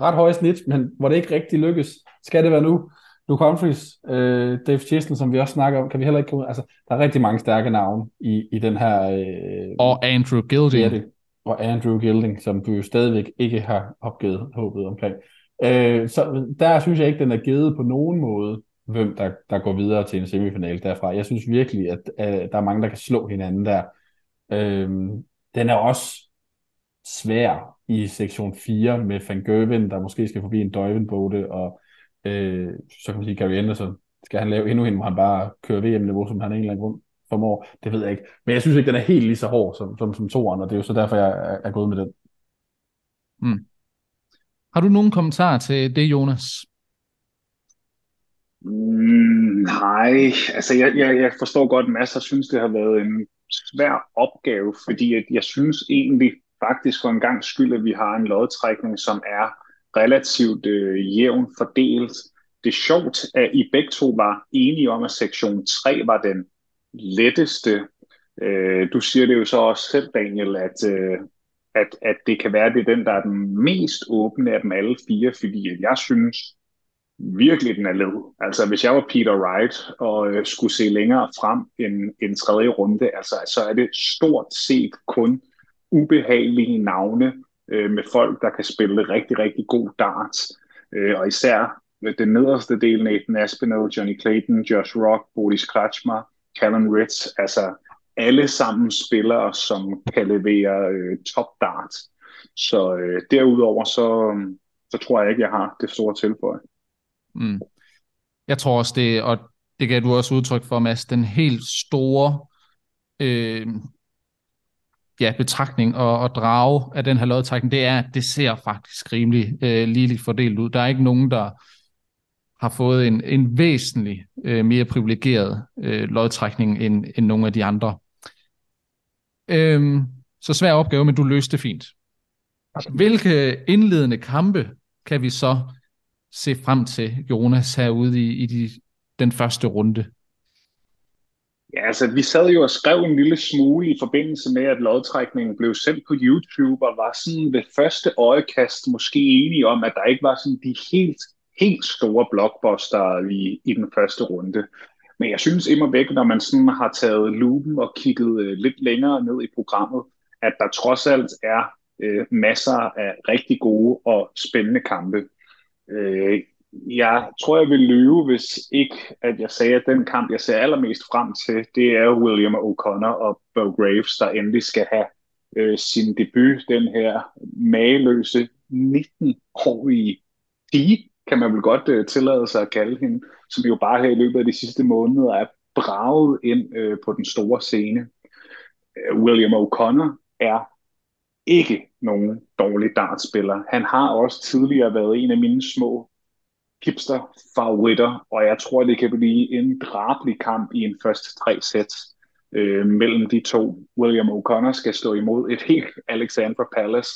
ret høje snit, men hvor det ikke rigtig lykkes. Skal det være nu? Luke Humphries, øh, Dave Chisholm, som vi også snakker om, kan vi heller ikke komme Altså, der er rigtig mange stærke navne i, i den her... Øh, og Andrew Gilding. Ja, og Andrew Gilding, som du jo stadigvæk ikke har opgivet håbet omkring. Øh, så der synes jeg ikke, den er givet på nogen måde, hvem der, der går videre til en semifinal derfra. Jeg synes virkelig, at øh, der er mange, der kan slå hinanden der. Øh, den er også svær i sektion 4 med Van Gerven, der måske skal forbi en Døjvenbåde, og øh, så kan man sige, Gary Anderson, skal han lave endnu en, hvor han bare kører VM-niveau, som han en eller anden grund formår, det ved jeg ikke. Men jeg synes ikke, den er helt lige så hård som, som, som toeren, og det er jo så derfor, jeg er, er gået med den. Mm. Har du nogen kommentar til det, Jonas? Mm, nej, altså jeg, jeg, jeg forstår godt, at masser synes, det har været en svær opgave, fordi at jeg synes egentlig faktisk for en gang skyld, at vi har en lodtrækning, som er relativt øh, jævn fordelt. Det er sjovt, at I begge to var enige om, at sektion 3 var den letteste. Øh, du siger det jo så også selv, Daniel, at, øh, at, at det kan være, at det er den, der er den mest åbne af dem alle fire, fordi jeg synes virkelig, den er led. Altså, hvis jeg var Peter Wright og øh, skulle se længere frem end en tredje runde, altså, så er det stort set kun ubehagelige navne øh, med folk, der kan spille rigtig, rigtig god darts. Øh, og især øh, den nederste del, Nathan Aspinall, Johnny Clayton, Josh Rock, Boris Kratchmer, Callum Ritz, altså alle sammen spillere, som kan levere øh, top dart. Så øh, derudover, så, så tror jeg ikke, jeg har det store tilføje. Mm. Jeg tror også det, og det gav du også udtryk for, Mads, den helt store øh, ja, betragtning og, og drage af den her lodtrækning, det er, at det ser faktisk rimelig øh, ligeligt fordelt ud. Der er ikke nogen, der har fået en, en væsentlig øh, mere privilegeret øh, lodtrækning end, end nogle af de andre. Øhm, så svær opgave, men du løste det fint. Hvilke indledende kampe kan vi så se frem til, Jonas, herude i, i de, den første runde? Ja, altså vi sad jo og skrev en lille smule i forbindelse med, at lodtrækningen blev sendt på YouTube, og var sådan ved første øjekast måske enige om, at der ikke var sådan de helt, helt store blockbuster i, i den første runde. Men jeg synes immer væk, når man sådan har taget lupen og kigget øh, lidt længere ned i programmet, at der trods alt er øh, masser af rigtig gode og spændende kampe. Øh, jeg tror, jeg vil lyve, hvis ikke, at jeg sagde, at den kamp, jeg ser allermest frem til, det er William O'Connor og Bo Graves, der endelig skal have øh, sin debut, den her mageløse 19-årige pige, kan man vel godt øh, tillade sig at kalde hende, som jo bare her i løbet af de sidste måneder er braget ind øh, på den store scene. Øh, William O'Connor er ikke nogen dårlig dartspiller. Han har også tidligere været en af mine små hipster-favoritter, og jeg tror, det kan blive en drabelig kamp i en første tre sæt øh, mellem de to. William O'Connor skal stå imod et helt Alexandra Palace,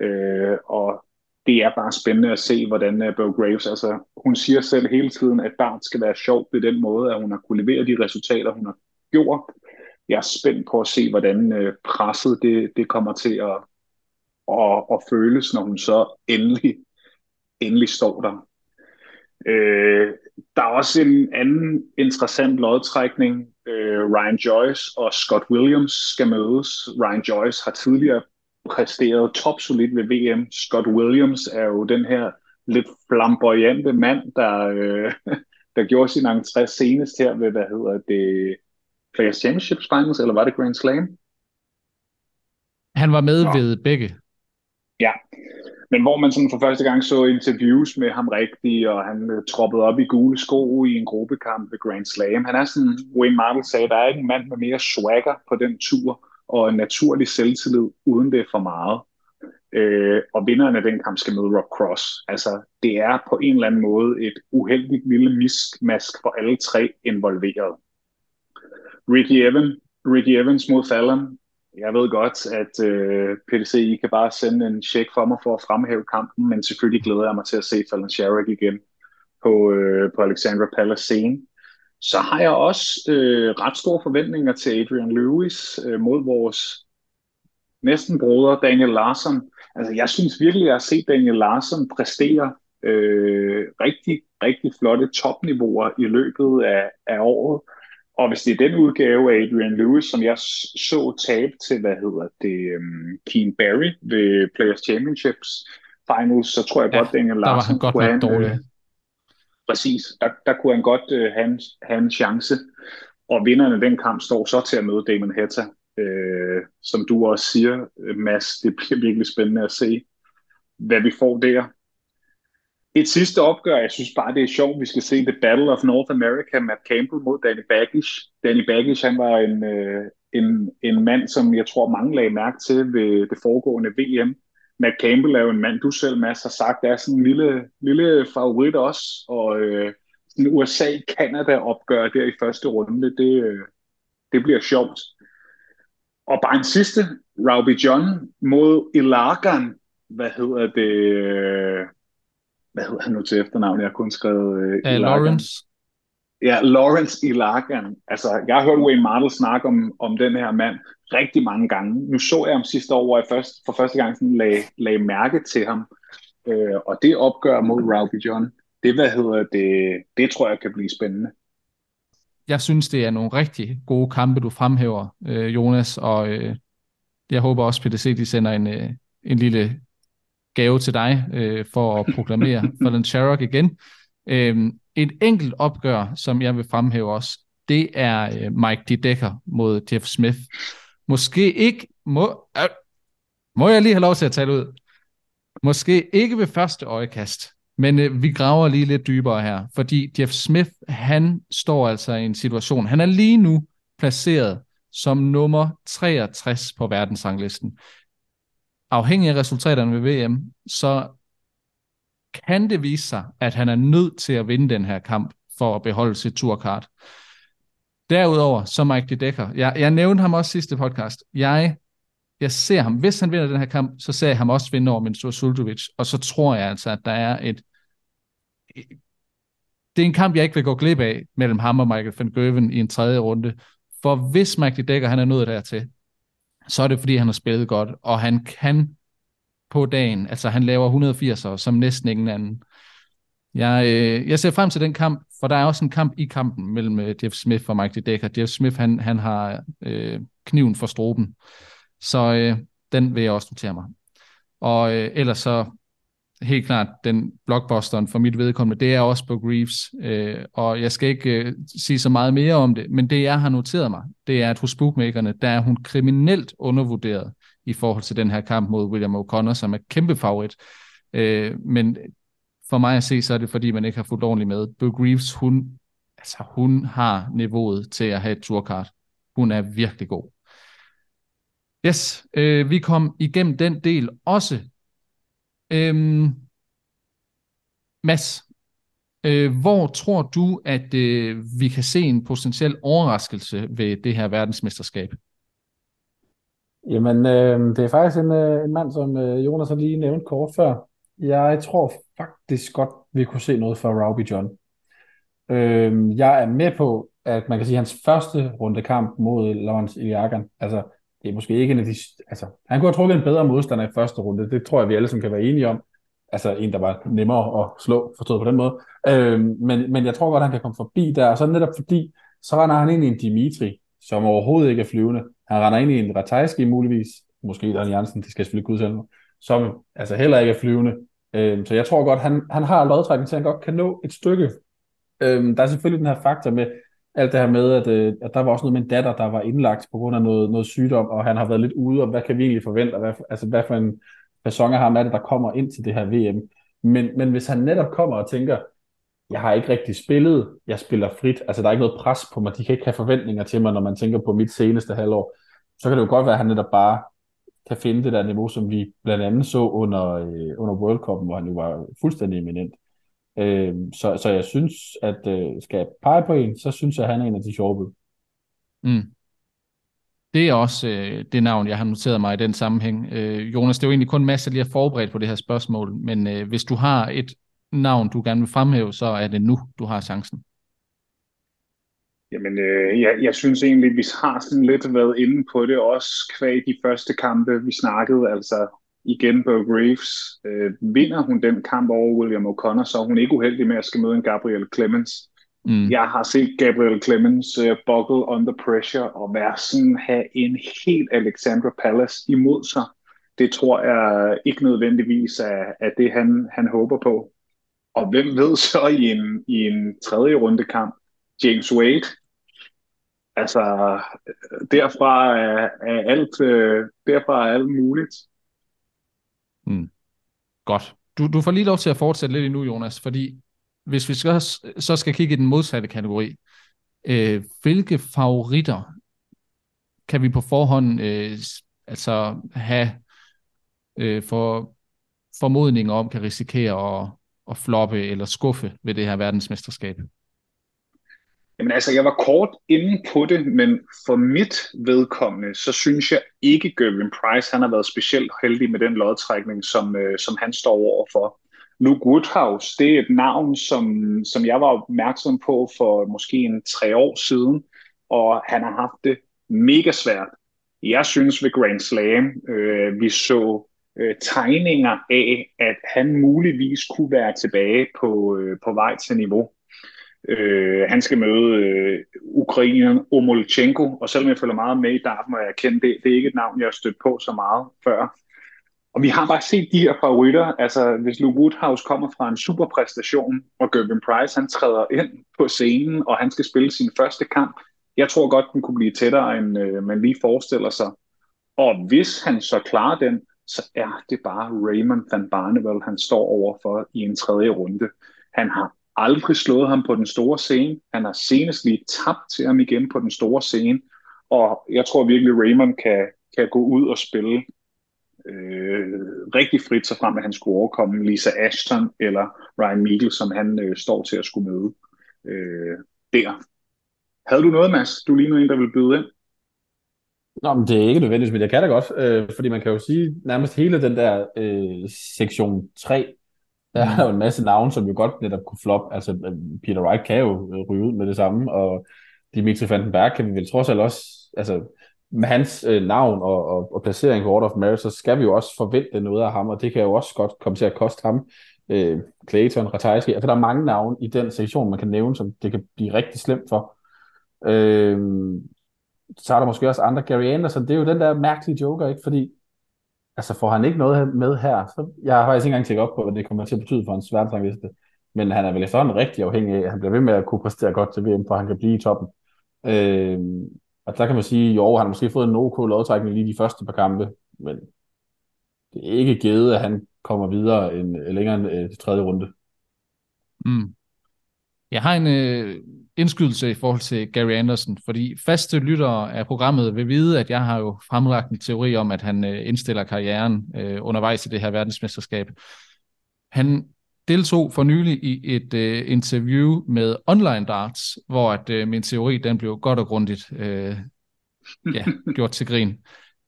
øh, og det er bare spændende at se, hvordan øh, uh, Bo Graves, altså hun siger selv hele tiden, at dart skal være sjovt på den måde, at hun har kunne levere de resultater, hun har gjort. Jeg er spændt på at se, hvordan uh, presset det, det kommer til at, at, at føles, når hun så endelig, endelig står der. Øh, der er også en anden interessant lodtrækning. Øh, Ryan Joyce og Scott Williams skal mødes. Ryan Joyce har tidligere præsteret topsolidt ved VM. Scott Williams er jo den her lidt flamboyante mand, der, øh, der gjorde sin entré senest her ved, hvad hedder det, Players Championship Finals, eller var det Grand Slam? Han var med Nå. ved begge. Ja, men hvor man sådan for første gang så interviews med ham rigtigt, og han uh, troppede op i gule sko i en gruppekamp ved Grand Slam. Han er sådan, Wayne Marvel sagde, der er ikke en mand med mere swagger på den tur, og en naturlig selvtillid, uden det er for meget. Øh, og vinderen af den kamp skal møde Rob Cross. Altså, det er på en eller anden måde et uheldigt lille miskmask for alle tre involveret. Ricky, Evans, Ricky Evans mod Fallon. Jeg ved godt, at øh, PDC I kan bare sende en check for mig for at fremhæve kampen, men selvfølgelig glæder jeg mig til at se Fallon Sherrick igen på, øh, på Alexandra Palace scene. Så har jeg også øh, ret store forventninger til Adrian Lewis øh, mod vores næsten broder Daniel Larsen. Altså, jeg synes virkelig, at jeg har set Daniel Larsen præstere øh, rigtig, rigtig flotte topniveauer i løbet af, af året. Og hvis det er den udgave af Adrian Lewis, som jeg så tabe til, hvad hedder det, um, Keen Barry ved Players Championships Finals, så tror jeg ja, godt, Daniel Larsen der var han godt nok dårlig. Præcis, der, der kunne han godt uh, have, en, have en chance. Og vinderne af den kamp står så til at møde Damon Hetta. Øh, som du også siger, Mads, det bliver virkelig spændende at se, hvad vi får der. Et sidste opgør, jeg synes bare, det er sjovt, vi skal se The Battle of North America, Matt Campbell mod Danny Baggish. Danny Baggish, han var en, øh, en, en mand, som jeg tror mange lagde mærke til ved det foregående VM. Matt Campbell er jo en mand, du selv, Mads, har sagt, er sådan en lille, lille favorit også, og øh, sådan USA-Canada-opgør der i første runde, det, øh, det bliver sjovt. Og bare en sidste, Robbie John mod Ilagan, hvad hedder det, øh, hvad hedder han nu til efternavn? Jeg har kun skrevet uh, uh, Lawrence. Ja, Lawrence Ilagan. Altså, jeg har hørt Wayne Mardell snakke om, om den her mand rigtig mange gange. Nu så jeg ham sidste år, hvor jeg først, for første gang sådan lag, lag mærke til ham. Øh, og det opgør mod Robbie John, det, hvad hedder det, det tror jeg kan blive spændende. Jeg synes, det er nogle rigtig gode kampe, du fremhæver, øh, Jonas, og øh, jeg håber også, PDC de sender en, øh, en lille gave til dig øh, for at proklamere Fallon Sherrock igen. Øh, et enkelt opgør, som jeg vil fremhæve også, det er øh, Mike D. Decker mod Jeff Smith. Måske ikke, må, øh, må jeg lige have lov til at tale ud? Måske ikke ved første øjekast, men øh, vi graver lige lidt dybere her, fordi Jeff Smith, han står altså i en situation, han er lige nu placeret som nummer 63 på verdensranglisten. Afhængig af resultaterne ved VM, så kan det vise sig, at han er nødt til at vinde den her kamp for at beholde sit turkart. Derudover, så Mike de Decker. Jeg, jeg nævnte ham også sidste podcast. Jeg, jeg ser ham, hvis han vinder den her kamp, så ser jeg ham også vinde over Minster Sultovic, og så tror jeg altså, at der er et... Det er en kamp, jeg ikke vil gå glip af mellem ham og Michael van Gerwen i en tredje runde. For hvis Mike de Decker, han er nået dertil, så er det fordi, han har spillet godt, og han kan på dagen. Altså han laver 180'er som næsten ingen anden. Jeg, øh, jeg ser frem til den kamp, for der er også en kamp i kampen mellem øh, Jeff Smith og Mike Decker. Jeff Smith, han, han har øh, kniven for stroben. Så øh, den vil jeg også notere mig. Og øh, ellers så helt klart den blockbusteren for mit vedkommende, det er også på Greaves. Øh, og jeg skal ikke øh, sige så meget mere om det, men det jeg har noteret mig, det er, at hos bookmakerne, der er hun kriminelt undervurderet i forhold til den her kamp mod William O'Connor, som er kæmpe favorit. Øh, men for mig at se, så er det fordi, man ikke har fulgt ordentligt med. Bo Greaves, hun, altså, hun har niveauet til at have et turkart. Hun er virkelig god. Yes, øh, vi kom igennem den del også. Øhm, Mads, øh, hvor tror du, at øh, vi kan se en potentiel overraskelse ved det her verdensmesterskab? Jamen, øh, det er faktisk en, øh, en mand, som øh, Jonas har lige nævnt kort før. Jeg tror faktisk godt, vi kunne se noget fra Robbie John. Øh, jeg er med på, at man kan sige, at hans første runde kamp mod Lawrence Iliagan, altså, det er måske ikke en af de... Altså, han kunne have trukket en bedre modstander i første runde. Det tror jeg, vi alle som kan være enige om. Altså, en, der var nemmere at slå, forstået på den måde. Øh, men, men jeg tror godt, han kan komme forbi der. Og så netop fordi, så render han ind i en Dimitri, som overhovedet ikke er flyvende. Han render ind i en Ratajski muligvis, måske Dan Jansen, det skal jeg selvfølgelig selv, som altså heller ikke er flyvende. Øh, så jeg tror godt, han, han har lodtrækning til, at han godt kan nå et stykke. Øh, der er selvfølgelig den her faktor med alt det her med, at, øh, at der var også noget med en datter, der var indlagt på grund af noget, noget sygdom, og han har været lidt ude, og hvad kan vi egentlig forvente, og hvad, altså hvad for en person af ham er det, der kommer ind til det her VM. Men, men hvis han netop kommer og tænker, jeg har ikke rigtig spillet, jeg spiller frit, altså der er ikke noget pres på mig, de kan ikke have forventninger til mig, når man tænker på mit seneste halvår, så kan det jo godt være, at han netop bare kan finde det der niveau, som vi blandt andet så under, øh, under World Cup, hvor han jo var fuldstændig eminent. Øh, så, så jeg synes, at øh, skal jeg pege på en, så synes jeg, at han er en af de sjove bud. Mm. Det er også øh, det navn, jeg har noteret mig i den sammenhæng. Øh, Jonas, det er jo egentlig kun masser lige at forberedt på det her spørgsmål, men øh, hvis du har et navn, du gerne vil fremhæve, så er det nu, du har chancen. Jamen, øh, jeg, jeg synes egentlig, at vi har sådan lidt været inde på det, også kvæg de første kampe, vi snakkede, altså igen på Graves. Øh, vinder hun den kamp over William O'Connor, så er hun ikke uheldig med at skal møde en Gabriel Clemens. Mm. Jeg har set Gabriel Clemens uh, buckle under pressure og være sådan, have en helt Alexandra Palace imod sig. Det tror jeg ikke nødvendigvis er, er det, han, han håber på. Og hvem ved så i en, i en tredje runde kamp, James Wade, Altså, derfra er, er alt, øh, derfra er alt muligt. Mm. Godt. Du, du får lige lov til at fortsætte lidt endnu, Jonas, fordi hvis vi skal, så skal kigge i den modsatte kategori, øh, hvilke favoritter kan vi på forhånd øh, altså have øh, for formodninger om, kan risikere at, at floppe eller skuffe ved det her verdensmesterskab? Jamen altså, jeg var kort inde på det, men for mit vedkommende, så synes jeg ikke, Gervin Price han har været specielt heldig med den lodtrækning, som, øh, som han står over for. Luke Woodhouse, det er et navn, som, som jeg var opmærksom på for måske en tre år siden, og han har haft det mega svært. Jeg synes ved Grand Slam, øh, vi så øh, tegninger af, at han muligvis kunne være tilbage på, øh, på vej til niveau. Øh, han skal møde øh, Ukraineren Omolchenko, og selvom jeg følger meget med i Darf, må jeg erkende, det, det er ikke et navn, jeg har stødt på så meget før. Og vi har bare set de her favoritter, altså hvis Luke Woodhouse kommer fra en superpræstation, og Gervin Price han træder ind på scenen, og han skal spille sin første kamp, jeg tror godt, den kunne blive tættere, end øh, man lige forestiller sig. Og hvis han så klarer den, så er det bare Raymond van Barneveld, han står overfor i en tredje runde. Han har aldrig slået ham på den store scene. Han har senest lige tabt til ham igen på den store scene. Og jeg tror virkelig, Raymond kan, kan gå ud og spille øh, rigtig frit, så frem at han skulle overkomme Lisa Ashton eller Ryan Meagle, som han øh, står til at skulle møde øh, der. Havde du noget, Mads? Du ligner en, der vil byde ind. Nå, men det er ikke nødvendigt, men jeg kan da godt, øh, fordi man kan jo sige, nærmest hele den der øh, sektion 3, der er jo en masse navne, som jo godt netop kunne flop. Altså, øh, Peter Wright kan jo øh, ryge ud med det samme, og Dimitri Vandenberg kan vi vel trods alt også, altså med hans øh, navn og, og, og placering på Order of Merit, så skal vi jo også forvente noget af ham, og det kan jo også godt komme til at koste ham. Øh, Clayton, Ratajski, altså der er mange navne i den sektion, man kan nævne, som det kan blive rigtig slemt for. Øh, så er der måske også andre. Gary Anderson, det er jo den der mærkelige joker, ikke? Fordi altså får han ikke noget med her, så jeg har faktisk ikke engang tjekket op på, hvad det kommer til at betyde for hans verdensrangliste. Men han er vel efterhånden rigtig afhængig af, at han bliver ved med at kunne præstere godt til VM, for han kan blive i toppen. Øh, og der kan man sige, jo, han har måske fået en OK lodtrækning lige de første par kampe, men det er ikke givet, at han kommer videre en, længere end øh, tredje runde. Mm. Jeg har en øh, indskydelse i forhold til Gary Anderson, fordi faste lyttere af programmet vil vide, at jeg har jo fremlagt en teori om, at han øh, indstiller karrieren øh, undervejs i det her verdensmesterskab. Han deltog for nylig i et øh, interview med Online Darts, hvor at øh, min teori den blev godt og grundigt øh, ja, gjort til grin.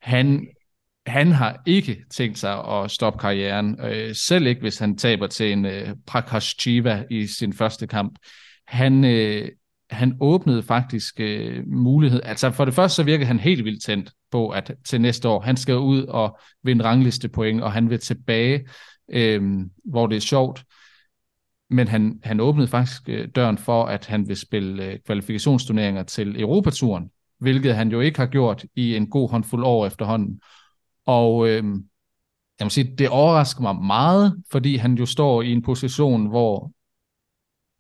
Han han har ikke tænkt sig at stoppe karrieren, øh, selv ikke hvis han taber til en øh, Prakash Chiva i sin første kamp. Han, øh, han åbnede faktisk øh, mulighed. Altså for det første så virkede han helt vildt tændt på, at til næste år, han skal ud og vinde rangliste point, og han vil tilbage, øh, hvor det er sjovt. Men han, han åbnede faktisk øh, døren for, at han vil spille øh, kvalifikationsturneringer til Europaturen, hvilket han jo ikke har gjort i en god håndfuld år efterhånden. Og øh, jeg må sige, det overrasker mig meget, fordi han jo står i en position, hvor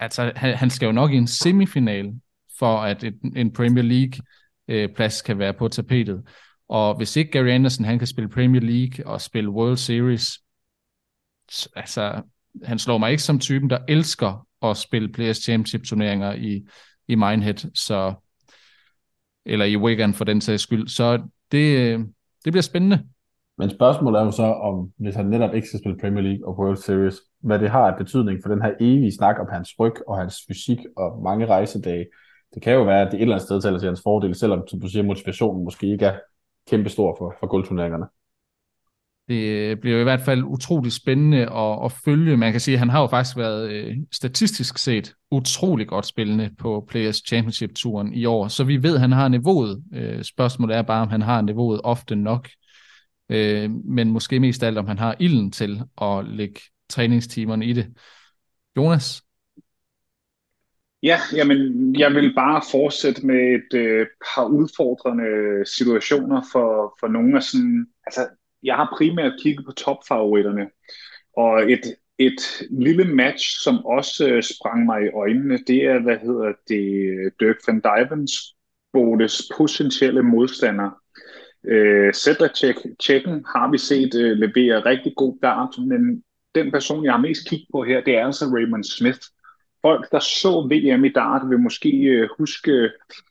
altså, han, han skal jo nok i en semifinal, for at et, en Premier League øh, plads kan være på tapetet. Og hvis ikke Gary Anderson han kan spille Premier League og spille World Series, altså han slår mig ikke som typen, der elsker at spille Players Championship turneringer i, i Minehead, så, eller i Wigan for den sags skyld. Så det, det bliver spændende. Men spørgsmålet er jo så, om hvis han netop ikke skal spille Premier League og World Series, hvad det har af betydning for den her evige snak om hans ryg og hans fysik og mange rejsedage. Det kan jo være, at det et eller andet sted taler til hans fordel, selvom, som du siger, motivationen måske ikke er kæmpestor for, for guldturneringerne. Det øh, bliver i hvert fald utrolig spændende at, at følge. Man kan sige, at han har jo faktisk været øh, statistisk set utrolig godt spillende på Players Championship-turen i år, så vi ved, at han har niveauet. Øh, spørgsmålet er bare, om han har niveauet ofte nok øh, men måske mest alt, om han har ilden til at lægge træningstimerne i det. Jonas? Ja, jamen, jeg vil bare fortsætte med et øh, par udfordrende situationer for, for nogle af sådan, altså, jeg har primært kigget på topfavoritterne, og et, et lille match, som også øh, sprang mig i øjnene, det er, hvad hedder det, Dirk van Dijvens Bodes potentielle modstander. Øh, Cedric Tjekken har vi set øh, levere rigtig god dart, men den person, jeg har mest kigget på her, det er altså Raymond Smith. Folk, der så VM i dart, vil måske øh, huske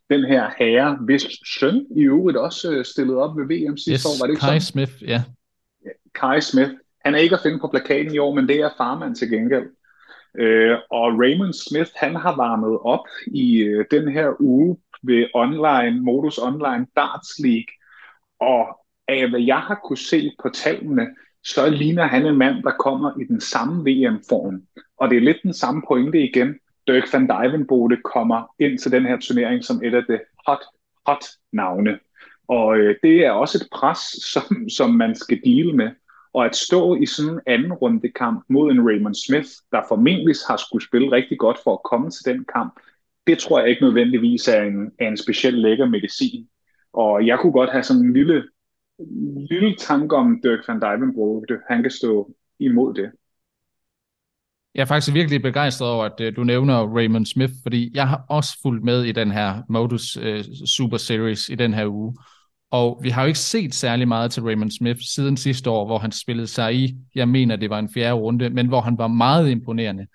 den her herre, hvis søn i øvrigt også øh, stillede op ved VM sidste yes, år. Var det ikke Kai sådan? Smith, ja. Kai Smith. Han er ikke at finde på plakaten i år, men det er farmand til gengæld. Øh, og Raymond Smith, han har varmet op i øh, den her uge ved online, Modus Online Darts League. Og af hvad jeg har kunne se på tallene, så ligner han en mand, der kommer i den samme VM-form. Og det er lidt den samme pointe igen. Dirk van Dijvenbode kommer ind til den her turnering som et af det hot, hot navne. Og øh, det er også et pres, som, som man skal dele med. Og at stå i sådan en anden rundekamp mod en Raymond Smith, der formentlig har skulle spille rigtig godt for at komme til den kamp, det tror jeg ikke nødvendigvis er en, er en speciel lækker medicin. Og jeg kunne godt have sådan en lille, lille tanke om Dirk van Dijvenbode. Han kan stå imod det. Jeg er faktisk virkelig begejstret over, at øh, du nævner Raymond Smith, fordi jeg har også fulgt med i den her Modus uh, Super Series i den her uge. Og vi har jo ikke set særlig meget til Raymond Smith siden sidste år, hvor han spillede sig i, jeg mener det var en fjerde runde, men hvor han var meget imponerende.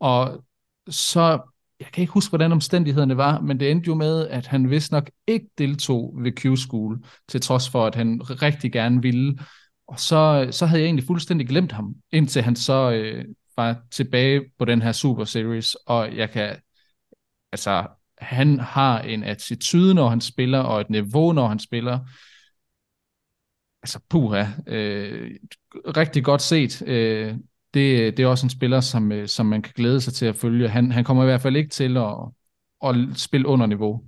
Og så, jeg kan ikke huske, hvordan omstændighederne var, men det endte jo med, at han vist nok ikke deltog ved Q-School, til trods for, at han rigtig gerne ville. Og så, så havde jeg egentlig fuldstændig glemt ham, indtil han så øh, var tilbage på den her Super Series, og jeg kan, altså, han har en attitude, når han spiller, og et niveau, når han spiller. Altså, puha, øh, rigtig godt set. Øh, det, det er også en spiller, som, øh, som man kan glæde sig til at følge. Han, han kommer i hvert fald ikke til at, at spille under niveau.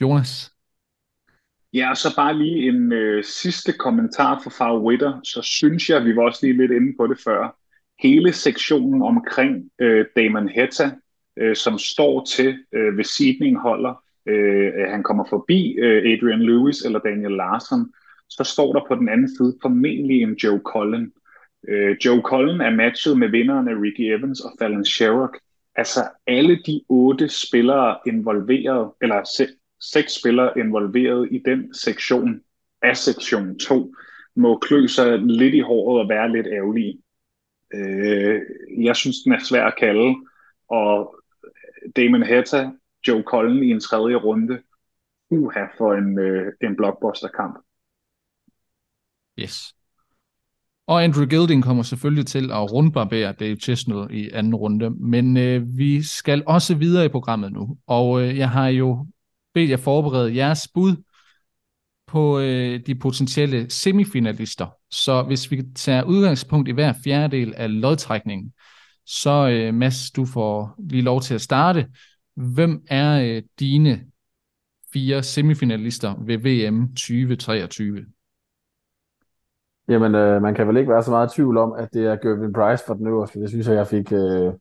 Jonas? Ja, og så bare lige en øh, sidste kommentar for favoritter. Så synes jeg, vi var også lige lidt inde på det før. Hele sektionen omkring øh, Damon Hetta, øh, som står til øh, ved seedning holder, øh, han kommer forbi øh, Adrian Lewis eller Daniel Larsen, så står der på den anden side formentlig en Joe Collins. Øh, Joe Cullen er matchet med vinderne Ricky Evans og Fallon Sherrock. Altså alle de otte spillere involveret, eller se, seks spillere involveret i den sektion af sektion 2, må klø sig lidt i håret og være lidt ærgerlige. Øh, jeg synes, den er svær at kalde, og Damon Hetta, Joe Cullen i en tredje runde, uha for en, øh, en blockbuster-kamp. Yes. Og Andrew Gilding kommer selvfølgelig til at rundbarbere Dave Chestnut i anden runde, men øh, vi skal også videre i programmet nu, og øh, jeg har jo bedt jer forberede jeres bud på øh, de potentielle semifinalister. Så hvis vi tager udgangspunkt i hver fjerdedel af lodtrækningen, så øh, Mads, du får lige lov til at starte. Hvem er øh, dine fire semifinalister ved VM 2023? Jamen, øh, man kan vel ikke være så meget i tvivl om, at det er Gervin Price for den øverste. Det synes jeg, jeg fik øh,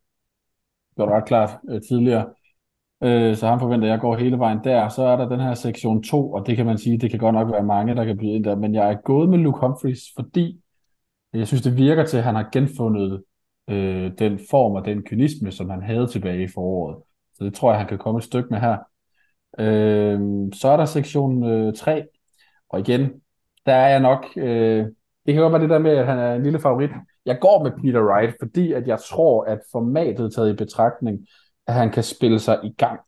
gjort ret klart øh, tidligere. Øh, så han forventer, at jeg går hele vejen der. Så er der den her sektion 2, og det kan man sige, det kan godt nok være mange, der kan byde ind der. Men jeg er gået med Luke Humphries, fordi jeg synes, det virker til, at han har genfundet øh, den form og den kynisme, som han havde tilbage i foråret. Så det tror jeg, han kan komme et stykke med her. Øh, så er der sektion øh, 3, og igen, der er jeg nok... Øh, det kan godt være det der med, at han er en lille favorit. Jeg går med Peter Wright, fordi at jeg tror, at formatet taget i betragtning, at han kan spille sig i gang.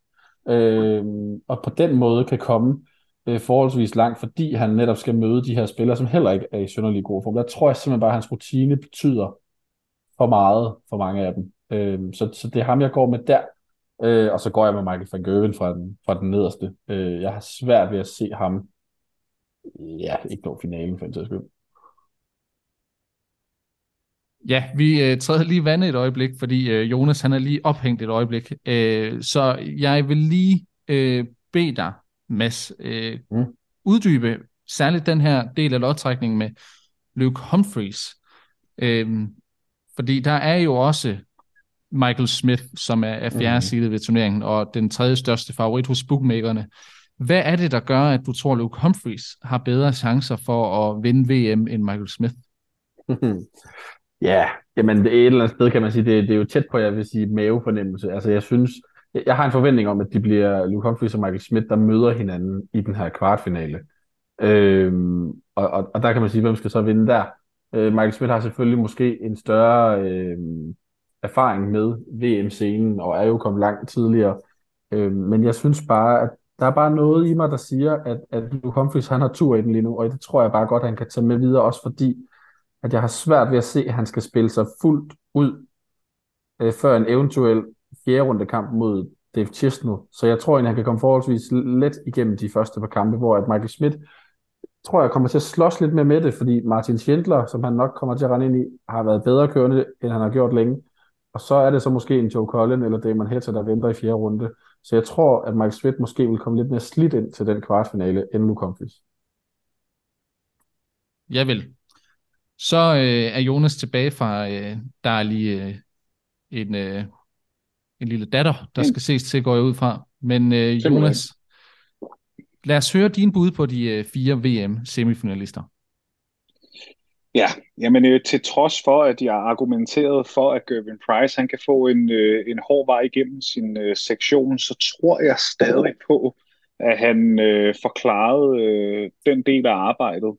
Øh, og på den måde kan komme øh, forholdsvis langt, fordi han netop skal møde de her spillere, som heller ikke er i synderlig god form. Der tror jeg simpelthen bare, at hans rutine betyder for meget for mange af dem. Øh, så, så det er ham, jeg går med der. Øh, og så går jeg med Michael van Gerwen fra den, fra den nederste. Øh, jeg har svært ved at se ham ja, ikke nå finalen for en sags skyld. Ja, vi øh, træder lige vandet et øjeblik, fordi øh, Jonas han er lige ophængt et øjeblik. Øh, så jeg vil lige øh, bede dig, Mads, øh, mm. uddybe særligt den her del af lodtrækningen med Luke Humphreys. Øh, fordi der er jo også Michael Smith, som er, er fjerde mm. side ved turneringen, og den tredje største favorit hos bookmakerne. Hvad er det, der gør, at du tror, Luke Humphreys har bedre chancer for at vinde VM end Michael Smith? Ja, jamen det er et eller andet sted kan man sige, det, det er jo tæt på, jeg vil sige, mavefornemmelse. Altså jeg synes, jeg har en forventning om, at de bliver Luke Humphries og Michael Smith, der møder hinanden i den her kvartfinale. Øhm, og, og, og der kan man sige, hvem skal så vinde der? Øh, Michael Smith har selvfølgelig måske en større øh, erfaring med VM-scenen, og er jo kommet langt tidligere. Øh, men jeg synes bare, at der er bare noget i mig, der siger, at, at Luke Humphries, han har tur i den lige nu, og det tror jeg bare godt, at han kan tage med videre, også fordi, at jeg har svært ved at se, at han skal spille sig fuldt ud, øh, før en eventuel fjerde runde kamp mod Dave Chisnell. Så jeg tror egentlig, han kan komme forholdsvis let igennem de første par kampe, hvor at Michael Schmidt tror jeg kommer til at slås lidt mere med det, fordi Martin Schindler, som han nok kommer til at rende ind i, har været bedre kørende, end han har gjort længe. Og så er det så måske en Joe Cullen eller Damon Hetta, der venter i fjerde runde. Så jeg tror, at Mike Schmidt måske vil komme lidt mere slidt ind til den kvartfinale, end Luke Humphries. Jeg vil. Så øh, er Jonas tilbage fra, øh, der er lige øh, en, øh, en lille datter, der skal ses til, går jeg ud fra. Men øh, Jonas, lad os høre din bud på de øh, fire VM-semifinalister. Ja, jamen øh, til trods for, at jeg argumenteret for, at Gervin Price han kan få en, øh, en hård vej igennem sin øh, sektion, så tror jeg stadig på, at han øh, forklarede øh, den del af arbejdet.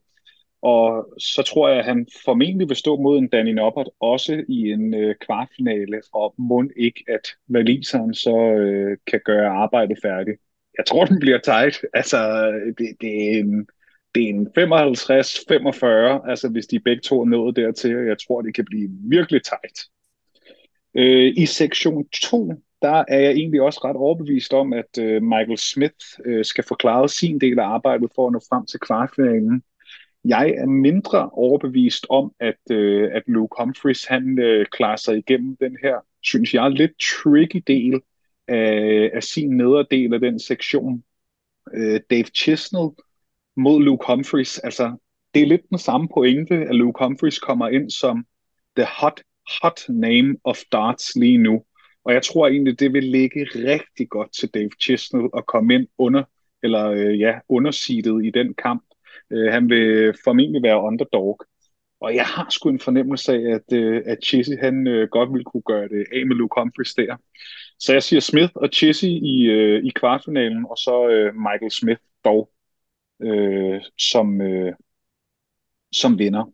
Og så tror jeg, at han formentlig vil stå mod en Danny Noppert også i en øh, kvartfinale, og må ikke, at Valiseren så øh, kan gøre arbejdet færdigt. Jeg tror, den bliver tight. Altså, det, det er en, det er en 55-45, altså hvis de begge to er nået dertil, og jeg tror, det kan blive virkelig tight. Øh, I sektion 2, der er jeg egentlig også ret overbevist om, at øh, Michael Smith øh, skal forklare sin del af arbejdet for at nå frem til kvartfinalen. Jeg er mindre overbevist om, at, øh, at Luke Humphries han øh, klarer sig igennem den her, synes jeg, lidt tricky del af, af sin nederdel af den sektion. Øh, Dave Chisnell mod Luke Humphries, altså det er lidt den samme pointe, at Luke Humphries kommer ind som the hot, hot name of darts lige nu. Og jeg tror egentlig, det vil ligge rigtig godt til Dave Chisnell at komme ind under, eller øh, ja, undersidet i den kamp. Øh, han vil formentlig være underdog. Og jeg har sgu en fornemmelse af, at, øh, at Chissy han øh, godt ville kunne gøre det af med Luke Humphries der. Så jeg siger Smith og Chissy i, øh, i kvartfinalen, og så øh, Michael Smith dog øh, som, øh, som vinder.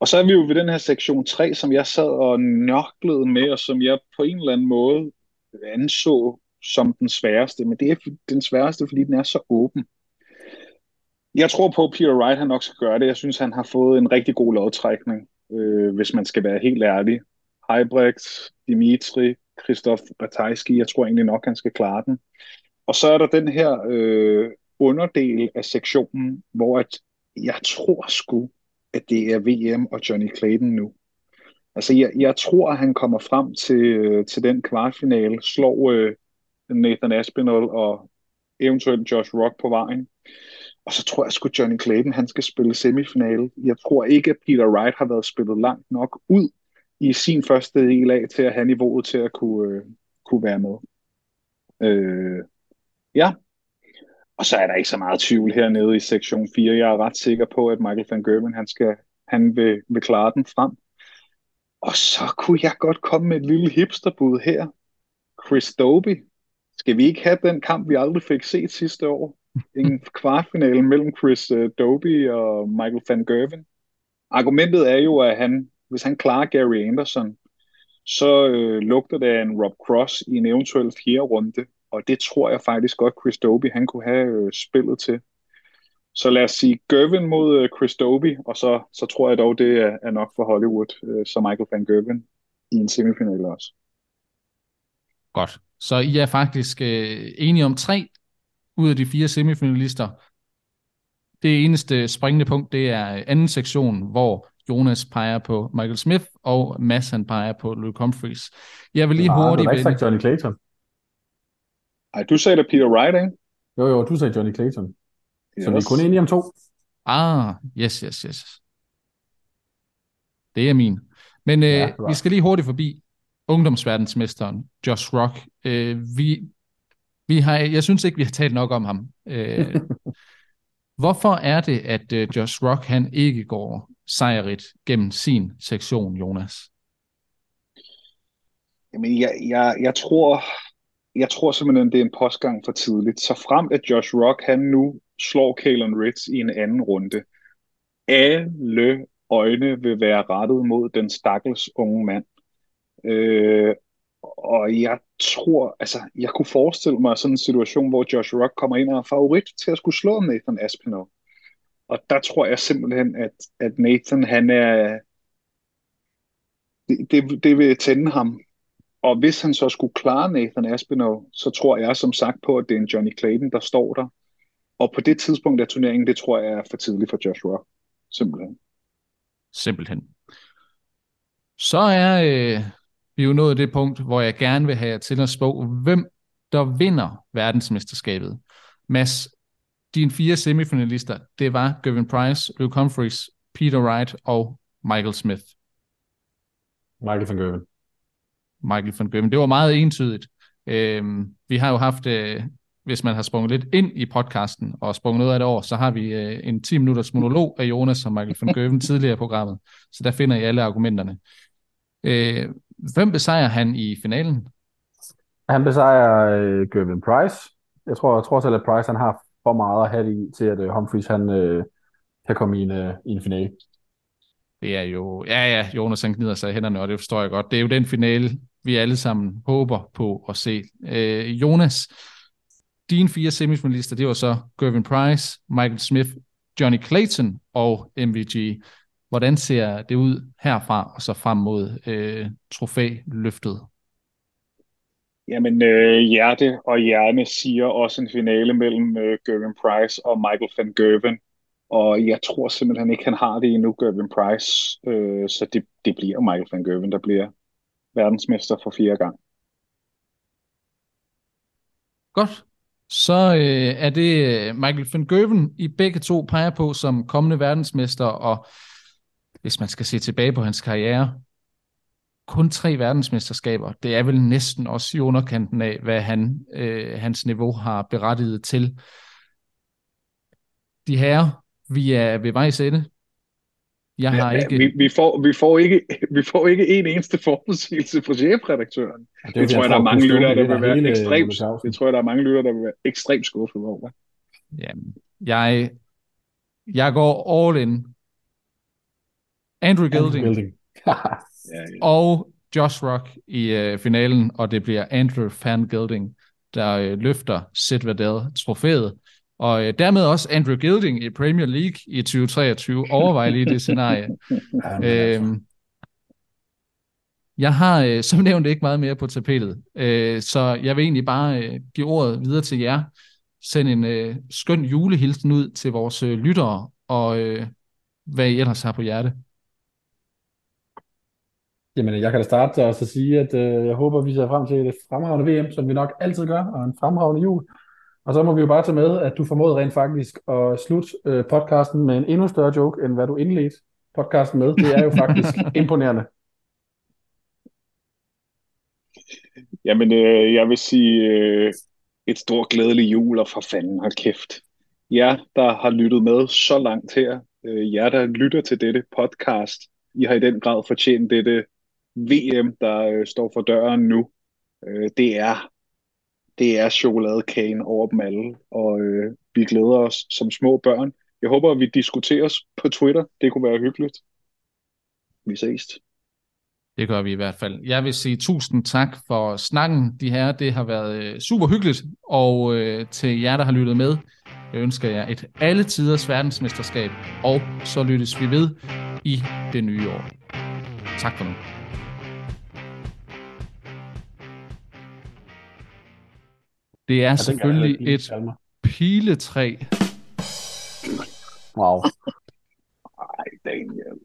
Og så er vi jo ved den her sektion 3, som jeg sad og nørklede med, og som jeg på en eller anden måde anså som den sværeste. Men det er den sværeste, fordi den er så åben. Jeg tror på, at Peter Wright han nok skal gøre det. Jeg synes, han har fået en rigtig god lodtrækning, øh, hvis man skal være helt ærlig. Heibrecht, Dimitri, Christoph Ratajski, jeg tror egentlig nok, han skal klare den. Og så er der den her øh, underdel af sektionen, hvor at jeg tror sgu, at det er VM og Johnny Clayton nu. Altså, jeg, jeg tror, at han kommer frem til, øh, til den kvartfinale, slår øh, Nathan Aspinall og eventuelt Josh Rock på vejen. Og så tror jeg sgu, Johnny Clayton, han skal spille semifinale. Jeg tror ikke, at Peter Wright har været spillet langt nok ud i sin første del af, til at have niveauet til at kunne, øh, kunne være med. Øh, ja, og så er der ikke så meget tvivl hernede i sektion 4. Jeg er ret sikker på, at Michael van Gerwen, han, skal, han vil, vil klare den frem. Og så kunne jeg godt komme med et lille hipsterbud her. Chris Dobie. Skal vi ikke have den kamp, vi aldrig fik set sidste år? En kvartfinale mellem Chris uh, Doby og Michael van Gerven. Argumentet er jo, at han, hvis han klarer Gary Anderson, så øh, lugter det af en Rob Cross i en eventuel fjerde runde, og det tror jeg faktisk godt, Chris Doby, han kunne have øh, spillet til. Så lad os sige Gervin mod øh, Chris Doby, og så, så tror jeg dog, det er, er nok for Hollywood, øh, så Michael van Gervin i en semifinal også. Godt. Så I er faktisk øh, enige om tre ud af de fire semifinalister. Det eneste springende punkt, det er anden sektion, hvor Jonas peger på Michael Smith, og Mads han peger på Luke Humphries. Jeg vil lige ja, hurtigt vende... sagt Johnny Clayton. Ej, du sagde da Peter Wright, ikke? Jo, jo, du sagde Johnny Clayton. Yes. Så vi er kun enige om to. Ah, yes, yes, yes. Det er min. Men øh, ja, vi skal lige hurtigt forbi ungdomsverdensmesteren Josh Rock. Øh, vi, vi har, jeg synes ikke, vi har talt nok om ham. Øh, hvorfor er det, at øh, Josh Rock han ikke går sejrigt gennem sin sektion, Jonas? Jamen, jeg, jeg, jeg tror, jeg tror simpelthen, det er en postgang for tidligt. Så frem at Josh Rock, han nu slår Kalen Ritz i en anden runde. Alle øjne vil være rettet mod den stakkels unge mand. Øh, og jeg tror, altså, jeg kunne forestille mig sådan en situation, hvor Josh Rock kommer ind og er favorit til at skulle slå Nathan Aspinall. Og der tror jeg simpelthen, at, at Nathan, han er, det, det, det vil tænde ham. Og hvis han så skulle klare Nathan Aspinall, så tror jeg som sagt på, at det er en Johnny Clayton, der står der. Og på det tidspunkt af turneringen, det tror jeg er for tidligt for Josh Rock. Simpelthen. Simpelthen. Så er øh, vi jo nået det punkt, hvor jeg gerne vil have jer til at spå, hvem der vinder verdensmesterskabet. Mads, dine fire semifinalister, det var Gavin Price, Luke Humphries, Peter Wright og Michael Smith. Michael van Gerwen. Michael van Gerwen. Det var meget entydigt. Øhm, vi har jo haft, øh, hvis man har sprunget lidt ind i podcasten og sprunget noget af det over, så har vi øh, en 10 minutters monolog af Jonas og Michael van Gerwen tidligere i programmet. Så der finder I alle argumenterne. Øh, hvem besejrer han i finalen? Han besejrer øh, Gervin Price. Jeg tror, jeg tror selv, at Price han har for meget at have i, til at øh, Humphries han, øh, kan komme i en, øh, i en finale. Det er jo, ja ja, Jonas han gnider sig i hænderne, og det forstår jeg godt. Det er jo den finale, vi alle sammen håber på at se. Øh, Jonas, dine fire semifinalister, det var så Gervin Price, Michael Smith, Johnny Clayton og MVG. Hvordan ser det ud herfra og så frem mod øh, trofæløftet? Jamen, øh, hjerte og hjerne siger også en finale mellem øh, Gervin Price og Michael van Gerven. Og jeg tror simpelthen ikke, han har det endnu, Gervin Price. Øh, så det, det bliver Michael van Gerven, der bliver verdensmester for fire gang. Godt. Så øh, er det øh, Michael van Gerven, I begge to peger på som kommende verdensmester, og hvis man skal se tilbage på hans karriere, kun tre verdensmesterskaber. Det er vel næsten også i underkanten af, hvad han, øh, hans niveau har berettiget til. De her, vi er ved vejs ende. Jeg har Ja, ikke... vi, vi, får, vi, får ikke, vi får ikke en eneste forudsigelse fra chefredaktøren. Det, er tror jeg, der er mange lyttere, der vil være ekstremt, det tror jeg, der er mange lyttere, der vil være ekstremt skuffet over. Ja, jeg, jeg går all in. Andrew Gilding, Building. Ja, ja. og Josh Rock i øh, finalen, og det bliver Andrew Van Gilding, der øh, løfter Citadel trofæet. Og øh, dermed også Andrew Gilding i Premier League i 2023. Overvej lige det scenarie. Jamen, altså. Øhm, jeg har øh, som nævnt ikke meget mere på tapetet, øh, så jeg vil egentlig bare øh, give ordet videre til jer. Send en øh, skøn julehilsen ud til vores øh, lyttere, og øh, hvad I ellers har på hjerte. Jamen, jeg kan da starte og så sige, at øh, jeg håber, vi ser frem til et fremragende VM, som vi nok altid gør, og en fremragende jul. Og så må vi jo bare tage med, at du formåede rent faktisk at slutte øh, podcasten med en endnu større joke, end hvad du indledte podcasten med. Det er jo faktisk imponerende. Jamen, øh, jeg vil sige øh, et stort glædelig jul, og for fanden hold kæft. Jer, der har lyttet med så langt her, øh, jer, der lytter til dette podcast, I har i den grad fortjent dette VM, der øh, står for døren nu. Øh, det er det er chokoladekagen over dem alle, og øh, vi glæder os som små børn. Jeg håber, at vi diskuteres på Twitter. Det kunne være hyggeligt. Vi ses. Det gør vi i hvert fald. Jeg vil sige tusind tak for snakken, de her. Det har været øh, super hyggeligt, og øh, til jer, der har lyttet med, jeg ønsker jer et alle tiders verdensmesterskab, og så lyttes vi ved i det nye år. Tak for nu. Det er Ja, selvfølgelig et Hjalmar. piletræ. Wow. Ej, Daniel.